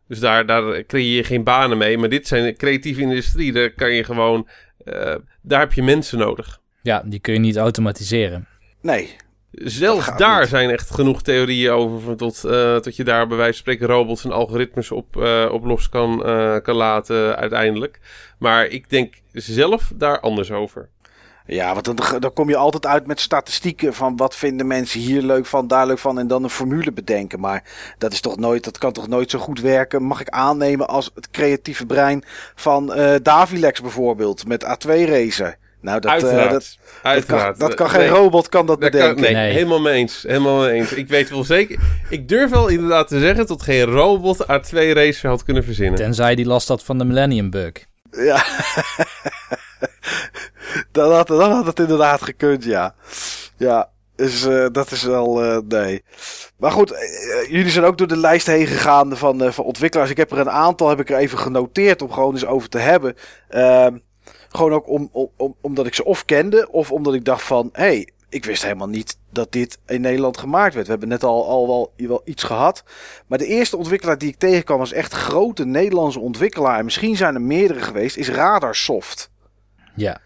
Dus daar, daar creëer je geen banen mee. Maar dit zijn creatieve industrie. Daar kan je gewoon. eh, daar heb je mensen nodig. Ja, die kun je niet automatiseren. Nee, Zelfs daar niet. zijn echt genoeg theorieën over. Tot, eh, tot je daar bij wijze van spreken robots en algoritmes op, eh, op los kan, eh, kan laten uiteindelijk. Maar ik denk zelf daar anders over. Ja, want dan, dan kom je altijd uit met statistieken van wat vinden mensen hier leuk van, daar leuk van en dan een formule bedenken. Maar dat is toch nooit, dat kan toch nooit zo goed werken, mag ik aannemen als het creatieve brein van eh Davilex bijvoorbeeld met A2 Racer. Nou, dat, eh, dat, dat kan, dat kan geen nee. robot kan dat Dat kan- bedenken. nee, Nee. helemaal mee eens. Helemaal mee eens. Ik weet wel zeker. Ik durf wel inderdaad te zeggen tot geen robot A2 racer had kunnen verzinnen. Tenzij die last had van de Millennium Bug. Ja. dan, had, had het inderdaad gekund, ja. Ja, dus dat is wel, eh, nee. Maar goed, eh, jullie zijn ook door de lijst heen gegaan van, van ontwikkelaars. Ik heb er een aantal, heb ik er even genoteerd om gewoon eens over te hebben. Ehm, gewoon ook om, om, om- omdat ik ze of kende, of omdat ik dacht van, hey, ik wist helemaal niet dat dit in Nederland gemaakt werd. We hebben net al, al wel, wel iets gehad. Maar de eerste ontwikkelaar die ik tegenkwam was echt grote Nederlandse ontwikkelaar. En misschien zijn er meerdere geweest, is Radarsoft. Ja,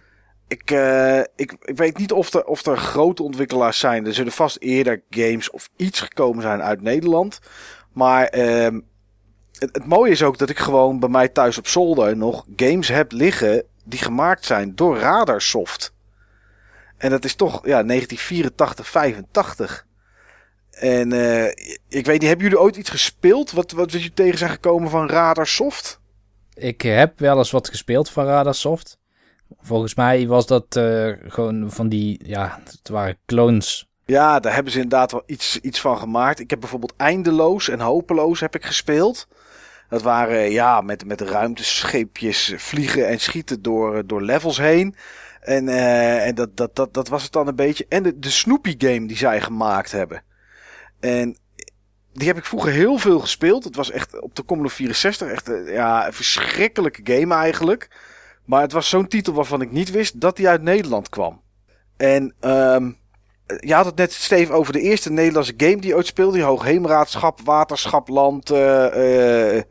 Ik, eh, ik, ik weet niet of er, of er grote ontwikkelaars zijn. Er zullen vast eerder games of iets gekomen zijn uit Nederland. Maar ehm, het, het mooie is ook dat ik gewoon bij mij thuis op zolder nog games heb liggen die gemaakt zijn door Radarsoft. En dat is toch ja, 1984, 85. En eh, ik weet niet, hebben jullie ooit iets gespeeld wat, wat jullie tegen zijn gekomen van Radarsoft? ik heb wel eens wat gespeeld van Radarsoft. Volgens mij was dat eh, gewoon van die, ja, het waren clones. Ja, daar hebben ze inderdaad wel iets, iets van gemaakt. Ik heb bijvoorbeeld Eindeloos en Hopeloos heb ik gespeeld. Dat waren ja, met, met ruimtescheepjes vliegen en schieten door, door levels heen. En, eh, en dat, dat, dat, dat was het dan een beetje. En de, de Snoopy game die zij gemaakt hebben. En die heb ik vroeger heel veel gespeeld. Het was echt op de Commodore 64 echt eh, ja, een verschrikkelijke game eigenlijk. Maar het was zo'n titel waarvan ik niet wist dat die uit Nederland kwam. En ehm, je had het net, Steve, over de eerste Nederlandse game die je ooit speelde. Die Hoogheemraadschap, Waterschapland, eh eh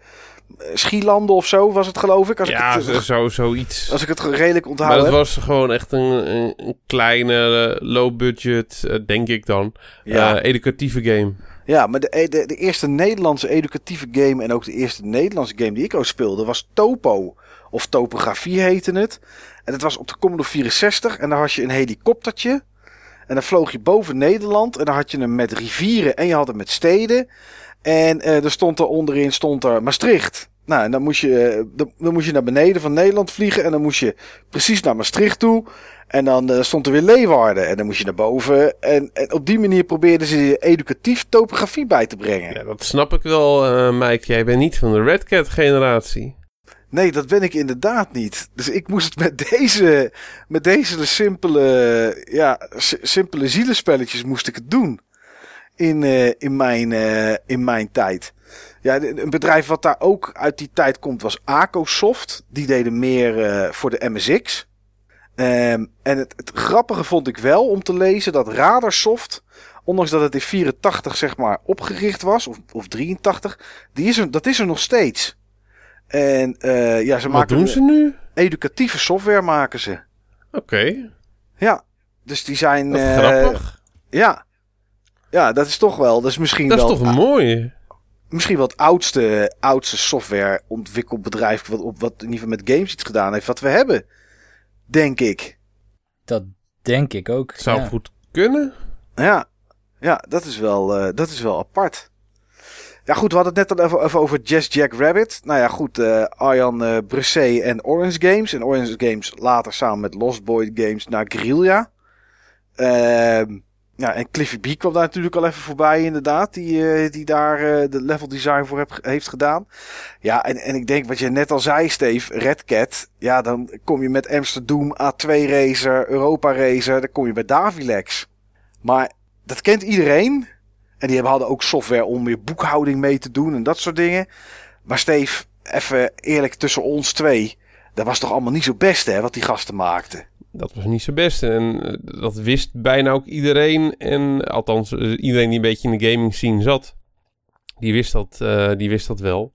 Schielanden of zo was het geloof ik. Als, Ja, ik, het, zo, zoiets. als ik het redelijk onthoud Maar dat heb. was gewoon echt een, een, kleine, eh, low budget, denk ik dan, Ja. educatieve game. Ja, maar de, de, de eerste Nederlandse educatieve game en ook de eerste Nederlandse game die ik ooit speelde was Topo. Of Topografie heette het. En het was op de Commodore 64 en daar had je een helikoptertje. En dan vloog je boven Nederland en dan had je hem met rivieren en je had hem met steden. En eh, er stond er onderin stond er Maastricht. Nou, en dan moest, je, eh, dan, moest je naar beneden van Nederland vliegen en dan moest je precies naar Maastricht toe. En dan eh, stond er weer Leeuwarden en dan moest je naar boven. En, en op die manier probeerden ze educatief topografie bij te brengen. Ja, dat snap ik wel, eh Mike. Jij bent niet van de Red Cat generatie. Nee, dat ben ik inderdaad niet. Dus ik moest het met deze, met deze simpele, ja, si- simpele zielenspelletjes moest ik het doen. In, eh, in, mijn, eh, in mijn tijd. Ja, een bedrijf wat daar ook uit die tijd komt was Acosoft. Die deden meer eh, voor de MSX. Ehm, en het, het grappige vond ik wel om te lezen dat Radarsoft, ondanks dat het in 84 zeg maar opgericht was, of, of 83, die is er, dat is er nog steeds. En eh, ja, ze Wat maken doen ze nu? educatieve software maken ze. Oké, Ja, dus die zijn. eh, grappig. Ja. Ja, dat is toch wel. Dat is misschien Dat is wel. toch mooi? misschien wel het oudste, oudste softwareontwikkelbedrijf. Wat, op, wat in ieder geval met games iets gedaan heeft. Wat we hebben. Denk ik. Dat denk ik ook. Zou ja. goed kunnen. Ja, ja dat, is wel, eh, dat is wel apart. Ja, goed, we hadden het net al even, over Just Jack Rabbit. Nou ja, goed, eh Arjan Bresset en Orange Games. En Orange Games later samen met Lost Boy Games naar Guerrilla. Ehm ja, en Cliffy B kwam daar natuurlijk al even voorbij, inderdaad. Die, eh, die daar de level design voor heeft gedaan. Ja, en, en ik denk wat je net al zei, Steve, Red Cat. Ja, dan kom je met Amsterdam, A2 Racer, Europa Racer. Dan kom je bij Davilex. Maar dat kent iedereen. En die hebben, hadden ook software om weer boekhouding mee te doen en dat soort dingen. Maar Steve, even eerlijk tussen ons twee. Dat was toch allemaal niet zo best, hè, wat die gasten maakten. dat was niet zo best. En eh, dat wist bijna ook iedereen. En althans, eh, iedereen die een beetje in de gaming scene zat, die wist dat, eh, die wist dat wel.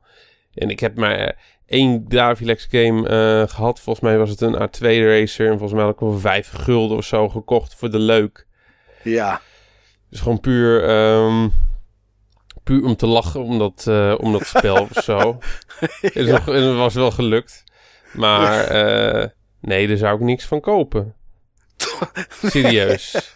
En ik heb maar één Davilex game eh, gehad. Volgens mij was het een A2 racer. En volgens mij had ik wel vijf gulden of zo gekocht voor de leuk. Ja. Dus gewoon puur, ehm, puur om te lachen om dat, eh, om dat spel of zo. Het is nog- was wel gelukt. Maar eh, nee, daar zou ik niks van kopen. Serieus.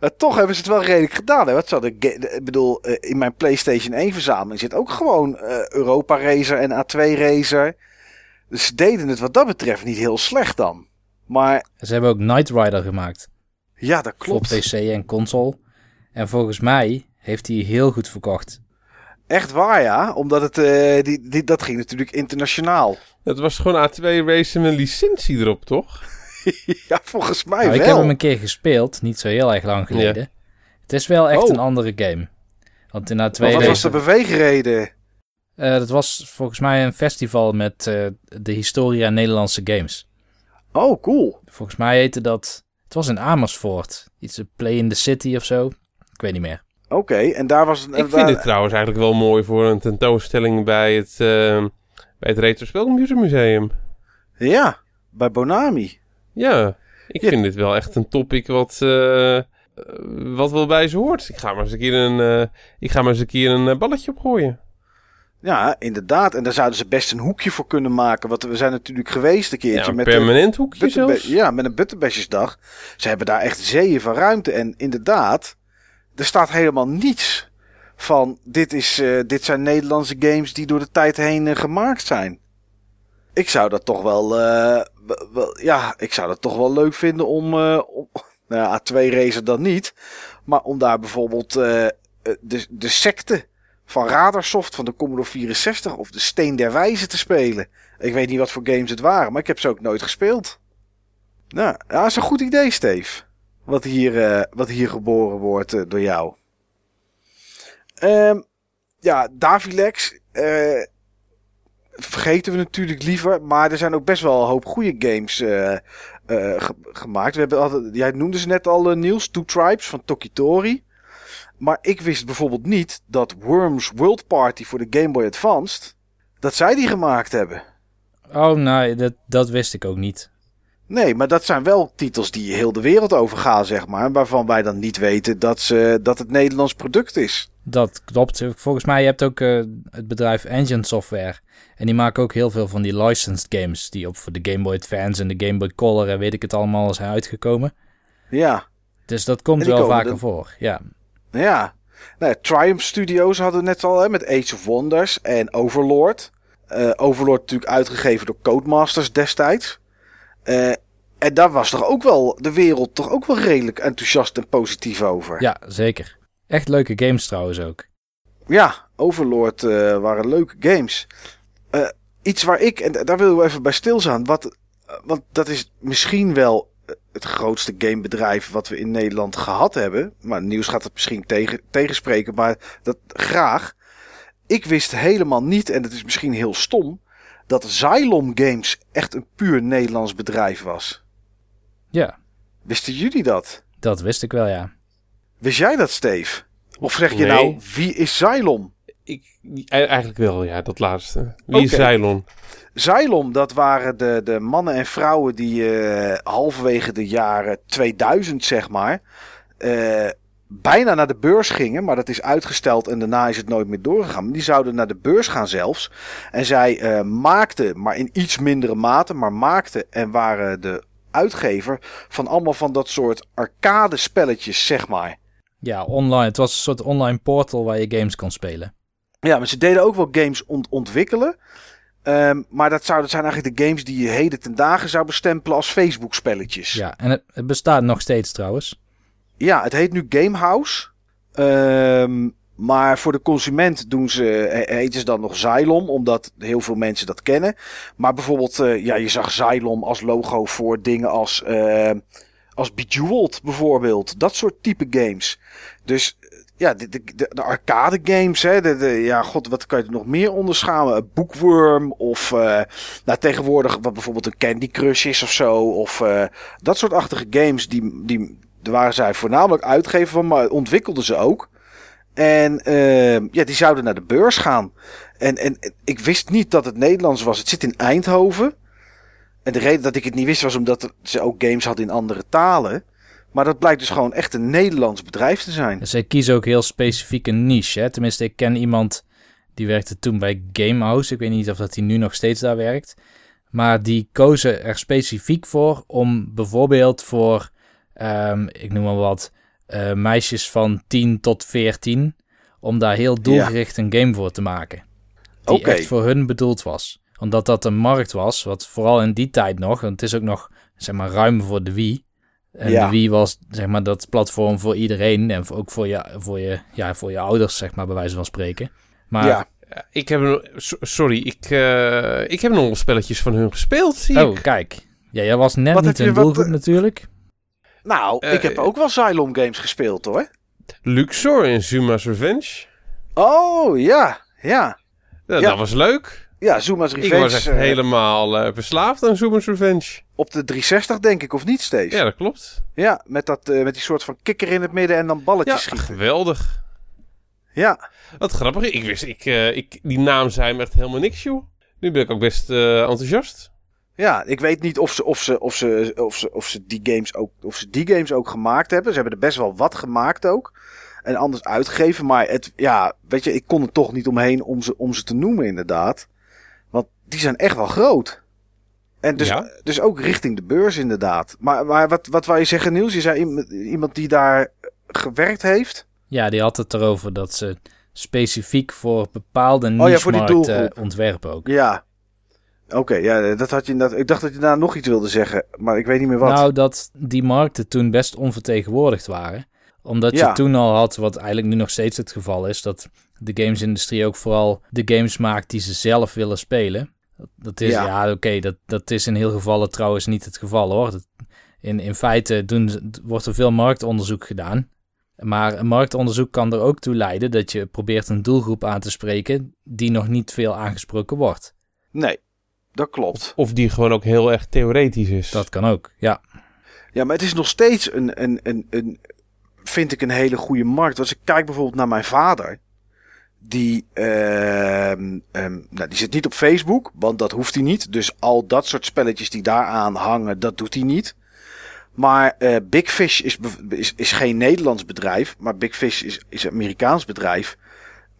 Eh, toch hebben ze het wel redelijk gedaan. Hè? Wat ge- ik bedoel, eh, in mijn PlayStation 1 verzameling zit ook gewoon eh, Europa Racer en A2 Racer. Dus ze deden het wat dat betreft niet heel slecht dan. Maar Ze hebben ook Knight Rider gemaakt. ja, dat Voor klopt. PC en console. En volgens mij heeft hij heel goed verkocht. Echt waar ja, omdat het, eh, die, die, dat ging natuurlijk internationaal. Het was gewoon A2 racer met een licentie erop, toch? ja, volgens mij Nou, ik wel. heb hem een keer gespeeld, niet zo heel erg lang geleden. Het is wel echt Oh. een andere game. Want in A2 Maar wat was de beweegreden? Eh, dat was volgens mij een festival met eh, de historia Nederlandse games. Oh, cool. Volgens mij heette dat... Het was in Amersfoort. Iets een Play in the City of zo. Ik weet niet meer. Oké, en daar was... Ik vind het trouwens eigenlijk wel mooi voor een tentoonstelling bij het, uh, bij het Retro Spelcomputermuseum. Ja, bij Bonami. Ja, ik Ja. vind dit wel echt een topic wat, eh, wat wel bij ze hoort. Ik ga maar eens een keer een, eh, ik ga maar eens een, keer een balletje opgooien. Ja, inderdaad. En daar zouden ze best een hoekje voor kunnen maken. Want we zijn natuurlijk geweest een Ja, keertje een met permanent hoekje zelfs. ja, met een Butterbesjesdag. Ze hebben daar echt zeeën van ruimte. En inderdaad, er staat helemaal niets van... Dit, is, eh, dit zijn Nederlandse games die door de tijd heen eh, gemaakt zijn. Ik zou dat toch wel, eh, wel-. Ja, ik zou dat toch wel leuk vinden om... om nou ja, A2 Racer dan niet. Maar om daar bijvoorbeeld de, de secte van Radarsoft van de Commodore 64... of de Steen der Wijze te spelen. Ik weet niet wat voor games het waren, maar ik heb ze ook nooit gespeeld. Nou, ja, dat is een goed idee, Steve. Wat hier, eh, wat hier geboren wordt eh, door jou. Ehm, ja, Davilex. eh, vergeten we natuurlijk liever. Maar er zijn ook best wel een hoop goede games ge- gemaakt. We hebben jij noemde ze net al, Niels. Two Tribes van Tokitori. Maar ik wist bijvoorbeeld niet dat Worms World Party voor de Game Boy Advanced. dat zij die gemaakt hebben. Oh, nee, dat, dat wist ik ook niet. Nee, maar dat zijn wel titels die heel de wereld overgaan, zeg maar. Waarvan wij dan niet weten dat, ze, dat het Nederlands product is. Dat klopt. Volgens mij, je hebt ook eh, het bedrijf Engine Software. En die maken ook heel veel van die licensed games. Die op voor de Game Boy Advance en de Game Boy Color en weet ik het allemaal zijn uitgekomen. Ja, Dus dat komt wel vaker voor. Ja, ja. Nou, Triumph Studios hadden we net al hè, met Age of Wonders en Overlord. Eh, Overlord natuurlijk uitgegeven door Codemasters destijds. Eh, en daar was toch ook wel de wereld toch ook wel redelijk enthousiast en positief over. ja zeker. Echt leuke games trouwens ook. Ja, Overlord eh, waren leuke games. Eh, iets waar ik, en daar willen we even bij stilstaan, wat, want dat is misschien wel het grootste gamebedrijf wat we in Nederland gehad hebben. Maar nieuws gaat het misschien tegen, tegenspreken, maar dat graag. Ik wist helemaal niet, en het is misschien heel stom, dat Xylom Games echt een puur Nederlands bedrijf was. Ja, Wisten jullie dat? dat wist ik wel, ja. Wist jij dat, Steve? Of zeg je Nee. nou, wie is Xylom? Ik, e- eigenlijk wel, ja, dat laatste. Wie is Oké. Cylon? Xylom, dat waren de, de mannen en vrouwen die eh, halverwege de jaren 2000, zeg maar, eh, bijna naar de beurs gingen. Maar dat is uitgesteld en daarna is het nooit meer doorgegaan. Maar die zouden naar de beurs gaan zelfs. En zij eh, maakten, maar in iets mindere mate, maar maakten en waren de uitgever van allemaal van dat soort arcade spelletjes, zeg maar. Ja, online. Het was een soort online portal waar je games kon spelen. Ja, maar ze deden ook wel games ont- ontwikkelen. Ehm, maar dat zouden zijn eigenlijk de games die je heden ten dagen zou bestempelen als Facebook-spelletjes. Ja, en het, het bestaat nog steeds trouwens. Ja, het heet nu Gamehouse. Ehm, maar voor de consument doen ze, he- heten ze dan nog Xylom, omdat heel veel mensen dat kennen. Maar bijvoorbeeld, eh, ja, je zag Xylom als logo voor dingen als, eh, als Bejeweled bijvoorbeeld. Dat soort type games. Dus ja, de, de, de, de arcade games, hè. De, de, ja, god, wat kan je er nog meer onderschalen? Bookworm of uh, nou, tegenwoordig wat bijvoorbeeld een Candy Crush is of zo. Of uh, dat soort achtige games, die, die, waren zij voornamelijk uitgever van, maar ontwikkelden ze ook. En uh, ja, die zouden naar de beurs gaan. En, en ik wist niet dat het Nederlands was. Het zit in Eindhoven. En de reden dat ik het niet wist was omdat ze ook games hadden in andere talen. Maar dat blijkt dus gewoon echt een Nederlands bedrijf te zijn. Zij kiezen ook heel specifiek een niche. Hè? Tenminste, ik ken iemand die werkte toen bij Gamehouse. Ik weet niet of dat hij nu nog steeds daar werkt. Maar die kozen er specifiek voor om bijvoorbeeld voor, um, ik noem maar wat, uh, meisjes van 10 tot 14, om daar heel doelgericht ja. een game voor te maken. Die okay. echt voor hun bedoeld was. Omdat dat een markt was, wat vooral in die tijd nog, want het is ook nog zeg maar ruim voor de Wii. En ja. de Wii was zeg maar dat platform voor iedereen en ook voor je, voor je, ja, voor je ouders, zeg maar, bij wijze van spreken. Maar ja. Ik heb, sorry, ik, uh, ik heb nog spelletjes van hun gespeeld, zie oh, ik. kijk. Ja, jij was net wat niet een doelgroep wat, natuurlijk. Nou, ik heb ook wel Xylom games gespeeld, hoor. Luxor in Zuma's Revenge. Oh, ja, ja. ja. Dat was leuk. Ja, Zuma's Revenge. Ik was echt uh, helemaal uh, verslaafd aan Zuma's Revenge. Op de 360 denk ik, of niet steeds? Ja, dat klopt. Ja, met, dat, uh, met die soort van kikker in het midden en dan balletjes ja, schieten. geweldig. Ja. Wat grappig. Ik wist, ik, ik, die naam zei me echt helemaal niks, joh. Nu ben ik ook best enthousiast. Ja, ik weet niet of ze, of, ze, of, ze, of, ze, of, ze die games ook, of ze die games ook gemaakt hebben. Ze hebben er best wel wat gemaakt ook. En anders uitgegeven. Maar het, ja, weet je, ik kon er toch niet omheen om ze, om ze te noemen, inderdaad. Want die zijn echt wel groot. En dus, ja? dus ook richting de beurs inderdaad. Maar, maar wat, wat wou je zeggen Niels? Je zei iemand die daar gewerkt heeft? Ja, die had het erover dat ze specifiek voor bepaalde niche-markten oh ja, ontwerpen ook. Ja. Oké, okay, ja, dat had je dat. Ik dacht dat je daar nog iets wilde zeggen, maar ik weet niet meer wat. Nou, dat die markten toen best onvertegenwoordigd waren. Omdat ja. je toen al had, wat eigenlijk nu nog steeds het geval is, dat de gamesindustrie ook vooral de games maakt die ze zelf willen spelen. Dat is, ja, ja oké, okay, dat, dat is in heel gevallen trouwens niet het geval hoor. Dat, in, in feite doen, wordt er veel marktonderzoek gedaan. Maar een marktonderzoek kan er ook toe leiden dat je probeert een doelgroep aan te spreken die nog niet veel aangesproken wordt. Nee, dat klopt. Of die gewoon ook heel erg theoretisch is. Dat kan ook, ja. Ja, maar het is nog steeds een, een, een, een vind ik een hele goede markt. Als ik kijk bijvoorbeeld naar mijn vader die, uh, um, nou, die zit niet op Facebook, want dat hoeft hij niet. Dus al dat soort spelletjes die daaraan hangen, dat doet hij niet. Maar uh, Big Fish is, is, is geen Nederlands bedrijf, maar Big Fish is, is een Amerikaans bedrijf.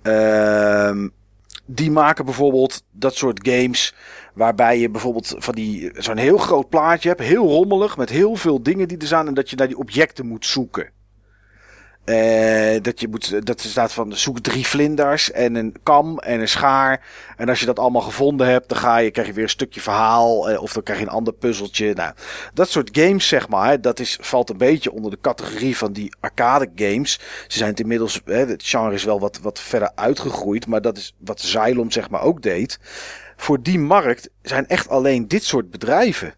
Uh, die maken bijvoorbeeld dat soort games waarbij je bijvoorbeeld van die zo'n heel groot plaatje hebt, heel rommelig met heel veel dingen die er zijn en dat je naar die objecten moet zoeken. Uh, dat je moet, dat staat van zoek drie vlinders en een kam en een schaar. En als je dat allemaal gevonden hebt, dan ga je, krijg je weer een stukje verhaal. Uh, of dan krijg je een ander puzzeltje. Nou, dat soort games, zeg maar, dat is, valt een beetje onder de categorie van die arcade games. Ze zijn het inmiddels, hè, het genre is wel wat, wat verder uitgegroeid. Maar dat is wat Xylom, zeg maar, ook deed. Voor die markt zijn echt alleen dit soort bedrijven.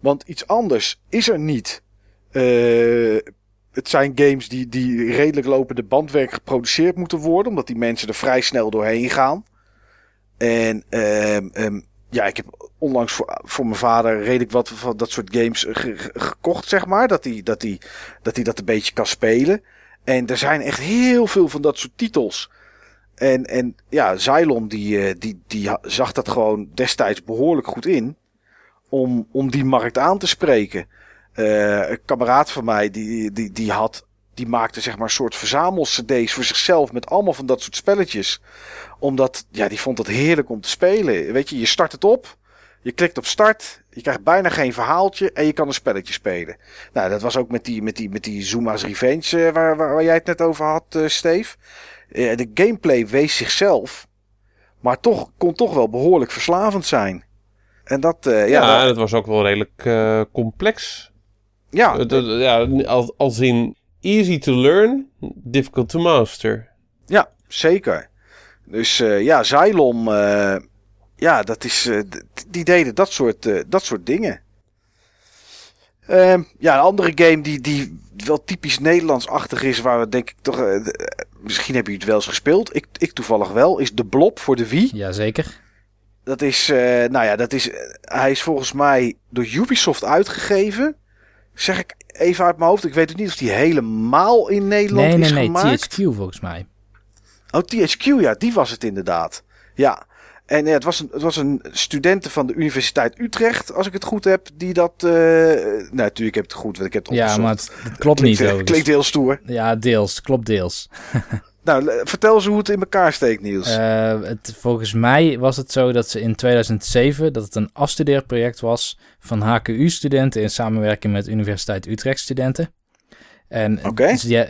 Want iets anders is er niet. Uh, het zijn games die, die redelijk lopende bandwerk geproduceerd moeten worden. Omdat die mensen er vrij snel doorheen gaan. En um, um, ja, ik heb onlangs voor, voor mijn vader redelijk wat van dat soort games gekocht, zeg maar. Dat hij dat, dat, dat een beetje kan spelen. En er zijn echt heel veel van dat soort titels. En, en ja, Xylon die, eh, die, die zag dat gewoon destijds behoorlijk goed in. Om, om die markt aan te spreken. Uh, een kameraad van mij, die, die, die had, die maakte zeg maar een soort verzamel-cd's voor zichzelf met allemaal van dat soort spelletjes. Omdat, ja, die vond het heerlijk om te spelen. Weet je, je start het op, je klikt op start, je krijgt bijna geen verhaaltje en je kan een spelletje spelen. Nou, dat was ook met die, met die, met die Zuma's Revenge uh, waar, waar, waar, jij het net over had, uh, Steve. de gameplay wees zichzelf, maar toch, kon toch wel behoorlijk verslavend zijn. En dat, ja, ja dat was ook wel redelijk complex. Ja. Ja als, als in easy to learn, difficult to master. Ja, zeker. Dus ja, Xylom, uh, ja, dat is, die deden dat soort, dat soort dingen. Ehm, ja, een andere game die, die wel typisch Nederlands-achtig is, waar we denk ik toch... eh, eh, misschien hebben jullie het wel eens gespeeld. Ik, ik toevallig wel. Is de Blob voor de Wii. Jazeker. Dat is, eh, nou ja, dat is, eh, hij is volgens mij door Ubisoft uitgegeven. Zeg ik even uit mijn hoofd. Ik weet ook niet of die helemaal in Nederland Nee, nee, is nee. gemaakt. THQ volgens mij. Oh, THQ, ja, die was het inderdaad. Ja. En ja, het, was een, het was een studenten van de Universiteit Utrecht, als ik het goed heb, die dat... eh nou, natuurlijk heb ik het goed, want ik heb het Ja, opgezocht. maar het, het klopt niet. klinkt, overigens. klinkt heel stoer. Ja, deels. Klopt deels. Nou, vertel eens hoe het in elkaar steekt, Niels. Eh, het, volgens mij was het zo dat ze in 2007 dat het een afstudeerproject was van HKU-studenten in samenwerking met Universiteit Utrecht-studenten. En dus die-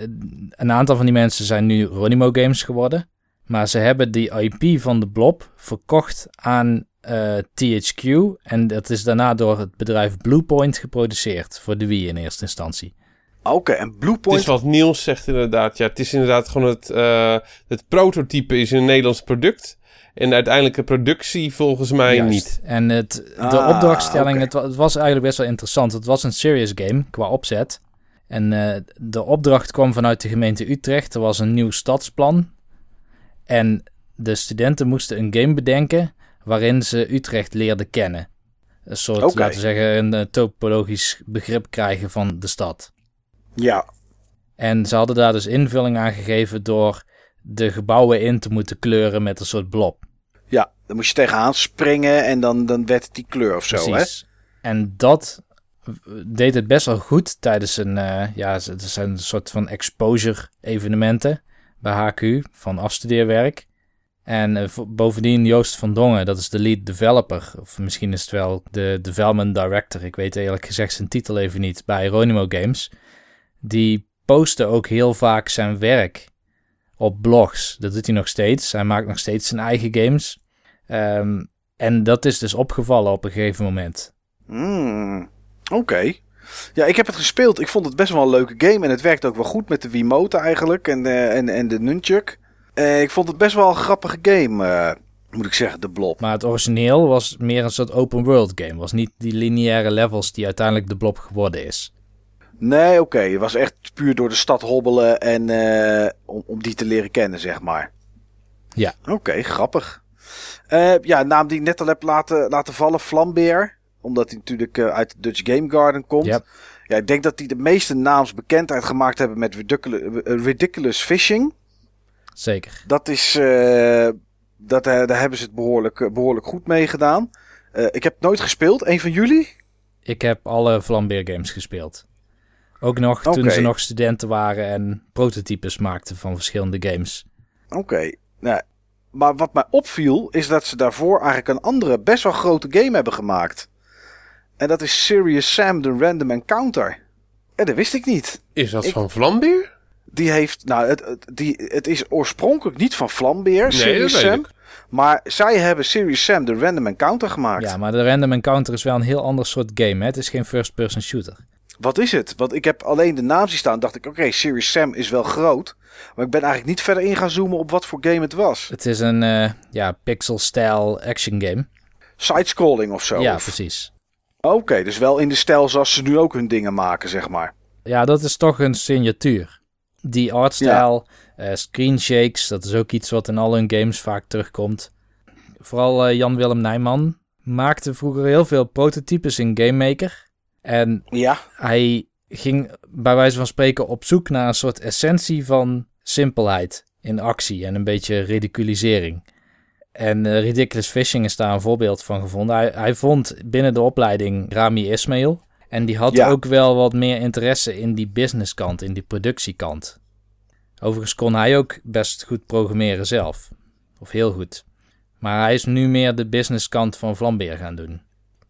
een aantal van die mensen zijn nu Ronimo Games geworden. Maar ze hebben die IP van de Blob verkocht aan eh, THQ. En dat is daarna door het bedrijf Bluepoint geproduceerd voor de Wii in eerste instantie. Oké, en Het Bluepoint... is wat Niels zegt inderdaad. Ja, het is inderdaad gewoon het, eh, het prototype is een Nederlands product. En de uiteindelijke productie volgens mij Juist. niet. En het, de Ah, opdrachtstelling, het, het was eigenlijk best wel interessant. Het was een serious game qua opzet. En eh, de opdracht kwam vanuit de gemeente Utrecht. Er was een nieuw stadsplan. En de studenten moesten een game bedenken waarin ze Utrecht leerden kennen. Een soort, laten we zeggen, een eh, topologisch begrip krijgen van de stad. Ja, En ze hadden daar dus invulling aan gegeven door de gebouwen in te moeten kleuren met een soort blob. ja, dan moest je tegenaan springen en dan, dan werd het die kleur of zo, hè? Precies. En dat deed het best wel goed tijdens een, eh, ja, het zijn een soort van exposure evenementen bij HQ van afstudeerwerk. En eh, bovendien Joost van Dongen, dat is de lead developer, of misschien is het wel de development director, ik weet eerlijk gezegd zijn titel even niet, bij Ronimo Games. Die postte ook heel vaak zijn werk op blogs. Dat doet hij nog steeds. Hij maakt nog steeds zijn eigen games. Ehm, en dat is dus opgevallen op een gegeven moment. Hmm, Oké. Ja, ik heb het gespeeld. Ik vond het best wel een leuke game. En het werkt ook wel goed met de Wiimote eigenlijk. En, eh, en, en de Nunchuk. Eh, ik vond het best wel een grappige game. eh, moet ik zeggen, de Blob. Maar het origineel was meer een soort open world game. Was niet die lineaire levels die uiteindelijk de blob geworden is. Nee, oké. Het was echt puur door de stad hobbelen. En om, om die te leren kennen, zeg maar. Ja. Oké, grappig. Eh, ja, naam die ik net al heb laten, laten vallen. Flambeer. Omdat hij natuurlijk eh, uit de Dutch Game Garden komt. Yep. Ja, ik denk dat die de meeste naamsbekendheid gemaakt hebben met Ridiculous, Ridiculous Fishing. Zeker. Dat is, eh, dat, eh, daar hebben ze het behoorlijk, eh, behoorlijk goed mee gedaan. Ik heb nooit gespeeld. Een van jullie? Ik heb alle Flambeer games gespeeld. Ook nog toen ze nog studenten waren en prototypes maakten van verschillende games. Oké. Nou, maar wat mij opviel is dat ze daarvoor eigenlijk een andere best wel grote game hebben gemaakt. En dat is Serious Sam The Random Encounter. En dat wist ik niet. Is dat Ik- van Vlambeer? Die heeft, nou, het, het- die, het is oorspronkelijk niet van Flambeer, Serious dat weet Sam. ik. Maar zij hebben Serious Sam The Random Encounter gemaakt. Ja, maar de Random Encounter is wel een heel ander soort game. Hè? Het is geen first-person shooter. Wat is het? Want ik heb alleen de naam zien staan. Dacht ik, oké, Serious Sam is wel groot. Maar ik ben eigenlijk niet verder in gaan zoomen op wat voor game het was. Het is een eh, ja, pixel-style action game. Sidescrolling of zo. ja, of- precies. Oké, dus wel in de stijl zoals ze nu ook hun dingen maken, zeg maar. Ja, dat is toch een signatuur. Die artstyle, eh screen shakes, dat is ook iets wat in al hun games vaak terugkomt. Vooral eh, Jan-Willem Nijman maakte vroeger heel veel prototypes in Game Maker. En Ja, hij ging bij wijze van spreken op zoek naar een soort essentie van simpelheid in actie en een beetje ridiculisering. En eh, Ridiculous Fishing is daar een voorbeeld van gevonden. Hij, hij vond binnen de opleiding Rami Ismail. En die had Ja. ook wel wat meer interesse in die businesskant, in die productiekant. Overigens kon hij ook best goed programmeren zelf. Of heel goed. Maar hij is nu meer de businesskant van Vlambeer gaan doen.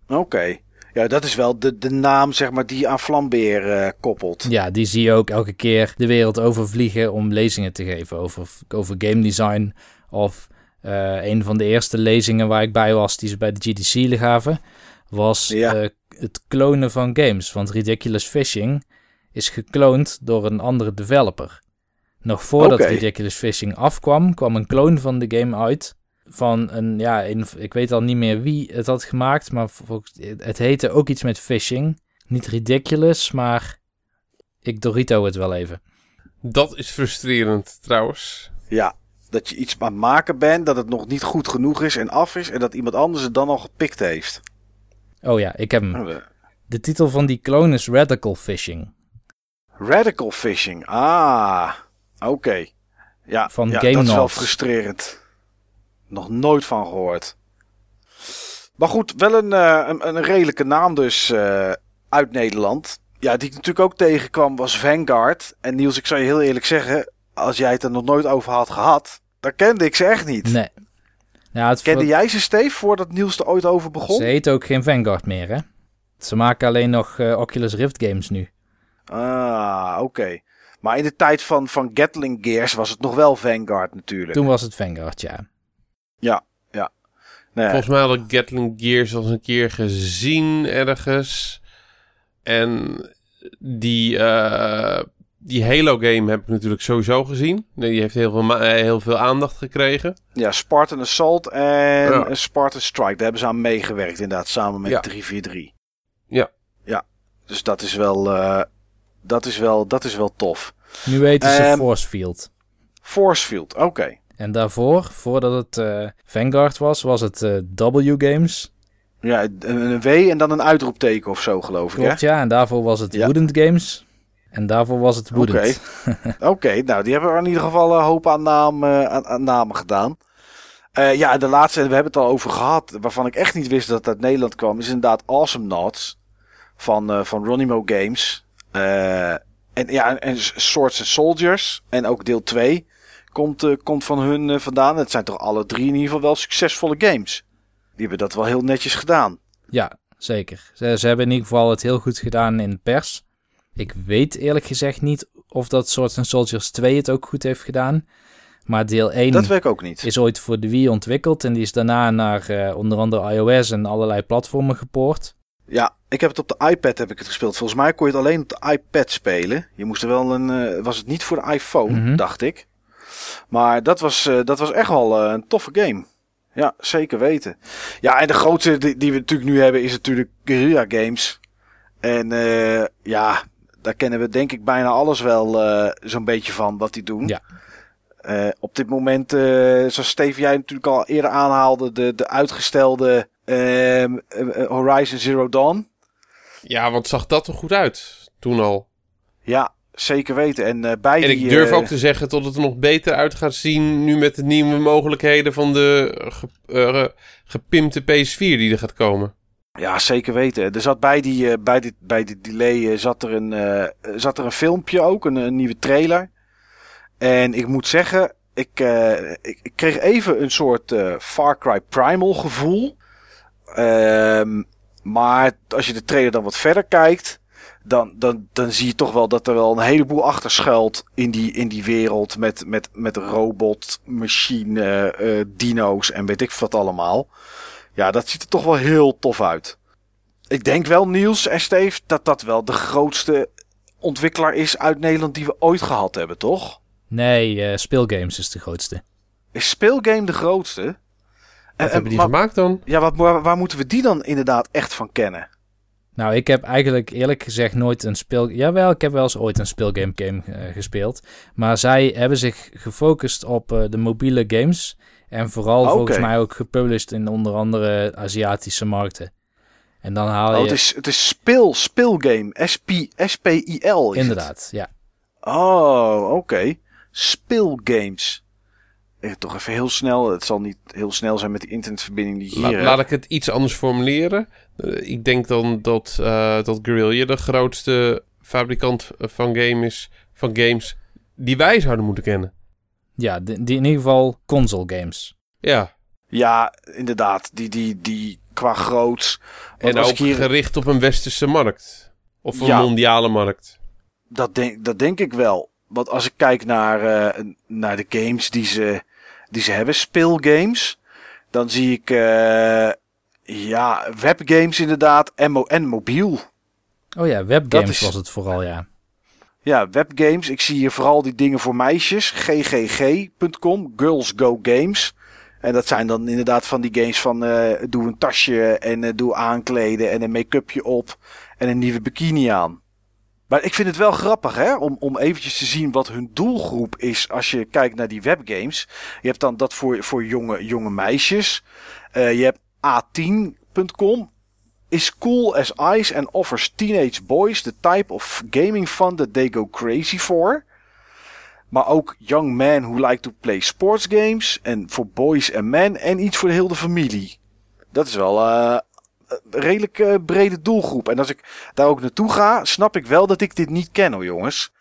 oké. Ja, dat is wel de, de naam, zeg maar, die aan Flambeer eh, koppelt. Ja, die zie je ook elke keer de wereld overvliegen om lezingen te geven over, over game design. Of eh, een van de eerste lezingen waar ik bij was, die ze bij de GDC gaven, was Ja. eh, het klonen van games. Want Ridiculous Fishing is gekloond door een andere developer. Nog voordat. Ridiculous Fishing afkwam, kwam een kloon van de game uit. Van een, ja, een, ik weet al niet meer wie het had gemaakt, maar het heette ook iets met fishing. Niet ridiculous, maar ik Dorito het wel even. Dat is frustrerend trouwens. Ja, dat je iets aan het maken bent, dat het nog niet goed genoeg is en af is. En dat iemand anders het dan al gepikt heeft. Oh ja, ik heb hem. Oh, De titel van die clone is Radical Fishing. Radical fishing. Ah, oké. Ja, Van ja Game dat is wel frustrerend. Nog nooit van gehoord. Maar goed, wel een, eh, een, een redelijke naam dus eh, uit Nederland. Ja, die ik natuurlijk ook tegenkwam was Vanguard. En Niels, ik zou je heel eerlijk zeggen, als jij het er nog nooit over had gehad, dan kende ik ze echt niet. Nee. Ja, het Kende jij ze, Steve, voordat Niels er ooit over begon? Ze heet ook geen Vanguard meer, hè? Ze maken alleen nog eh, Oculus Rift games nu. Ah, oké. Maar in de tijd van, van Gatling Gears was het nog wel Vanguard natuurlijk. Toen was het Vanguard, ja. Nee. Volgens mij had ik Gatling Gears al eens een keer gezien ergens. En die, eh, die Halo game heb ik natuurlijk sowieso gezien. Nee, Die heeft heel veel, eh, heel veel aandacht gekregen. Ja, Spartan Assault en Ja. Spartan Strike. Daar hebben ze aan meegewerkt inderdaad, samen met Ja. 343. Ja. Ja, dus dat is wel, eh, dat is wel, dat is wel tof. Nu weten ze Ehm, Force Field. Forcefield, oké. En daarvoor, voordat het eh, Vanguard was, was het eh, W Games. Ja, een, W en dan een uitroepteken of zo, geloof ik, hè? Klopt, ja. En daarvoor was het Ja. Wooden Games. En daarvoor was het Oké. Wooden. Oké, nou, die hebben er in ieder geval een hoop aan, naam, eh, aan, aan namen gedaan. Eh, ja, de laatste, we hebben het al over gehad, waarvan ik echt niet wist dat het uit Nederland kwam, is inderdaad Awesome Knots van, eh van Ronimo Games. Eh, en ja, en Swords and Soldiers, en ook deel 2, komt, eh, komt van hun eh, vandaan. Het zijn toch alle drie in ieder geval wel succesvolle games. Die hebben dat wel heel netjes gedaan. Ja, zeker. Ze, ze hebben in ieder geval het heel goed gedaan in de pers. Ik weet eerlijk gezegd niet of dat Swords and Soldiers 2 het ook goed heeft gedaan. Maar deel 1 Dat weet ik ook niet. is ooit voor de Wii ontwikkeld. En die is daarna naar eh, onder andere iOS en allerlei platformen gepoord. Ja, ik heb het op de iPad heb ik het gespeeld. Volgens mij kon je het alleen op de iPad spelen. Je moest er wel een. eh, was het niet voor de iPhone, Mhm. dacht ik. Maar dat was, eh, dat was echt wel een toffe game. Ja, zeker weten. Ja, en de grootste die, die we natuurlijk nu hebben is natuurlijk Guerrilla Games. En ja, daar kennen we denk ik bijna alles wel eh, zo'n beetje van wat die doen. Ja. Eh, op dit moment, eh, zoals Steven jij natuurlijk al eerder aanhaalde, de, de uitgestelde ehm, eh, eh, Horizon Zero Dawn. Ja, want zag dat er goed uit toen al. Ja, zeker weten. En bij En die, ik durf ook te zeggen tot het er nog beter uit gaat zien nu met de nieuwe mogelijkheden van de ge, gepimpte PS4 die er gaat komen. Ja, zeker weten. Er zat bij die, eh, bij die, bij die delay eh, zat, er een, eh, zat er een filmpje ook, een, nieuwe trailer. En ik moet zeggen, ik, ik, kreeg even een soort Far Cry Primal gevoel. Ehm, maar als je de trailer dan wat verder kijkt, dan, dan, dan zie je toch wel dat er wel een heleboel achter schuilt in die, in die wereld. Met, met, met robot, machine, dino's en weet ik wat allemaal. Ja, dat ziet er toch wel heel tof uit. Ik denk wel, Niels en Steve, dat dat wel de grootste ontwikkelaar is uit Nederland die we ooit gehad hebben, toch? Nee, eh Speelgames is de grootste. Is Speelgame de grootste? En- Wat en- hebben die maar- gemaakt dan? Ja, wat, waar, waar moeten we die dan inderdaad echt van kennen? Nou, ik heb eigenlijk eerlijk gezegd nooit een speel... Jawel, ik heb wel eens ooit een speelgame game eh, gespeeld. Maar zij hebben zich gefocust op eh, de mobiele games. En vooral volgens mij ook gepublished in onder andere Aziatische markten. En dan haal je... Oh, het is, het is S-P-I-L is het. Inderdaad, ja. Oh, oké. Speelgames. Eh, toch even heel snel. Het zal niet heel snel zijn met die internetverbinding die La- hier... laat ik het iets anders formuleren. Eh, ik denk dan dat, eh dat Guerrilla de grootste fabrikant van, game is, van games die wij zouden moeten kennen. Ja, die, die in ieder geval console games. Ja, Ja, inderdaad. Die, die, die qua groots. Want en ook hier- gericht op een westerse markt. Of een Ja. mondiale markt. Dat denk, dat denk ik wel. Want als ik kijk naar, eh, naar de games die ze, die ze hebben, speelgames, dan zie ik eh, ja, webgames inderdaad en, mo en mobiel. Oh ja, webgames is- was het vooral, ja. Ja, webgames. Ik zie hier vooral die dingen voor meisjes. ggg.com, Girls Go Games. En dat zijn dan inderdaad van die games van uh, doe een tasje en uh, doe aankleden en een make-upje op en een nieuwe bikini aan. Maar ik vind het wel grappig hè, om, om eventjes te zien wat hun doelgroep is als je kijkt naar die webgames. Je hebt dan dat voor, voor jonge, jonge meisjes. Uh, je hebt A10.com is cool as ice and offers teenage boys the type of gaming fun that they go crazy for. Maar ook young men who like to play sports games. En voor boys en men. En iets voor de hele familie. Dat is wel uh, een redelijk uh, brede doelgroep. En als ik daar ook naartoe ga, snap ik wel dat ik dit niet ken hoor jongens.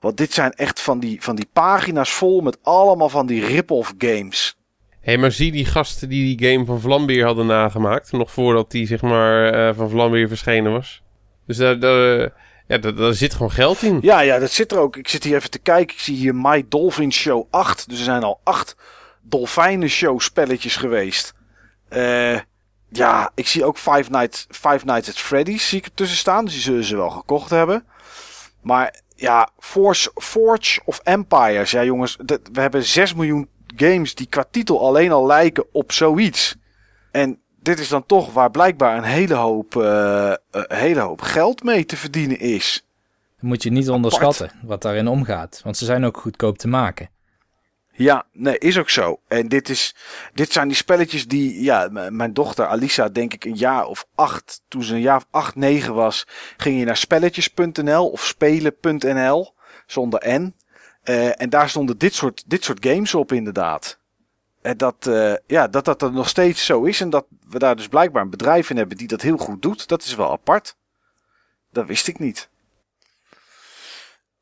Want dit zijn echt van die, van die pagina's vol met allemaal van die rip-off games. Hé, hey, maar zie die gasten die die game van Vlambeer hadden nagemaakt. Nog voordat die zeg maar uh, van Vlambeer verschenen was. Dus daar, daar, ja, daar, daar, zit gewoon geld in. Ja, ja, dat zit er ook. Ik zit hier even te kijken. Ik zie hier My Dolphin Show 8. Dus er zijn al acht Dolfijnen Show spelletjes geweest. Uh, ja, ik zie ook Five Nights, Five Nights at Freddy's zie ik ertussen staan. Dus die zullen ze wel gekocht hebben. Maar ja, Force, Forge of Empires. Ja jongens, we hebben 6 miljoen games die qua titel alleen al lijken op zoiets. En dit is dan toch waar blijkbaar een hele hoop, uh, een hele hoop geld mee te verdienen is. Moet je niet onderschatten wat daarin omgaat. Want ze zijn ook goedkoop te maken. Ja, nee, is ook zo. En dit, is, dit zijn die spelletjes die, ja, mijn dochter Alisa, denk ik een jaar of acht, toen ze een jaar of acht, negen was, ging je naar spelletjes.nl of spelen.nl, zonder N. Uh, en daar stonden dit soort, dit soort games op inderdaad. En dat, uh, ja, dat dat er nog steeds zo is en dat we daar dus blijkbaar een bedrijf in hebben die dat heel goed doet, dat is wel apart. Dat wist ik niet.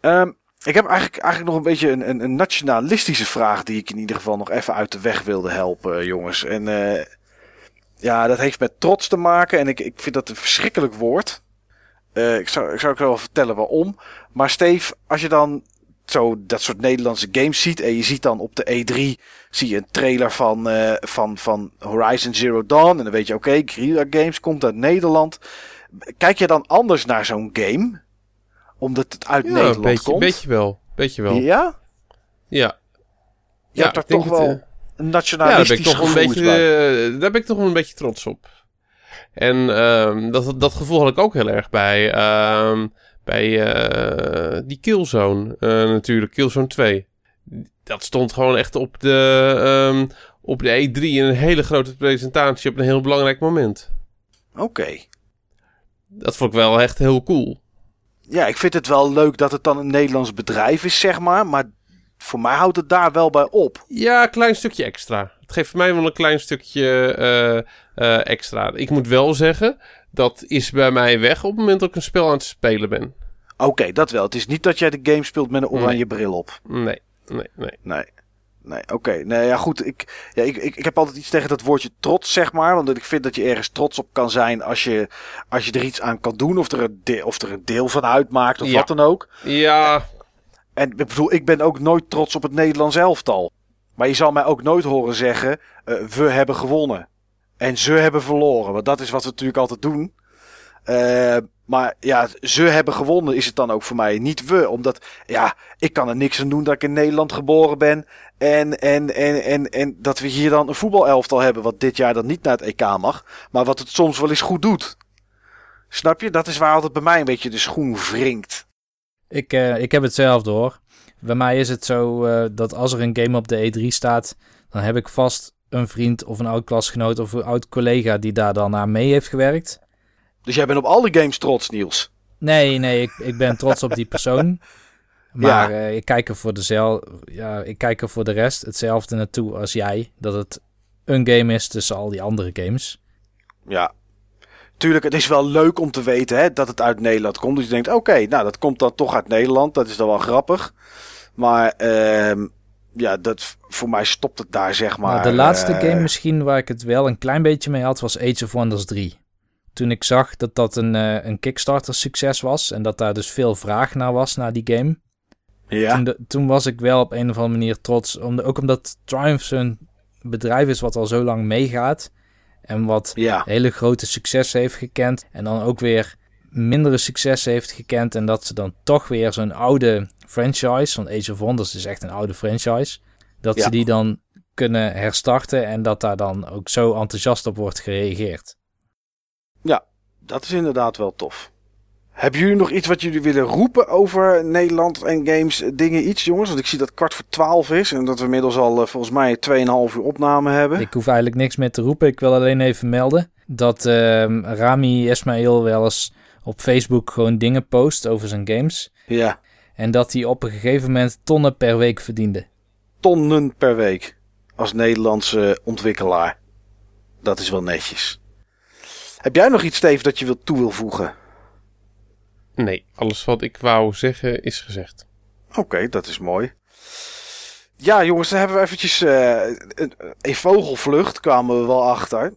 Um, ik heb eigenlijk, eigenlijk nog een beetje een, een, een, nationalistische vraag die ik in ieder geval nog even uit de weg wilde helpen, jongens. En ja, dat heeft met trots te maken en ik, ik vind dat een verschrikkelijk woord. Ik, zou, ik zou ook wel vertellen waarom. Maar Steve, als je dan zo dat soort Nederlandse games ziet. En je ziet dan op de E3 zie je een trailer van, uh, van, van Horizon Zero Dawn. En dan weet je, oké, okay, Guerrilla Games komt uit Nederland. Kijk je dan anders naar zo'n game? Omdat het uit ja, Nederland beetje, komt? Beetje wel, beetje wel. Ja? Ja. Je ja, hebt daar toch wel het, uh, een nationalistisch ja, daar ben ik toch een beetje, uh, Daar ben ik toch wel een beetje trots op. En uh, dat, dat gevoel had ik ook heel erg bij... Bij uh, die Killzone uh, natuurlijk, Killzone 2. Dat stond gewoon echt op de, um, op de E3 in een hele grote presentatie op een heel belangrijk moment. Oké. Okay. Dat vond ik wel echt heel cool. Ja, ik vind het wel leuk dat het dan een Nederlands bedrijf is, zeg maar. Maar voor mij houdt het daar wel bij op. Ja, een klein stukje extra. Het geeft voor mij wel een klein stukje uh, uh, extra. Ik moet wel zeggen, dat is bij mij weg op het moment dat ik een spel aan het spelen ben. Oké, okay, dat wel. Het is niet dat jij de game speelt met een oranje nee. bril op. Nee, nee, nee. Nee. Nee, oké. Okay. Nee, ja, goed. Ik, ja, ik, ik, ik heb altijd iets tegen dat woordje trots, zeg maar. Want ik vind dat je ergens trots op kan zijn als je, als je er iets aan kan doen. Of er een, de, of er een deel van uitmaakt, of ja. wat dan ook. Ja. En ik bedoel, ik ben ook nooit trots op het Nederlands elftal. Maar je zal mij ook nooit horen zeggen, uh, we hebben gewonnen. En ze hebben verloren. Want dat is wat we natuurlijk altijd doen. Uh, maar ja, ze hebben gewonnen is het dan ook voor mij. Niet we. Omdat, ja, ik kan er niks aan doen dat ik in Nederland geboren ben. En, en, en, en, en dat we hier dan een voetbalelftal hebben. Wat dit jaar dan niet naar het EK mag. Maar wat het soms wel eens goed doet. Snap je? Dat is waar altijd bij mij een beetje de schoen wringt. Ik, uh, ik heb hetzelfde hoor. Bij mij is het zo uh, dat als er een game op de E3 staat. Dan heb ik vast een vriend of een oud klasgenoot of een oud collega die daar dan aan mee heeft gewerkt. Dus jij bent op alle games trots, Niels? Nee, nee, ik, ik ben trots op die persoon. Maar ja. uh, ik, kijk er voor dezel, ja, ik kijk er voor de rest hetzelfde naartoe als jij. Dat het een game is tussen al die andere games. Ja, tuurlijk, het is wel leuk om te weten hè, dat het uit Nederland komt. Dus je denkt, oké, okay, nou dat komt dan toch uit Nederland. Dat is dan wel grappig. Maar uh, ja, dat, voor mij stopt het daar, zeg maar. Nou, de laatste uh, game misschien waar ik het wel een klein beetje mee had, was Age of Wonders 3 toen ik zag dat dat een, uh, een Kickstarter succes was en dat daar dus veel vraag naar was, naar die game. Ja. Toen, de, toen was ik wel op een of andere manier trots, om de, ook omdat Triumph zo'n bedrijf is wat al zo lang meegaat en wat ja. hele grote successen heeft gekend en dan ook weer mindere successen heeft gekend en dat ze dan toch weer zo'n oude franchise, want Age of Wonders is echt een oude franchise, dat Ja. ze die dan kunnen herstarten en dat daar dan ook zo enthousiast op wordt gereageerd. Dat is inderdaad wel tof. Hebben jullie nog iets wat jullie willen roepen over Nederland en games? Dingen iets, jongens? Want ik zie dat kwart voor twaalf is. En dat we inmiddels al eh, volgens mij 2,5 uur opname hebben. Ik hoef eigenlijk niks meer te roepen. Ik wil alleen even melden dat ehm, Rami Ismail wel eens op Facebook gewoon dingen post over zijn games. Ja, En dat hij op een gegeven moment tonnen per week verdiende. tonnen per week. Als Nederlandse ontwikkelaar. Dat is wel netjes. Heb jij nog iets, Steve, dat je wil toe wil voegen? Nee, alles wat ik wou zeggen is gezegd. Oké, dat is mooi. Ja, jongens, dan hebben we eventjes eh, een, een vogelvlucht, kwamen we wel achter.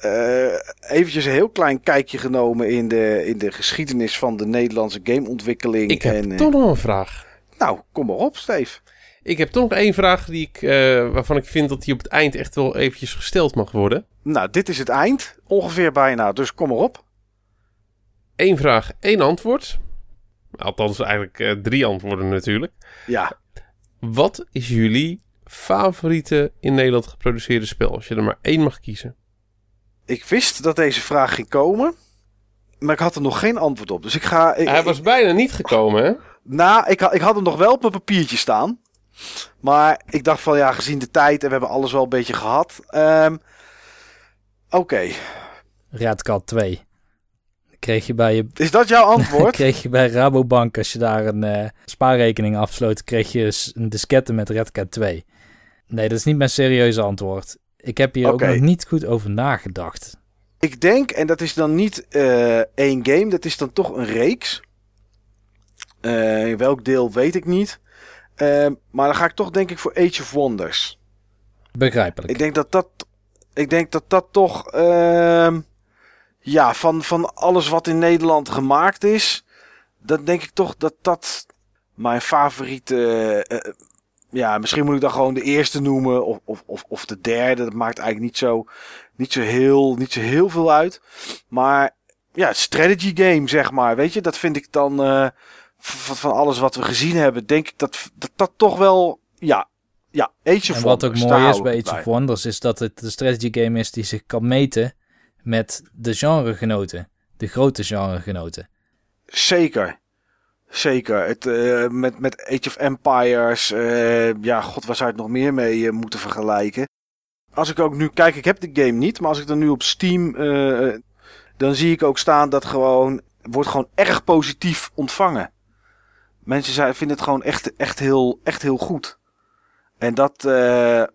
Eh eventjes een heel klein kijkje genomen in de, in de geschiedenis van de Nederlandse gameontwikkeling. Ik heb en, eh, toch nog een vraag. Nou, kom maar op, Steve. Ik heb toch nog één vraag die ik, eh, waarvan ik vind dat die op het eind echt wel eventjes gesteld mag worden. Nou, dit is het eind, ongeveer bijna, dus kom maar op. Eén vraag, één antwoord. Althans, eigenlijk drie antwoorden natuurlijk. Ja, Wat is jullie favoriete in Nederland geproduceerde spel? Als je er maar één mag kiezen. Ik wist dat deze vraag ging komen, maar ik had er nog geen antwoord op. Dus ik ga... Ik, Hij was bijna niet gekomen, hè? Nou, ik, ik had hem nog wel op mijn papiertje staan. Maar ik dacht van ja, gezien de tijd en we hebben alles wel een beetje gehad. Ehm, Oké, Redcat 2. Kreeg je bij je is dat jouw antwoord? kreeg je bij Rabobank, als je daar een eh, spaarrekening afsloot, kreeg je een diskette met Redcat 2. Nee, dat is niet mijn serieuze antwoord. Ik heb hier ook nog niet goed over nagedacht. Ik denk, en dat is dan niet eh, één game, dat is dan toch een reeks. Eh, welk deel weet ik niet. Ehm, maar dan ga ik toch denk ik voor Age of Wonders. Begrijpelijk. Ik denk dat dat, ik denk dat, dat toch, ehm, ja, van, van alles wat in Nederland gemaakt is, dan denk ik toch dat dat mijn favoriete, eh, eh, ja, misschien moet ik dan gewoon de eerste noemen of, of, of, of de derde. Dat maakt eigenlijk niet zo, niet zo heel, niet zo heel veel uit. Maar ja, strategy game zeg maar, weet je, dat vind ik dan eh, van, van alles wat we gezien hebben, denk ik dat dat, dat toch wel, ja, ja, Age of En wat ook Wonders, mooi is bij Age of Wonders, is dat het de strategy game is die zich kan meten met de genregenoten. De grote genregenoten. Zeker. Zeker. Het, eh, met, met Age of Empires. eh, ja, god, waar zou het nog meer mee eh, moeten vergelijken? Als ik ook nu kijk, ik heb de game niet. Maar als ik dan nu op Steam. dan zie ik ook staan dat gewoon. Wordt gewoon erg positief ontvangen. Mensen zijn, vinden het gewoon echt, echt, heel, echt heel goed. En dat,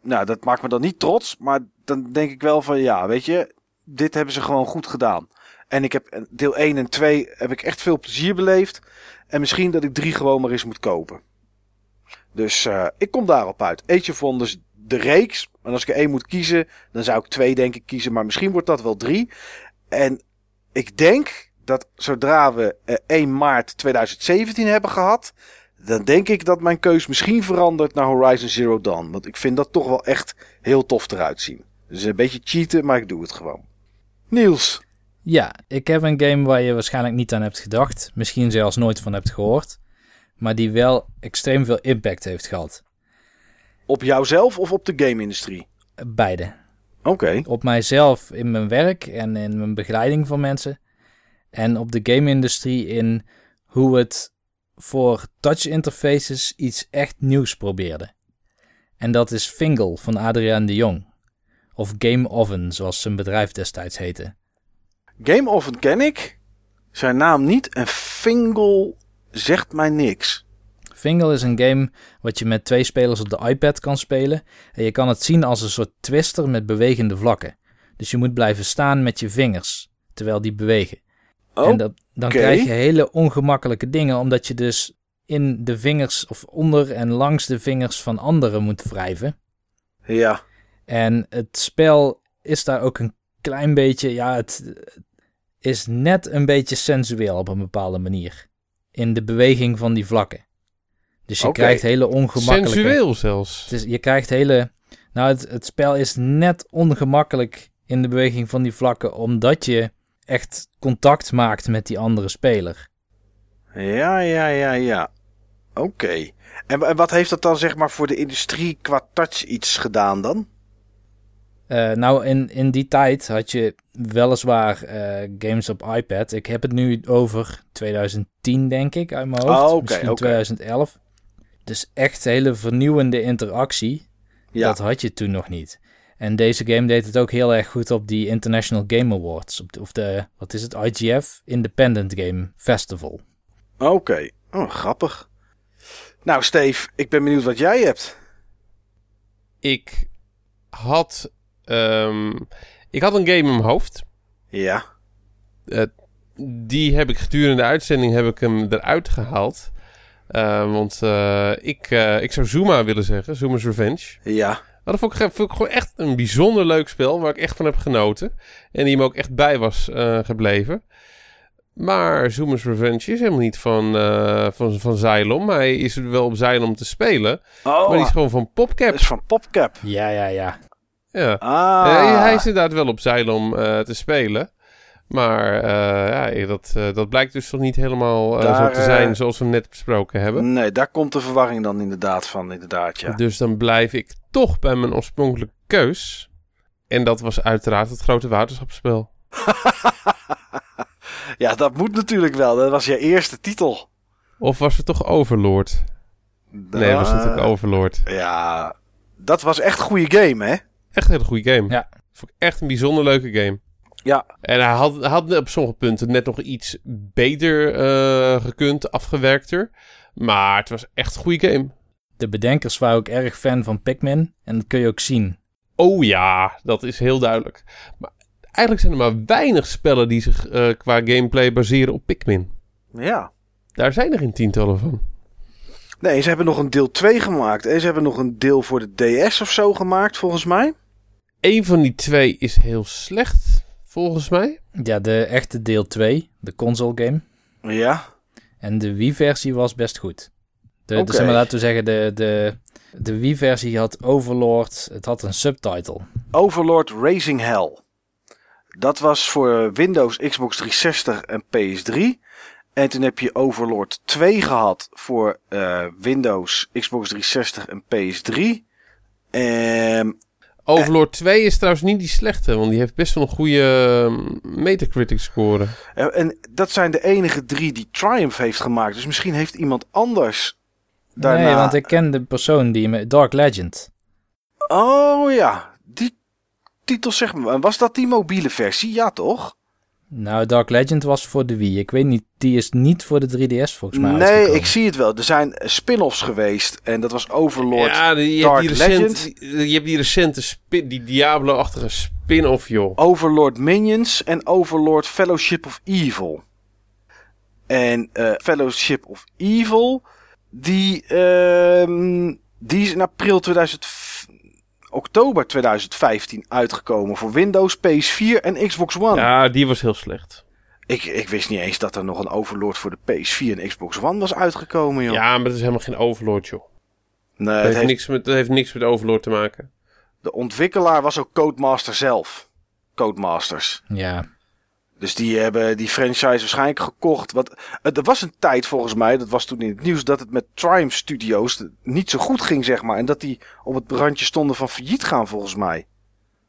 nou, dat maakt me dan niet trots. Maar dan denk ik wel van ja, weet je. Dit hebben ze gewoon goed gedaan. En ik heb deel 1 en 2 heb ik echt veel plezier beleefd. En misschien dat ik 3 gewoon maar eens moet kopen. Dus eh, ik kom daarop uit. Age of Wonders, de reeks. En als ik er één moet kiezen, dan zou ik twee denk ik kiezen. Maar misschien wordt dat wel drie. En ik denk dat zodra we eh, 1 maart 2017 hebben gehad... dan denk ik dat mijn keus misschien verandert naar Horizon Zero Dawn. Want ik vind dat toch wel echt heel tof eruit zien. Dus een beetje cheaten, maar ik doe het gewoon. Niels. Ja, ik heb een game waar je waarschijnlijk niet aan hebt gedacht. Misschien zelfs nooit van hebt gehoord. Maar die wel extreem veel impact heeft gehad. Op jouzelf of op de game-industrie? Beide. Oké. Op mijzelf in mijn werk en in mijn begeleiding van mensen. En op de game-industrie in hoe het voor touch interfaces iets echt nieuws probeerde. En dat is Fingal van Adriaan de Jong. Of Game Oven, zoals zijn bedrijf destijds heette. Game ken ik. Zijn naam niet. En Fingal zegt mij niks. Fingal is een game wat je met twee spelers op de iPad kan spelen. En je kan het zien als een soort twister met bewegende vlakken. Dus je moet blijven staan met je vingers, terwijl die bewegen. Oh, En dat, dan krijg je hele ongemakkelijke dingen, omdat je dus in de vingers of onder en langs de vingers van anderen moet wrijven. ja. En het spel is daar ook een klein beetje, ja, het is net een beetje sensueel op een bepaalde manier. In de beweging van die vlakken. Dus je krijgt hele ongemakkelijke... Sensueel zelfs. Is, je krijgt hele... Nou, het, het spel is net ongemakkelijk in de beweging van die vlakken, omdat je echt contact maakt met die andere speler. Ja, ja, ja, ja. Oké. En, en wat heeft dat dan zeg maar voor de industrie qua touch iets gedaan dan? Eh, nou, in, in die tijd had je weliswaar eh, games op iPad. Ik heb het nu over 2010, denk ik, uit mijn hoofd. Oh, oké, Misschien oké. 2011. Dus echt hele vernieuwende interactie. Ja, Dat had je toen nog niet. En deze game deed het ook heel erg goed op die International Game Awards. Op de, of de, wat is het, IGF Independent Game Festival. oké. Oh, grappig. Nou, Steve, ik ben benieuwd wat jij hebt. Ik had, ehm, ik had een game in mijn hoofd. Ja. Die heb ik gedurende de uitzending heb ik hem eruit gehaald. Eh, want eh, ik, eh, ik zou Zuma willen zeggen, Zuma's Revenge. Ja. Maar dat vond ik, vond ik gewoon echt een bijzonder leuk spel waar ik echt van heb genoten. En die me ook echt bij was eh, gebleven. Maar Zuma's Revenge is helemaal niet van, eh van, van Xylem. Hij is wel op Xylem te spelen. Oh, Maar die is gewoon van PopCap. dat is van PopCap. Ja, ja, ja. Ja. Ah. Eh, hij is inderdaad wel op Xylem eh, te spelen. Maar eh, ja, dat, dat blijkt dus toch niet helemaal Daar, zo te zijn zoals we net besproken hebben. Nee, daar komt de verwarring dan inderdaad van, inderdaad, ja. Dus dan blijf ik toch bij mijn oorspronkelijke keus. En dat was uiteraard het grote waterschapsspel. ja, dat moet natuurlijk wel. Dat was je eerste titel. Of was het toch Overlord? Nee, het was Ah. natuurlijk Overlord. Ja, dat was echt een goede game, hè? Echt een hele goede game. Ja. Vond ik echt een bijzonder leuke game. Ja. En hij had, hij had op sommige punten net nog iets beter eh, gekund, afgewerkter. Maar het was echt een goede game. De bedenkers waren ook erg fan van Pikmin. En dat kun je ook zien. Oh ja, dat is heel duidelijk. Maar eigenlijk zijn er maar weinig spellen die zich eh, qua gameplay baseren op Pikmin. Ja. Daar zijn er geen tientallen van. Nee, ze hebben nog een deel 2 gemaakt. En ze hebben nog een deel voor de DS of zo gemaakt, volgens mij. Eén van die twee is heel slecht, volgens mij. Ja, de echte deel 2, de console game. Ja. En de Wii-versie was best goed. De, Oké. dus zeg maar, laten we zeggen, de, de, de Wii-versie had Overlord. Het had een subtitle. Overlord Racing Hell. Dat was voor Windows, Xbox 360 en PS3. En toen heb je Overlord 2 gehad voor eh, Windows, Xbox 360 en PS3. Ehm Overlord 2 is trouwens niet die slechte, want die heeft best wel een goede eh, Metacritic score. Eh, En dat zijn de enige drie die Triumph heeft gemaakt. Dus misschien heeft iemand anders daarna... Nee, want ik ken de persoon die me... Dark Legend. Oh ja, die titel zeg maar. Was dat die mobiele versie? Ja toch? Nou, Dark Legend was voor de Wii. Ik weet niet, die is niet voor de 3DS volgens mij nee, uitgekomen. ik zie het wel. Er zijn spin-offs geweest. En dat was Overlord. ja, die, je, Dark hebt die recent, Legend. die- je hebt die recente spin, die Diablo-achtige spin-off, joh. Overlord Minions en Overlord Fellowship of Evil. En eh, Fellowship of Evil, die, ehm, die is in april 2000, oktober 2015 uitgekomen voor Windows, PS4 en Xbox One. Ja, die was heel slecht. Ik, ik wist niet eens dat er nog een Overlord voor de PS4 en Xbox One was uitgekomen, joh. Ja, maar het is helemaal geen Overlord, joh. nee, Dat het heeft, heeft, niks met, dat heeft niks met Overlord te maken. de ontwikkelaar was ook Codemaster zelf. Codemasters. Ja, Dus die hebben die franchise waarschijnlijk gekocht. Het- er was een tijd volgens mij, dat was toen in het nieuws, dat het met Triumph Studios niet zo goed ging, zeg maar. En dat die op het randje stonden van failliet gaan, volgens mij.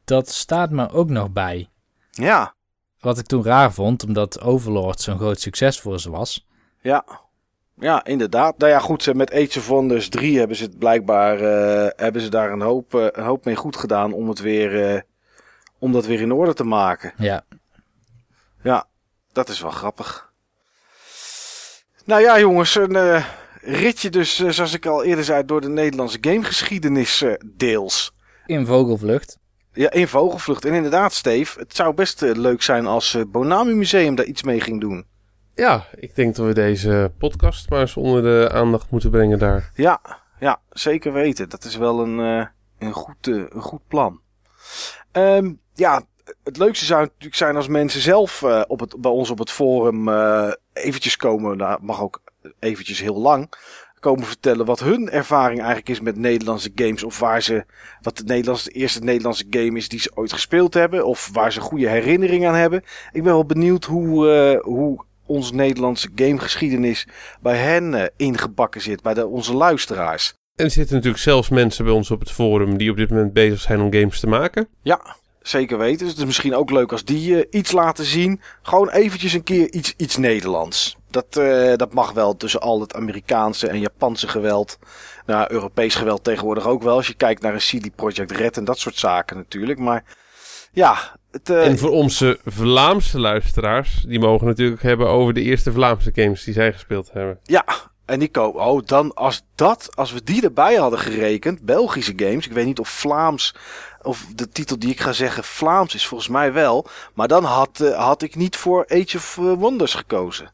dat staat me ook nog bij. Ja, Wat ik toen raar vond, omdat Overlord zo'n groot succes voor ze was. ja. Ja, inderdaad. Nou ja, goed, met Age of Wonders 3 hebben ze het blijkbaar, eh, hebben ze daar een hoop, eh, een hoop mee goed gedaan om het weer, eh, om dat weer in orde te maken. Ja, Ja, dat is wel grappig. Nou ja, jongens, een eh, ritje dus, eh, zoals ik al eerder zei, door de Nederlandse gamegeschiedenis eh, deels. in vogelvlucht. Ja, in vogelvlucht. En inderdaad, Steve, het zou best leuk zijn als het Bonami Museum daar iets mee ging doen. Ja, ik denk dat we deze podcast maar eens onder de aandacht moeten brengen daar. Ja, ja, zeker weten. Dat is wel een, eh, een, goed, eh, een goed plan. Ehm, ja, het leukste zou natuurlijk zijn als mensen zelf eh, op het, bij ons op het forum eh, eventjes komen, nou, mag ook eventjes heel lang, komen vertellen wat hun ervaring eigenlijk is met Nederlandse games. Of waar ze, wat de, Nederlandse, de eerste Nederlandse game is die ze ooit gespeeld hebben. Of waar ze goede herinneringen aan hebben. Ik ben wel benieuwd hoe, eh, hoe onze Nederlandse gamegeschiedenis bij hen ingebakken zit, bij de, onze luisteraars. En er zitten natuurlijk zelfs mensen bij ons op het forum die op dit moment bezig zijn om games te maken. Ja, zeker weten. Dus het is misschien ook leuk als die uh, iets laten zien. Gewoon eventjes een keer iets, iets Nederlands. Dat, uh, dat mag wel tussen al het Amerikaanse en Japanse geweld. Nou, Europees geweld tegenwoordig ook wel. Als je kijkt naar een CD Project Red en dat soort zaken natuurlijk. Maar ja. Het, uh... En voor onze Vlaamse luisteraars, die mogen natuurlijk hebben over de eerste Vlaamse games die zij gespeeld hebben. Ja, en Nico, oh, dan als dat, als we die erbij hadden gerekend, Belgische games, ik weet niet of Vlaams, of de titel die ik ga zeggen Vlaams is volgens mij wel, maar dan had, uh, had ik niet voor Age of Wonders gekozen.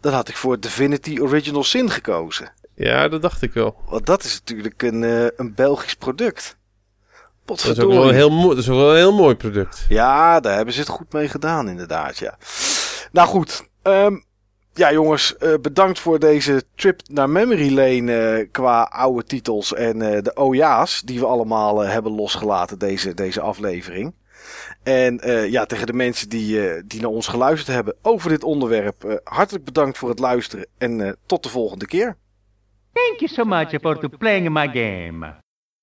Dan had ik voor Divinity Original Sin gekozen. Ja, dat dacht ik wel. Want dat is natuurlijk een, uh, een Belgisch product. Dat is ook wel een heel, mooi, dat is ook wel een heel mooi product. Ja, daar hebben ze het goed mee gedaan, inderdaad. Ja. Nou goed, um, ja, jongens, uh, bedankt voor deze trip naar Memory Lane uh, qua oude titels en uh, de OJA's die we allemaal hebben losgelaten deze, deze aflevering. En ja, tegen de mensen die, die naar ons geluisterd hebben over dit onderwerp, hartelijk bedankt voor het luisteren en tot de volgende keer. Thank you so much for playing my game.